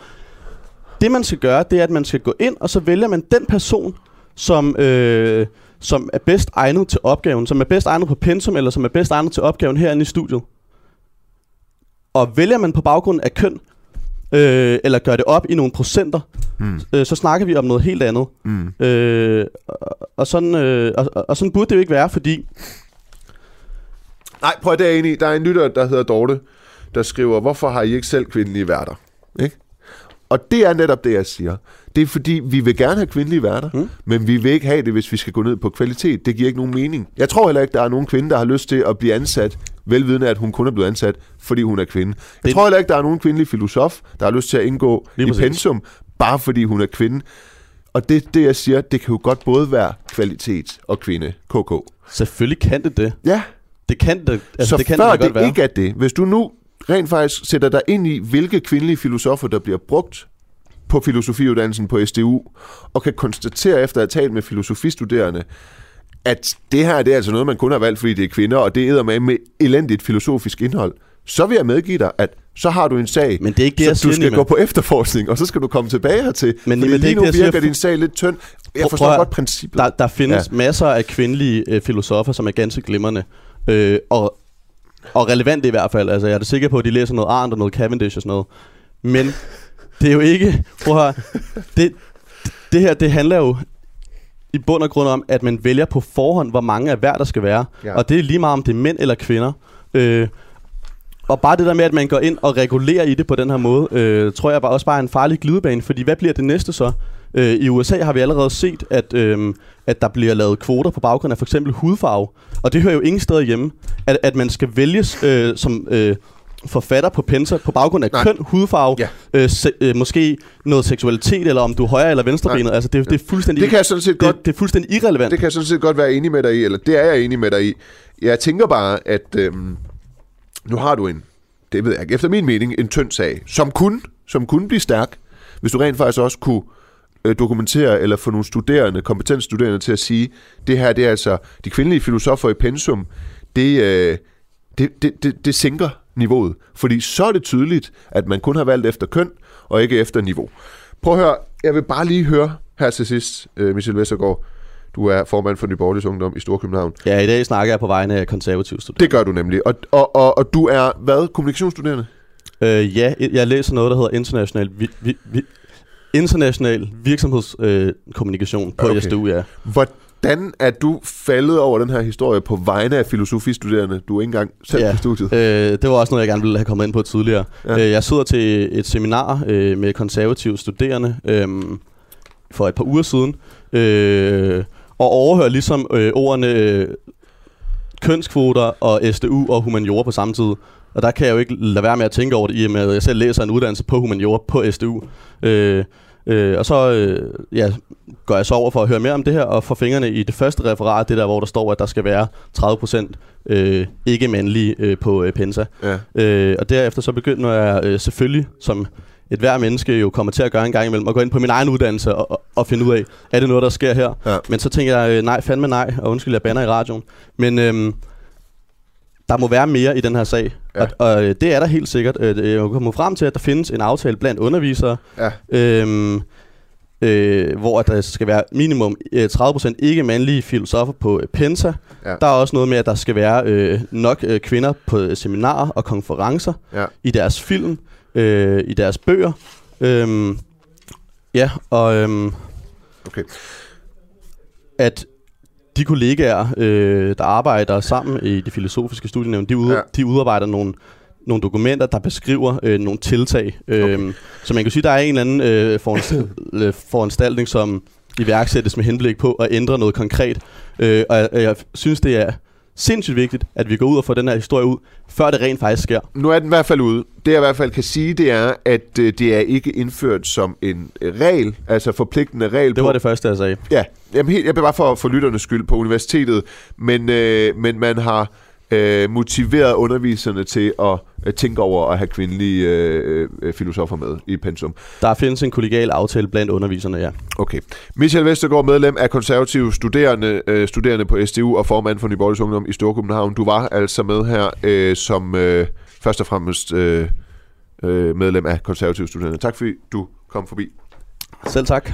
Det man skal gøre, det er, at man skal gå ind, og så vælger man den person, som, øh, som er bedst egnet til opgaven, som er bedst egnet på pensum, eller som er bedst egnet til opgaven herinde i studiet. Og vælger man på baggrund af køn, øh, eller gør det op i nogle procenter, Mm. øh, så snakker vi om noget helt andet. Mm. Øh, og, og, sådan, øh, og, og- sådan burde det jo ikke være, fordi Nej, prøv at det er enig i. Der er en lytter, der hedder Dorte, der skriver, hvorfor har I ikke selv kvindelige værter? Ikke? Og det er netop det, jeg siger. Det er fordi, vi vil gerne have kvindelige værter, mm. men vi vil ikke have det, hvis vi skal gå ned på kvalitet. Det giver ikke nogen mening. Jeg tror heller ikke, der er nogen kvinde, der har lyst til at blive ansat, velvidende, at hun kun er blevet ansat, fordi hun er kvinde. Jeg Det- tror heller ikke, der er nogen kvindelig filosof, der har lyst til at indgå Lige i præcis. pensum, bare fordi hun er kvinde. Og det, det, jeg siger, det kan jo godt både være kvalitet og kvinde. KK. selvfølgelig kan det det. Ja, Det kan det, altså, så det kan før det, det, godt være. ikke er det, hvis du nu rent faktisk sætter dig ind i, hvilke kvindelige filosofer, der bliver brugt på filosofiuddannelsen på SDU, og kan konstatere efter at have talt med filosofistuderende, at det her det er altså noget, man kun har valgt, fordi det er kvinder, og det æder med med elendigt filosofisk indhold, så vil jeg medgive dig, at så har du en sag, Men det er ikke det, jeg siger, du skal Nima. gå på efterforskning, og så skal du komme tilbage hertil. Men Men Nima, fordi det er lige ikke nu det, siger. virker din sag lidt tynd. Jeg forstår prøv godt princippet. Der, der findes Ja. masser af kvindelige øh, filosofer, som er ganske glimrende. Øh, og, og relevante i hvert fald. Altså, jeg er da sikker på, at de læser noget Arndt og noget Cavendish og sådan noget. Men det er jo ikke... Prøv at det, det her, det handler jo i bund og grund om, at man vælger på forhånd, hvor mange af hver der skal være. Ja. Og det er lige meget, om det er mænd eller kvinder. Øh, og bare det der med, at man går ind og regulerer i det på den her måde, øh, tror jeg bare også bare er en farlig glidebane. Fordi hvad bliver det næste så? Øh, I USA har vi allerede set, at, øh, at der bliver lavet kvoter på baggrund af for eksempel hudfarve. Og det hører jo ingen steder hjemme. At, at man skal vælges øh, som øh, forfatter på pensa på baggrund af Nej. køn, hudfarve, Ja. øh, se, øh, måske noget seksualitet, eller om du er højre eller venstrebenet. Altså det, det er fuldstændig... Det kan jeg sådan set godt det, det er fuldstændig irrelevant. Det kan jeg sådan set godt være enig med dig i, eller det er jeg enig med dig i. Jeg tænker bare, at øhm, nu har du en, det ved jeg ikke, efter min mening, en tynd sag, som kunne, som kunne blive stærk, hvis du rent faktisk også kunne øh, dokumentere eller få nogle studerende, kompetente studerende til at sige, det her, det er altså, de kvindelige filosofer i pensum, det, øh, det, det, det, det sænker niveauet. Fordi så er det tydeligt, at man kun har valgt efter køn, og ikke efter niveau. Prøv at høre, jeg vil bare lige høre her til sidst, øh, Michel Vestergaard, du er formand for Nyborgerligs Ungdom i Storkøbenhavn. Ja, i dag snakker jeg på vegne af konservative studerende. Det gør du nemlig. Og, og, og, og du er, hvad, kommunikationsstuderende? Øh, ja, jeg læser noget, der hedder international, vi, vi, vi, international virksomhedskommunikation øh, kommunikation på Okay. SDU, ja. Hvordan er du faldet over den her historie på vegne af filosofistuderende? Du er ikke engang selv Ja. på studiet. Øh, det var også noget, jeg gerne ville have kommet ind på tidligere. Ja. Øh, jeg sidder til et seminar øh, med konservative studerende øh, for et par uger siden, øh, og overhører ligesom øh, ordene øh, kønskvoter og SDU og humaniora på samme tid. Og der kan jeg jo ikke lade være med at tænke over det, i og med at jeg selv læser en uddannelse på humaniora på SDU. Øh, Øh, og så øh, ja, går jeg så over for at høre mere om det her, og får fingrene i det første referat, det der, hvor der står, at der skal være 30% øh, ikke-mandlige øh, på øh, Pensa. Ja. Øh, og derefter så begynder jeg øh, selvfølgelig, som et hver menneske jo kommer til at gøre en gang imellem, at gå ind på min egen uddannelse og, og, og finde ud af, er det noget, der sker her? Ja. Men så tænker jeg, øh, nej, fandme nej, og undskyld, jeg banner i radioen. Men øhm, der må være mere i den her sag, Ja. og, og øh, det er der helt sikkert. Øh, Jeg kommer frem til, at der findes en aftale blandt undervisere, Ja. øhm, øh, hvor at der skal være minimum øh, 30% ikke-mandlige filosofer på øh, Pensa. Ja. Der er også noget med, at der skal være øh, nok øh, kvinder på øh, seminarer og konferencer Ja. i deres film, øh, i deres bøger. Øhm, ja, og øhm, Okay. at de kollegaer, øh, der arbejder sammen i det filosofiske studienævn, de, ud, Ja. de udarbejder nogle, nogle dokumenter, der beskriver øh, nogle tiltag. Øh, okay. Så man kan sige, der er en eller anden øh, foranst- øh, foranstaltning, som iværksættes med henblik på at ændre noget konkret. Øh, og jeg, jeg synes, det er sindssygt vigtigt, at vi går ud og får den her historie ud, før det rent faktisk sker. Nu er den i hvert fald ude. Det jeg i hvert fald kan sige, det er, at øh, det er ikke indført som en øh, regel, altså forpligtende regel Det på... var det første, jeg sagde. Ja, jamen helt, jeg bliver bare for, for lytternes skyld på universitetet, men, øh, men man har øh, motiveret underviserne til at øh, tænke over at have kvindelige øh, øh, filosofer med i pensum. Der findes en kollegial aftale blandt underviserne, ja. Okay. Michael Vestergaard, medlem af konservative studerende, øh, studerende på SDU og formand for Nyborgs Ungdom i Storkøbenhavn. Du var altså med her øh, som øh, først og fremmest øh, øh, medlem af konservative studerende. Tak fordi du kom forbi. Selv tak.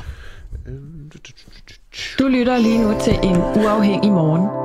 Du lytter lige nu til en uafhængig morgen.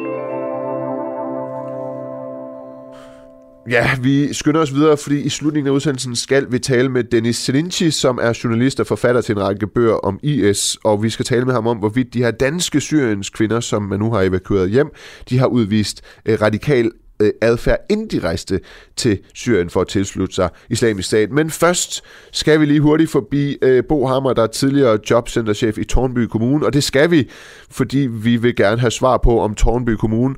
Ja, vi skynder os videre, fordi i slutningen af udsendelsen skal vi tale med Dennis Selinci, som er journalist og forfatter til en række bøger om IS, og vi skal tale med ham om, hvorvidt de her danske Syriens kvinder, som man nu har evakueret hjem, de har udvist øh, radikal øh, adfærd rejste til Syrien for at tilslutte sig islamisk stat. Men først skal vi lige hurtigt forbi øh, Bo Hammer, der er tidligere jobcenterchef i Tornby Kommune, og det skal vi, fordi vi vil gerne have svar på, om Tornby Kommune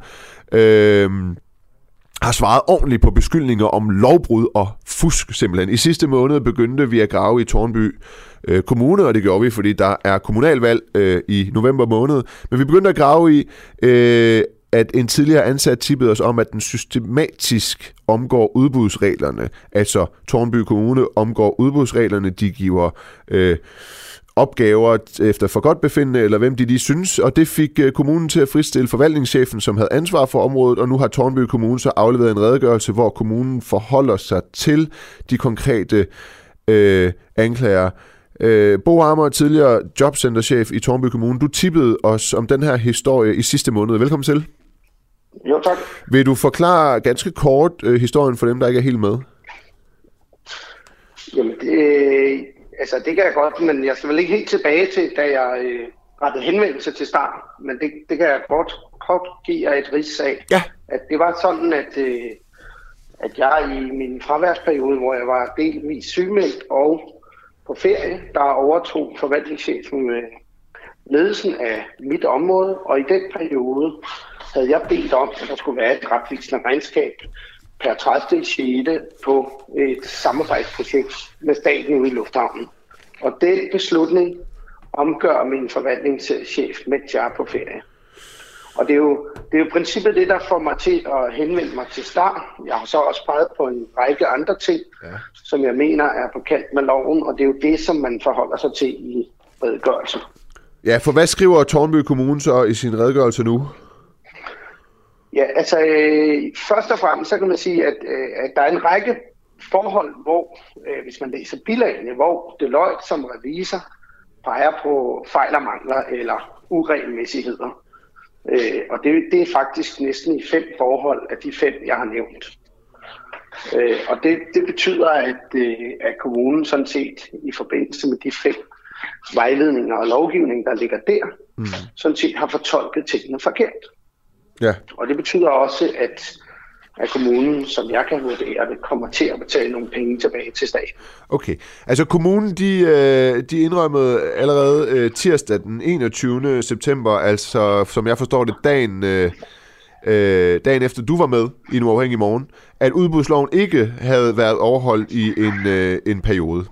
øh, har svaret ordentligt på beskyldninger om lovbrud og fusk simpelthen. I sidste måned begyndte vi at grave i Tornby øh, Kommune, og det gjorde vi, fordi der er kommunalvalg øh, i november måned. Men vi begyndte at grave i, øh, at en tidligere ansat tippede os om, at den systematisk omgår udbudsreglerne. Altså Tornby Kommune omgår udbudsreglerne, de giver... Øh, opgaver efter for godt befindende, eller hvem de lige synes, og det fik øh, kommunen til at fristille forvaltningschefen, som havde ansvar for området, og nu har Tornby Kommune så afleveret en redegørelse, hvor kommunen forholder sig til de konkrete øh, anklager. Øh, Bo Hammer, tidligere jobcenterchef i Tornby Kommune, du tippede os om den her historie i sidste måned. Velkommen til. Jo, tak. Vil du forklare ganske kort øh, historien for dem, der ikke er helt med? Jamen, det, altså, det kan jeg godt, men jeg skal vel ikke helt tilbage til, da jeg øh, rettede henvendelse til start. Men det, det kan jeg godt, kort give jer et rigs af. Ja. At det var sådan, at, øh, at jeg i min fraværsperiode, hvor jeg var delvis sygemeldt og på ferie, der overtog forvaltningschefen med ledelsen af mit område, og i den periode havde jeg bedt om, at der skulle være et retvisende regnskab per 30. 6. på et samarbejdsprojekt med staten i lufthavnen. Og den beslutning omgør min forvaltningschef, mens jeg er på ferie. Og det er, jo, det er jo princippet det, der får mig til at henvende mig til start. Jeg har så også peget på en række andre ting, ja. som jeg mener er på kant med loven, og det er jo det, som man forholder sig til i redegørelsen. Ja, for hvad skriver Tornby Kommune så i sin redegørelse nu? Ja, altså øh, først og fremmest så kan man sige, at, øh, at der er en række forhold, hvor, øh, hvis man læser bilagene, hvor Deloitte som revisor peger på fejl og mangler eller uregelmæssigheder. Øh, og det, det er faktisk næsten i fem forhold af de fem, jeg har nævnt. Øh, og det, det betyder, at, øh, at kommunen sådan set i forbindelse med de fem vejledninger og lovgivning, der ligger der, mm. sådan set har fortolket tingene forkert. Ja. Og det betyder også, at at kommunen, som jeg kan vurdere det, kommer til at betale nogle penge tilbage til staten. Okay, altså kommunen, de, øh, de indrømmede allerede øh, tirsdag den 21. september, altså som jeg forstår det, dagen, øh, øh, dagen efter du var med i en uafhængig morgen, at udbudsloven ikke havde været overholdt i en, øh, en periode.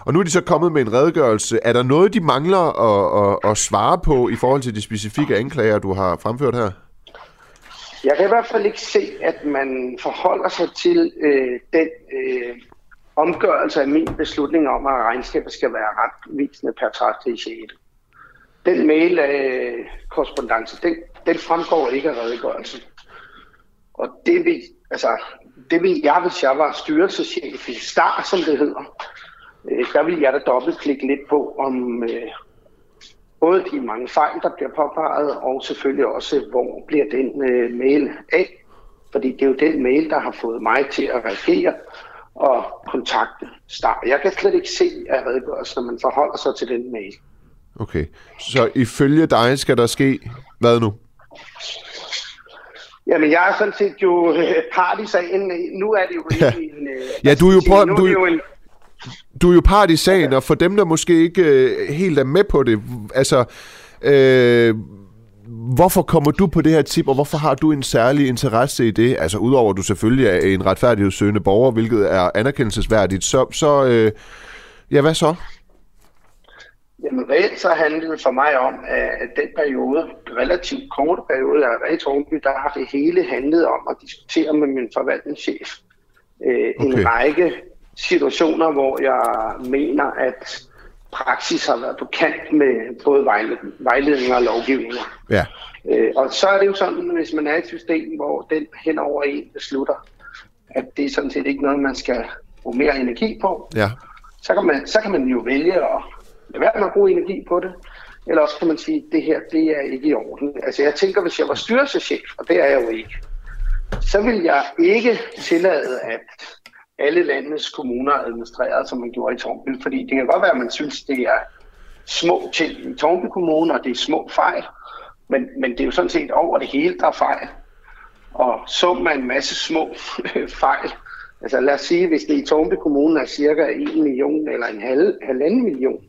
Og nu er de så kommet med en redegørelse. Er der noget, de mangler at, at, at svare på i forhold til de specifikke anklager, du har fremført her? Jeg kan i hvert fald ikke se, at man forholder sig til øh, den øh, omgørelse af min beslutning om, at regnskabet skal være retvisende per 30. 6. Den mail-korrespondence, den, den fremgår ikke af redegørelsen. Og det vil, altså, det vil jeg, hvis jeg var styrelseschef i STAR, som det hedder, øh, der vil jeg da dobbeltklikke lidt på, om øh, både de mange fejl, der bliver påpeget, og selvfølgelig også, hvor bliver den øh, mail af. Fordi det er jo den mail, der har fået mig til at reagere og kontakte Star. Jeg kan slet ikke se at redegørelsen, når man forholder sig til den mail. Okay, så ifølge dig skal der ske hvad nu? Jamen, jeg er sådan set jo øh, part i sagen. Nu er det jo ja. en... Øh, ja, du er jo, nu du, er det jo en, du er jo part i sagen, og for dem, der måske ikke øh, helt er med på det, altså, øh, hvorfor kommer du på det her tip, og hvorfor har du en særlig interesse i det? Altså, udover at du selvfølgelig er en retfærdighedssøgende borger, hvilket er anerkendelsesværdigt, så, så øh, ja, hvad så? Jamen reelt så handlede det for mig om, at den periode, relativt korte periode af Rætorby, der har det hele handlet om at diskutere med min forvaltningschef øh, okay. en række situationer, hvor jeg mener, at praksis har været på kant med både vejledning og lovgivninger. Ja. Øh, og så er det jo sådan, hvis man er i et system, hvor den hen over en beslutter, at det er sådan set ikke noget, man skal bruge mere energi på, Ja. så kan man, så kan man jo vælge at lade være med at bruge energi på det, eller også kan man sige, at det her, det er ikke i orden. Altså jeg tænker, hvis jeg var styrelseschef, og det er jeg jo ikke, så vil jeg ikke tillade, at alle landets kommuner administreret, som man gjorde i Tornby. Fordi det kan godt være, at man synes, det er små ting i Tornby Kommune, og det er små fejl. Men, men det er jo sådan set over det hele, der er fejl. Og summen af en masse små fejl. Altså lad os sige, hvis det i Tornby Kommune er cirka 1 million eller en halv, halvanden million,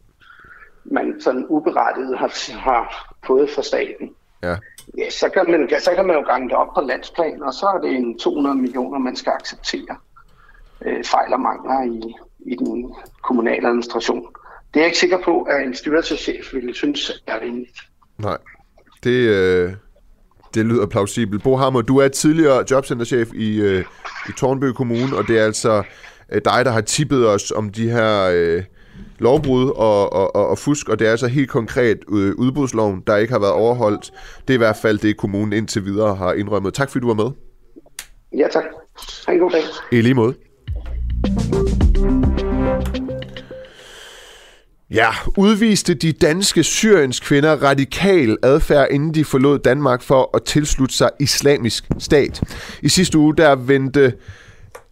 man sådan uberettiget har, har fået fra staten. Ja. Ja, så kan, man, så kan man jo gange det op på landsplan, og så er det en 200 millioner, man skal acceptere øh, fejl og mangler i, i den kommunale administration. Det er jeg ikke sikker på, at en styrelseschef ville synes er rimeligt. Nej, det, øh, det lyder plausibelt. Bo Hammer, du er tidligere jobcenterchef i, øh, i Tornby Kommune, og det er altså øh, dig, der har tippet os om de her øh, lovbrud og, og, og, og fusk, og det er altså helt konkret øh, udbudsloven, der ikke har været overholdt. Det er i hvert fald det, kommunen indtil videre har indrømmet. Tak fordi du var med. Ja, tak. Ha' en god dag. I lige måde. Ja, udviste de danske syriens kvinder radikal adfærd, inden de forlod Danmark for at tilslutte sig islamisk stat. I sidste uge der vendte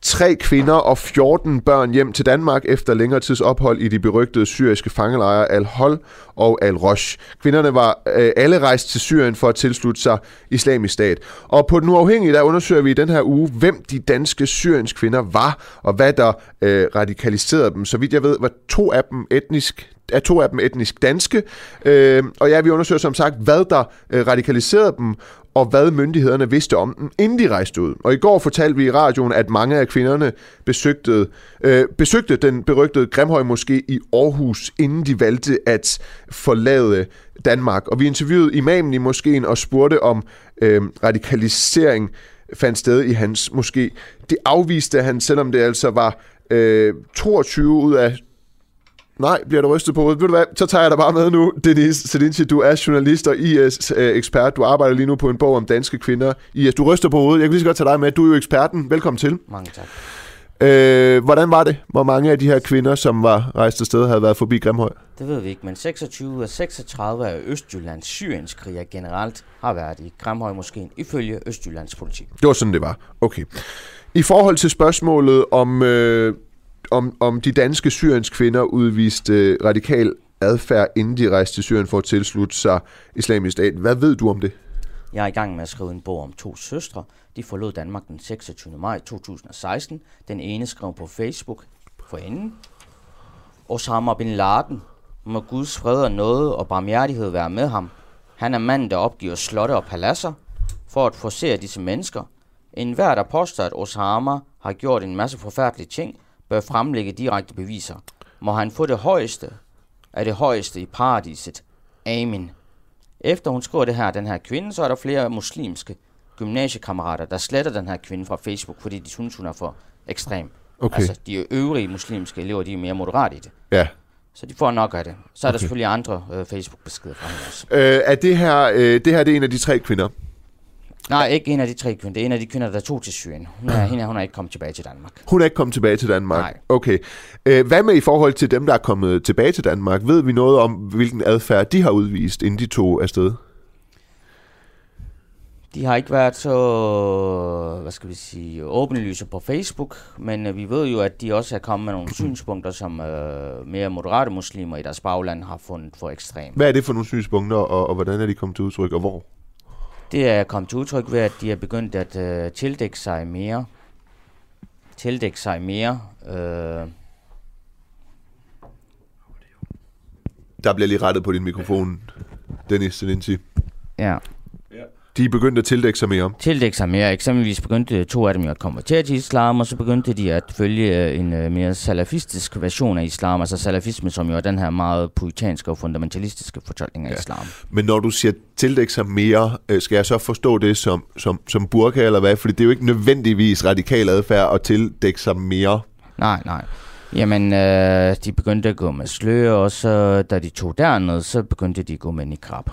tre kvinder og 14 børn hjem til Danmark efter længere tids ophold i de berygtede syriske fangelejre Al-Hol og Al-Rosh. Kvinderne var øh, alle rejst til Syrien for at tilslutte sig islamisk stat. Og på den uafhængige, der undersøger vi i den her uge, hvem de danske syriens kvinder var, og hvad der øh, radikaliserede dem. Så vidt jeg ved, var to af dem etnisk er to af dem etnisk danske, øh, og ja, vi undersøger som sagt, hvad der øh, radikaliserede dem, og hvad myndighederne vidste om dem, inden de rejste ud. Og i går fortalte vi i radioen, at mange af kvinderne besøgte, øh, besøgte den berygtede Grimhøj Moské i Aarhus, inden de valgte at forlade Danmark. Og vi interviewede imamen i moskeen og spurgte om øh, radikalisering fandt sted i hans moské. Det afviste han, selvom det altså var øh, 22 ud af Nej, bliver du rystet på Ved du hvad, så tager jeg dig bare med nu. Denise Sedinci, du er journalist og IS-ekspert. Du arbejder lige nu på en bog om danske kvinder. IS, du ryster på hovedet. Jeg kan lige så godt tage dig med. Du er jo eksperten. Velkommen til. Mange tak. Øh, hvordan var det? Hvor mange af de her kvinder, som var rejst afsted, havde været forbi Grimhøj? Det ved vi ikke, men 26 af 36 af Østjyllands syrienskriger generelt har været i Grimhøj moskeen ifølge Østjyllands politik. Det var sådan, det var. Okay. I forhold til spørgsmålet om... Øh, om, om de danske syriens kvinder udviste øh, radikal adfærd, inden de rejste til Syrien for at tilslutte sig islamisk stat. Hvad ved du om det? Jeg er i gang med at skrive en bog om to søstre. De forlod Danmark den 26. maj 2016. Den ene skrev på Facebook for enden. Osama Bin Laden må Guds fred og noget og barmhjertighed være med ham. Han er manden, der opgiver slotte og paladser for at forsere disse mennesker. En hver, der påstår, at Osama har gjort en masse forfærdelige ting, bør fremlægge direkte beviser. Må han få det højeste af det højeste i paradiset. Amen. Efter hun skriver det her, den her kvinde, så er der flere muslimske gymnasiekammerater, der sletter den her kvinde fra Facebook, fordi de synes, hun er for ekstrem. Okay. Altså, de øvrige muslimske elever, de er mere moderate i det. Ja. Så de får nok af det. Så er okay. der selvfølgelig andre øh, Facebook-beskeder fra hende også. Øh, er det her, øh, det her det er en af de tre kvinder? Nej, ikke en af de tre kvinder. Det er en af de kvinder, der tog til Syrien. Hun er, hende, hun er ikke kommet tilbage til Danmark. Hun er ikke kommet tilbage til Danmark? Nej. Okay. Øh, hvad med i forhold til dem, der er kommet tilbage til Danmark? Ved vi noget om, hvilken adfærd de har udvist, inden de tog afsted? De har ikke været så, hvad skal vi sige, åbenlyse på Facebook, men øh, vi ved jo, at de også er kommet med nogle synspunkter, som øh, mere moderate muslimer i deres bagland har fundet for ekstrem. Hvad er det for nogle synspunkter, og, og hvordan er de kommet til udtryk, og hvor? Det er kommet til udtryk ved, at de er begyndt at øh, tildække sig mere. Tildække sig mere. Øh, Der bliver lige rettet på din mikrofon, Dennis Selinci. ja. De er begyndt at tildække sig mere. Tildække sig mere. Eksempelvis begyndte to af dem at konvertere til islam, og så begyndte de at følge øh, en øh, mere salafistisk version af islam, altså salafisme, som jo er den her meget puritanske og fundamentalistiske fortolkning af ja. islam. Men når du siger tildække sig mere, øh, skal jeg så forstå det som, som, som burka eller hvad? Fordi det er jo ikke nødvendigvis radikal adfærd at tildække sig mere. Nej, nej. Jamen, øh, de begyndte at gå med slør, og så da de tog derned, så begyndte de at gå med niqab.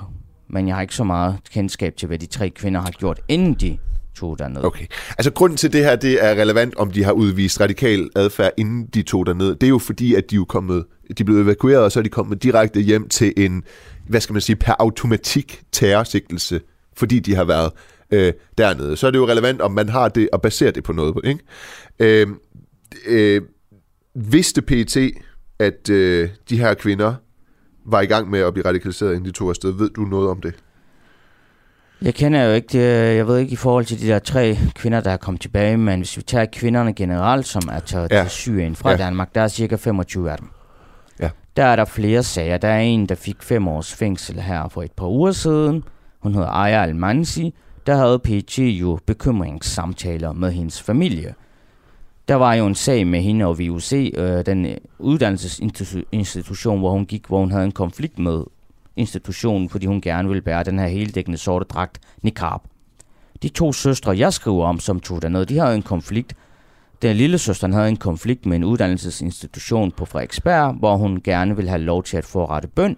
Men jeg har ikke så meget kendskab til, hvad de tre kvinder har gjort, inden de tog derned. Okay. Altså grunden til det her, det er relevant, om de har udvist radikal adfærd, inden de tog derned. Det er jo fordi, at de er kommet, de blev evakueret, og så er de kommet direkte hjem til en, hvad skal man sige, per automatik terrorsigtelse, fordi de har været øh, dernede. Så er det jo relevant, om man har det og baserer det på noget. Ikke? Øh, øh, vidste PT, at øh, de her kvinder var i gang med at blive radikaliseret, inden de tog afsted. Ved du noget om det? Jeg kender jo ikke det, jeg ved ikke i forhold til de der tre kvinder, der er kommet tilbage, men hvis vi tager kvinderne generelt, som er taget Ja. til Syrien fra ja. Danmark, der er cirka 25 af dem. Ja. Der er der flere sager. Der er en, der fik fem års fængsel her for et par uger siden. Hun hedder Aya Al-Mansi. Der havde PET jo bekymringssamtaler med hendes familie. Der var jo en sag med hende og VUC, øh, den øh, uddannelsesinstitution, hvor hun gik, hvor hun havde en konflikt med institutionen, fordi hun gerne ville bære den her heldækkende sorte dragt, niqab. De to søstre, jeg skriver om, som tog derned, de havde en konflikt. Den lille søster havde en konflikt med en uddannelsesinstitution på Frederiksberg, hvor hun gerne ville have lov til at forrette bøn.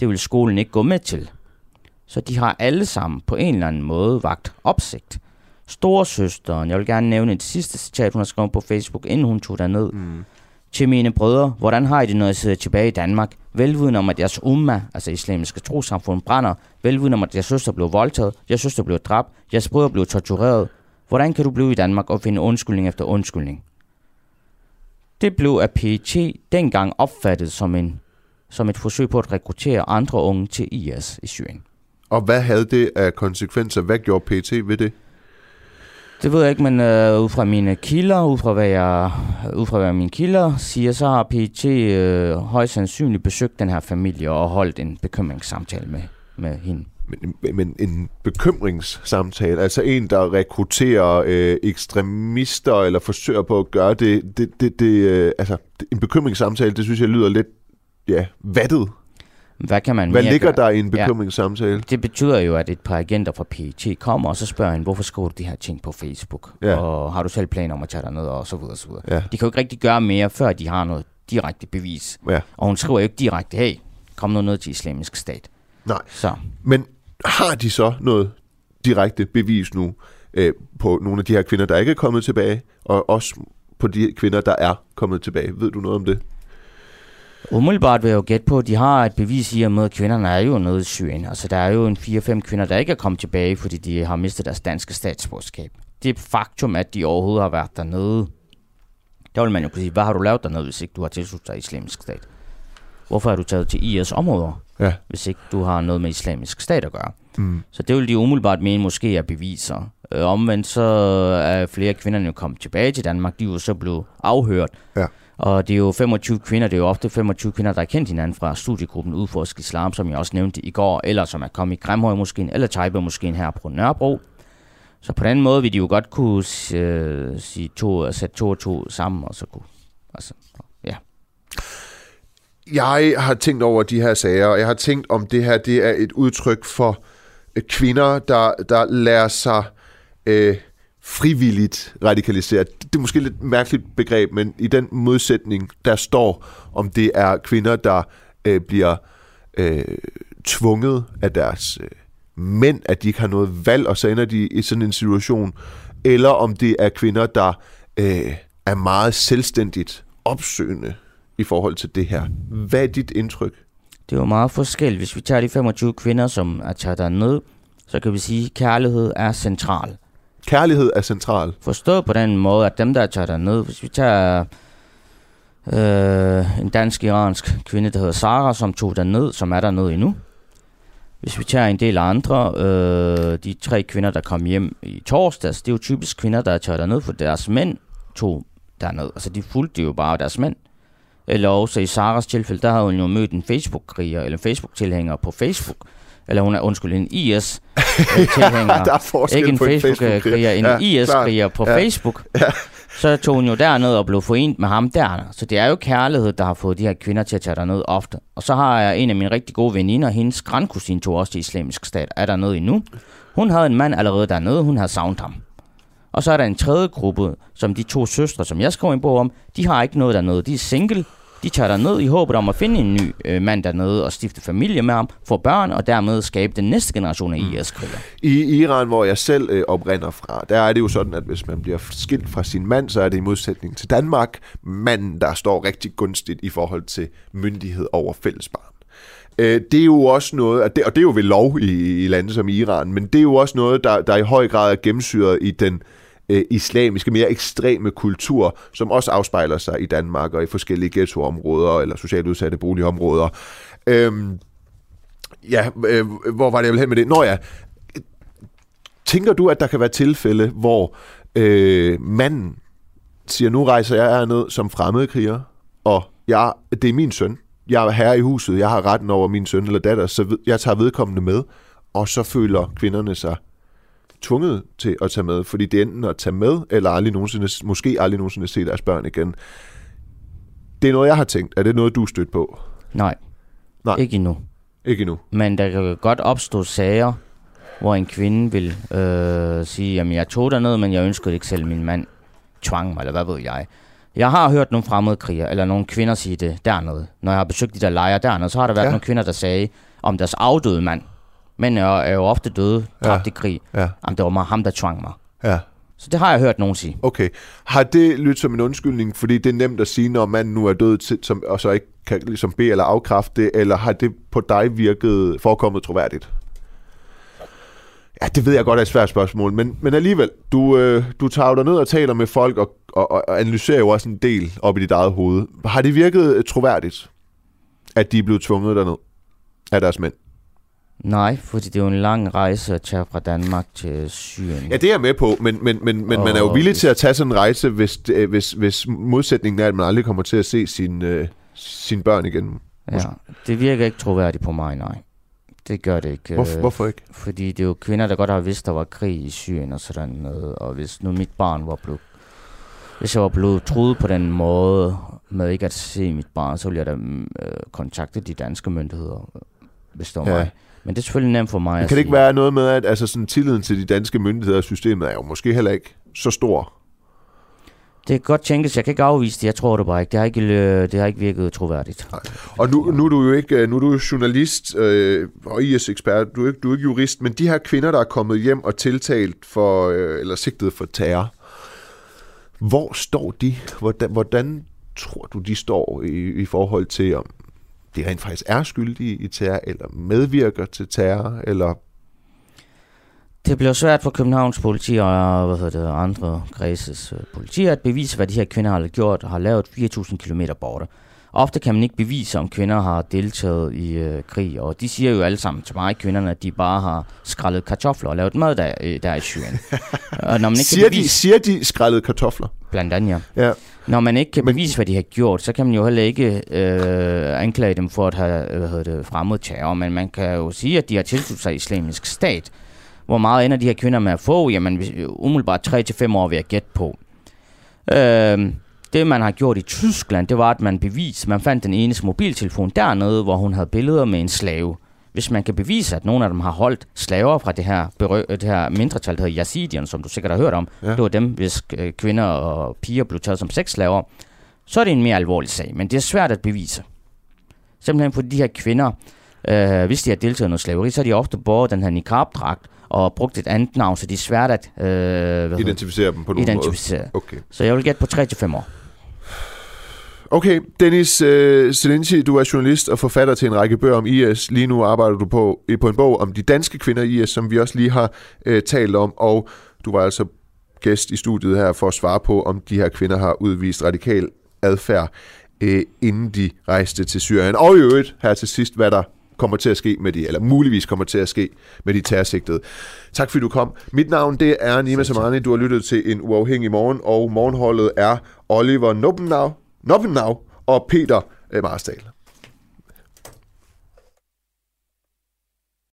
Det ville skolen ikke gå med til. Så de har alle sammen på en eller anden måde vagt opsigt. Storesøsteren, jeg vil gerne nævne et sidste citat, hun har skrevet på Facebook, inden hun tog derned. Mm. Til mine brødre, hvordan har I det, når jeg sidder tilbage i Danmark? Velviden om, at jeres umma, altså islamiske trosamfund, brænder. Velviden om, at jeres søster blev voldtaget, jeres søster blev dræbt, jeres brødre blev tortureret. Hvordan kan du blive i Danmark og finde undskyldning efter undskyldning? Det blev af PET dengang opfattet som, en, som et forsøg på at rekruttere andre unge til IS i Syrien. Og hvad havde det af konsekvenser? Hvad gjorde PET ved det? Det ved jeg ikke, men øh, ud fra mine kilder, ud fra hvad jeg, ud fra hvad mine kilder siger, så har PET øh, højst sandsynligt besøgt den her familie og holdt en bekymringssamtale med, med hende. Men, men en bekymringssamtale, altså en, der rekrutterer øh, ekstremister eller forsøger på at gøre det, det, det, det øh, altså en bekymringssamtale, det synes jeg lyder lidt, ja, vattet. Hvad kan man Hvad mere ligger gøre? der i en bekymringssamtale? Ja, det betyder jo, at et par agenter fra PET kommer, og så spørger hende, hvorfor skriver du de her ting på Facebook? Ja. Og har du selv planer om at tage dig ned, og så videre, så videre. Ja. De kan jo ikke rigtig gøre mere, før de har noget direkte bevis. Ja. Og hun skriver jo ikke direkte, hey, kom nu ned til islamisk stat. Nej. Så. Men har de så noget direkte bevis nu øh, på nogle af de her kvinder, der ikke er kommet tilbage, og også på de kvinder, der er kommet tilbage? Ved du noget om det? Umiddelbart vil jeg jo gætte på, at de har et bevis i at kvinderne er jo nede i Syrien. Altså, der er jo en 4-5 kvinder, der ikke er kommet tilbage, fordi de har mistet deres danske statsborgerskab. Det er faktum, at de overhovedet har været dernede. Der vil man jo kunne sige, hvad har du lavet dernede, hvis ikke du har tilsluttet dig islamisk stat? Hvorfor er du taget til IS områder, Ja. hvis ikke du har noget med islamisk stat at gøre? Mm. Så det vil de umiddelbart mene måske er beviser. Øh, omvendt så er flere kvinder jo kommet tilbage til Danmark. De er jo så blevet afhørt. Ja. Og det er jo 25 kvinder, det er jo ofte 25 kvinder, der har kendt hinanden fra studiegruppen Udforsk Islam, som jeg også nævnte i går, eller som er kommet i Grimhøj måske, eller Tejbe måske her på Nørrebro. Så på den måde vil de jo godt kunne øh, sige to, altså sætte to og to sammen, og så kunne, altså, ja. Jeg har tænkt over de her sager, og jeg har tænkt, om det her det er et udtryk for øh, kvinder, der, der lærer sig øh, frivilligt radikaliseret. Det er måske et lidt mærkeligt begreb, men i den modsætning, der står, om det er kvinder, der øh, bliver øh, tvunget af deres øh, mænd, at de ikke har noget valg, og så ender de i sådan en situation, eller om det er kvinder, der øh, er meget selvstændigt opsøgende i forhold til det her. Hvad er dit indtryk? Det er jo meget forskelligt. Hvis vi tager de 25 kvinder, som er taget derned, så kan vi sige, at kærlighed er central. Kærlighed er central. Forstået på den måde, at dem, der tager derned, hvis vi tager øh, en dansk-iransk kvinde, der hedder Sara, som tog derned, som er dernede endnu. Hvis vi tager en del andre, øh, de tre kvinder, der kom hjem i torsdags, det er jo typisk kvinder, der er taget derned, for deres mænd tog derned. Altså, de fulgte jo bare deres mænd. Eller også i Saras tilfælde, der havde hun jo mødt en Facebook-kriger, eller en Facebook-tilhænger på Facebook. Eller hun er, undskyld, en IS-tilhænger. Der er forskel Ikke en Facebook-kriger, en Ja, IS-kriger på Ja. Facebook. Så tog hun jo derned og blev forenet med ham der. Så det er jo kærlighed, der har fået de her kvinder til at tage derned ofte. Og så har jeg en af mine rigtig gode veninder, hendes grandkusine tog også til islamisk stat, er dernede endnu. Hun havde en mand allerede dernede, hun havde savnet ham. Og så er der en tredje gruppe, som de to søstre, som jeg skrev en bog om, de har ikke noget dernede. De er single. De tager derned i håbet om at finde en ny øh, mand dernede og stifte familie med ham, få børn og dermed skabe den næste generation af IS-krigere. I Iran, hvor jeg selv øh, oprinder fra, der er det jo sådan, at hvis man bliver skilt fra sin mand, så er det i modsætning til Danmark manden, der står rigtig gunstigt i forhold til myndighed over fællesbarn. Øh, det er jo også noget, og det, og det er jo ved lov i, i lande som Iran, men det er jo også noget, der, der i høj grad er gennemsyret i den øh, Øh, islamiske, mere ekstreme kultur, som også afspejler sig i Danmark og i forskellige ghettoområder eller socialt udsatte boligområder. Øhm, ja, øh, hvor var det, jeg ville hen med det? Nå ja, tænker du, at der kan være tilfælde, hvor øh, manden siger, nu rejser jeg herned som fremmedkriger, og jeg, det er min søn, jeg er herre i huset, jeg har retten over min søn eller datter, så jeg tager vedkommende med, og så føler kvinderne sig tvunget til at tage med, fordi det er enten at tage med, eller aldrig nogensinde, måske aldrig nogensinde se deres børn igen. Det er noget, jeg har tænkt. Er det noget, du er stødt på? Nej, Nej. ikke endnu. Ikke endnu. Men der kan godt opstå sager, hvor en kvinde vil øh, sige, at jeg tog derned, men jeg ønskede ikke selv, min mand tvang mig, eller hvad ved jeg. Jeg har hørt nogle fremmedkrigere, eller nogle kvinder sige det dernede. Når jeg har besøgt de der lejre dernede, så har der været ja. nogle kvinder, der sagde om deres afdøde mand. Mænd er, er jo ofte døde, tabt i krig. Ja. Jamen, det var mig, ham, der tvang mig. Ja. Så det har jeg hørt nogen sige. Okay. Har det lyttet som en undskyldning, fordi det er nemt at sige, når manden nu er død, til, som, og så ikke kan ligesom bede eller afkræfte det, eller har det på dig virket forekommet troværdigt? Ja, det ved jeg godt er et svært spørgsmål, men, men alligevel, du, øh, du tager jo ned og taler med folk, og, og, og analyserer jo også en del op i dit eget hoved. Har det virket øh, troværdigt, at de er blevet tvunget derned af deres mænd? Nej, fordi det er jo en lang rejse at tage fra Danmark til Syrien. Ja, det er jeg med på, men, men, men, men man er jo villig til at tage sådan en rejse, hvis, det- hvis, hvis modsætningen er, at man aldrig kommer til at se sine øh, sin børn igen. Ja, det virker ikke troværdigt på mig, nej. Det gør det ikke. Hvorfor- øh, hvorfor ikke? Fordi det er jo kvinder, der godt har vidst, der var krig i Syrien og sådan noget. Og hvis nu mit barn var blevet... Hvis jeg var blevet truet på den måde med ikke at se mit barn, så ville jeg da mm, øh, kontakte de danske myndigheder, øh, hvis det var Ja. mig. Men det er selvfølgelig nemt for mig Men kan det ikke sige. være noget med, at altså, sådan, tilliden til de danske myndigheder og systemet er jo måske heller ikke så stor? Det kan godt tænkes, jeg kan ikke afvise det, jeg tror det bare ikke. Det har ikke, øh, det har ikke virket troværdigt. Og nu, nu er du jo ikke øh, nu er du jo journalist øh, og IS-ekspert, du er, ikke, du er ikke jurist, men de her kvinder, der er kommet hjem og tiltalt for, øh, eller sigtet for terror, hvor står de? Hvordan, hvordan tror du, de står i, i forhold til, om de rent faktisk er skyldige i terror, eller medvirker til terror, eller Det bliver svært for Københavns politi og hvad hedder det, andre kredses øh, politi at bevise, hvad de her kvinder har gjort og har lavet 4.000 km borte. Ofte kan man ikke bevise, om kvinder har deltaget i øh, krig, og de siger jo alle sammen til mig, kvinderne, at de bare har skrællet kartofler og lavet mad der, øh, der i Syrien. og når man ikke siger, kan bevise, de, siger de skrællet kartofler? Blandt andet, ja. Når man ikke kan bevise, hvad de har gjort, så kan man jo heller ikke øh, anklage dem for at have hvad hedder det, fremmed terror, men man kan jo sige, at de har tilsluttet sig islamisk stat. Hvor meget ender de her kvinder med at få? Jamen, hvis- umiddelbart 3-5 år vil jeg gætte på. Øh, det, man har gjort i Tyskland, det var, at man bevis, man fandt den enes mobiltelefon dernede, hvor hun havde billeder med en slave. Hvis man kan bevise, at nogle af dem har holdt slaver fra det her, berø- det her mindretal, der hedder Yazidierne, som du sikkert har hørt om, Ja. det var dem, hvis øh, kvinder og piger blev taget som sexslaver, så er det en mere alvorlig sag. Men det er svært at bevise. Simpelthen fordi de her kvinder, øh, hvis de har deltaget i noget slaveri, så har de ofte båret den her niqab-dragt og brugt et andet navn, så det er svært at øh, hvad Identificere dem på nogen identificere. måde. Okay. Så jeg vil gætte på 3-5 år. Okay, Dennis øh, Selinci, du er journalist og forfatter til en række bøger om IS. Lige nu arbejder du på, på en bog om de danske kvinder i IS, som vi også lige har øh, talt om, og du var altså gæst i studiet her for at svare på, om de her kvinder har udvist radikal adfærd, øh, inden de rejste til Syrien. Og i øvrigt her til sidst, hvad der kommer til at ske med de, eller muligvis kommer til at ske med de terrorsigtede. Tak fordi du kom. Mit navn det er Nima Samani. Du har lyttet til en uafhængig morgen, og morgenholdet er Oliver Noppenau, Noppenau og Peter øh, Marsdal.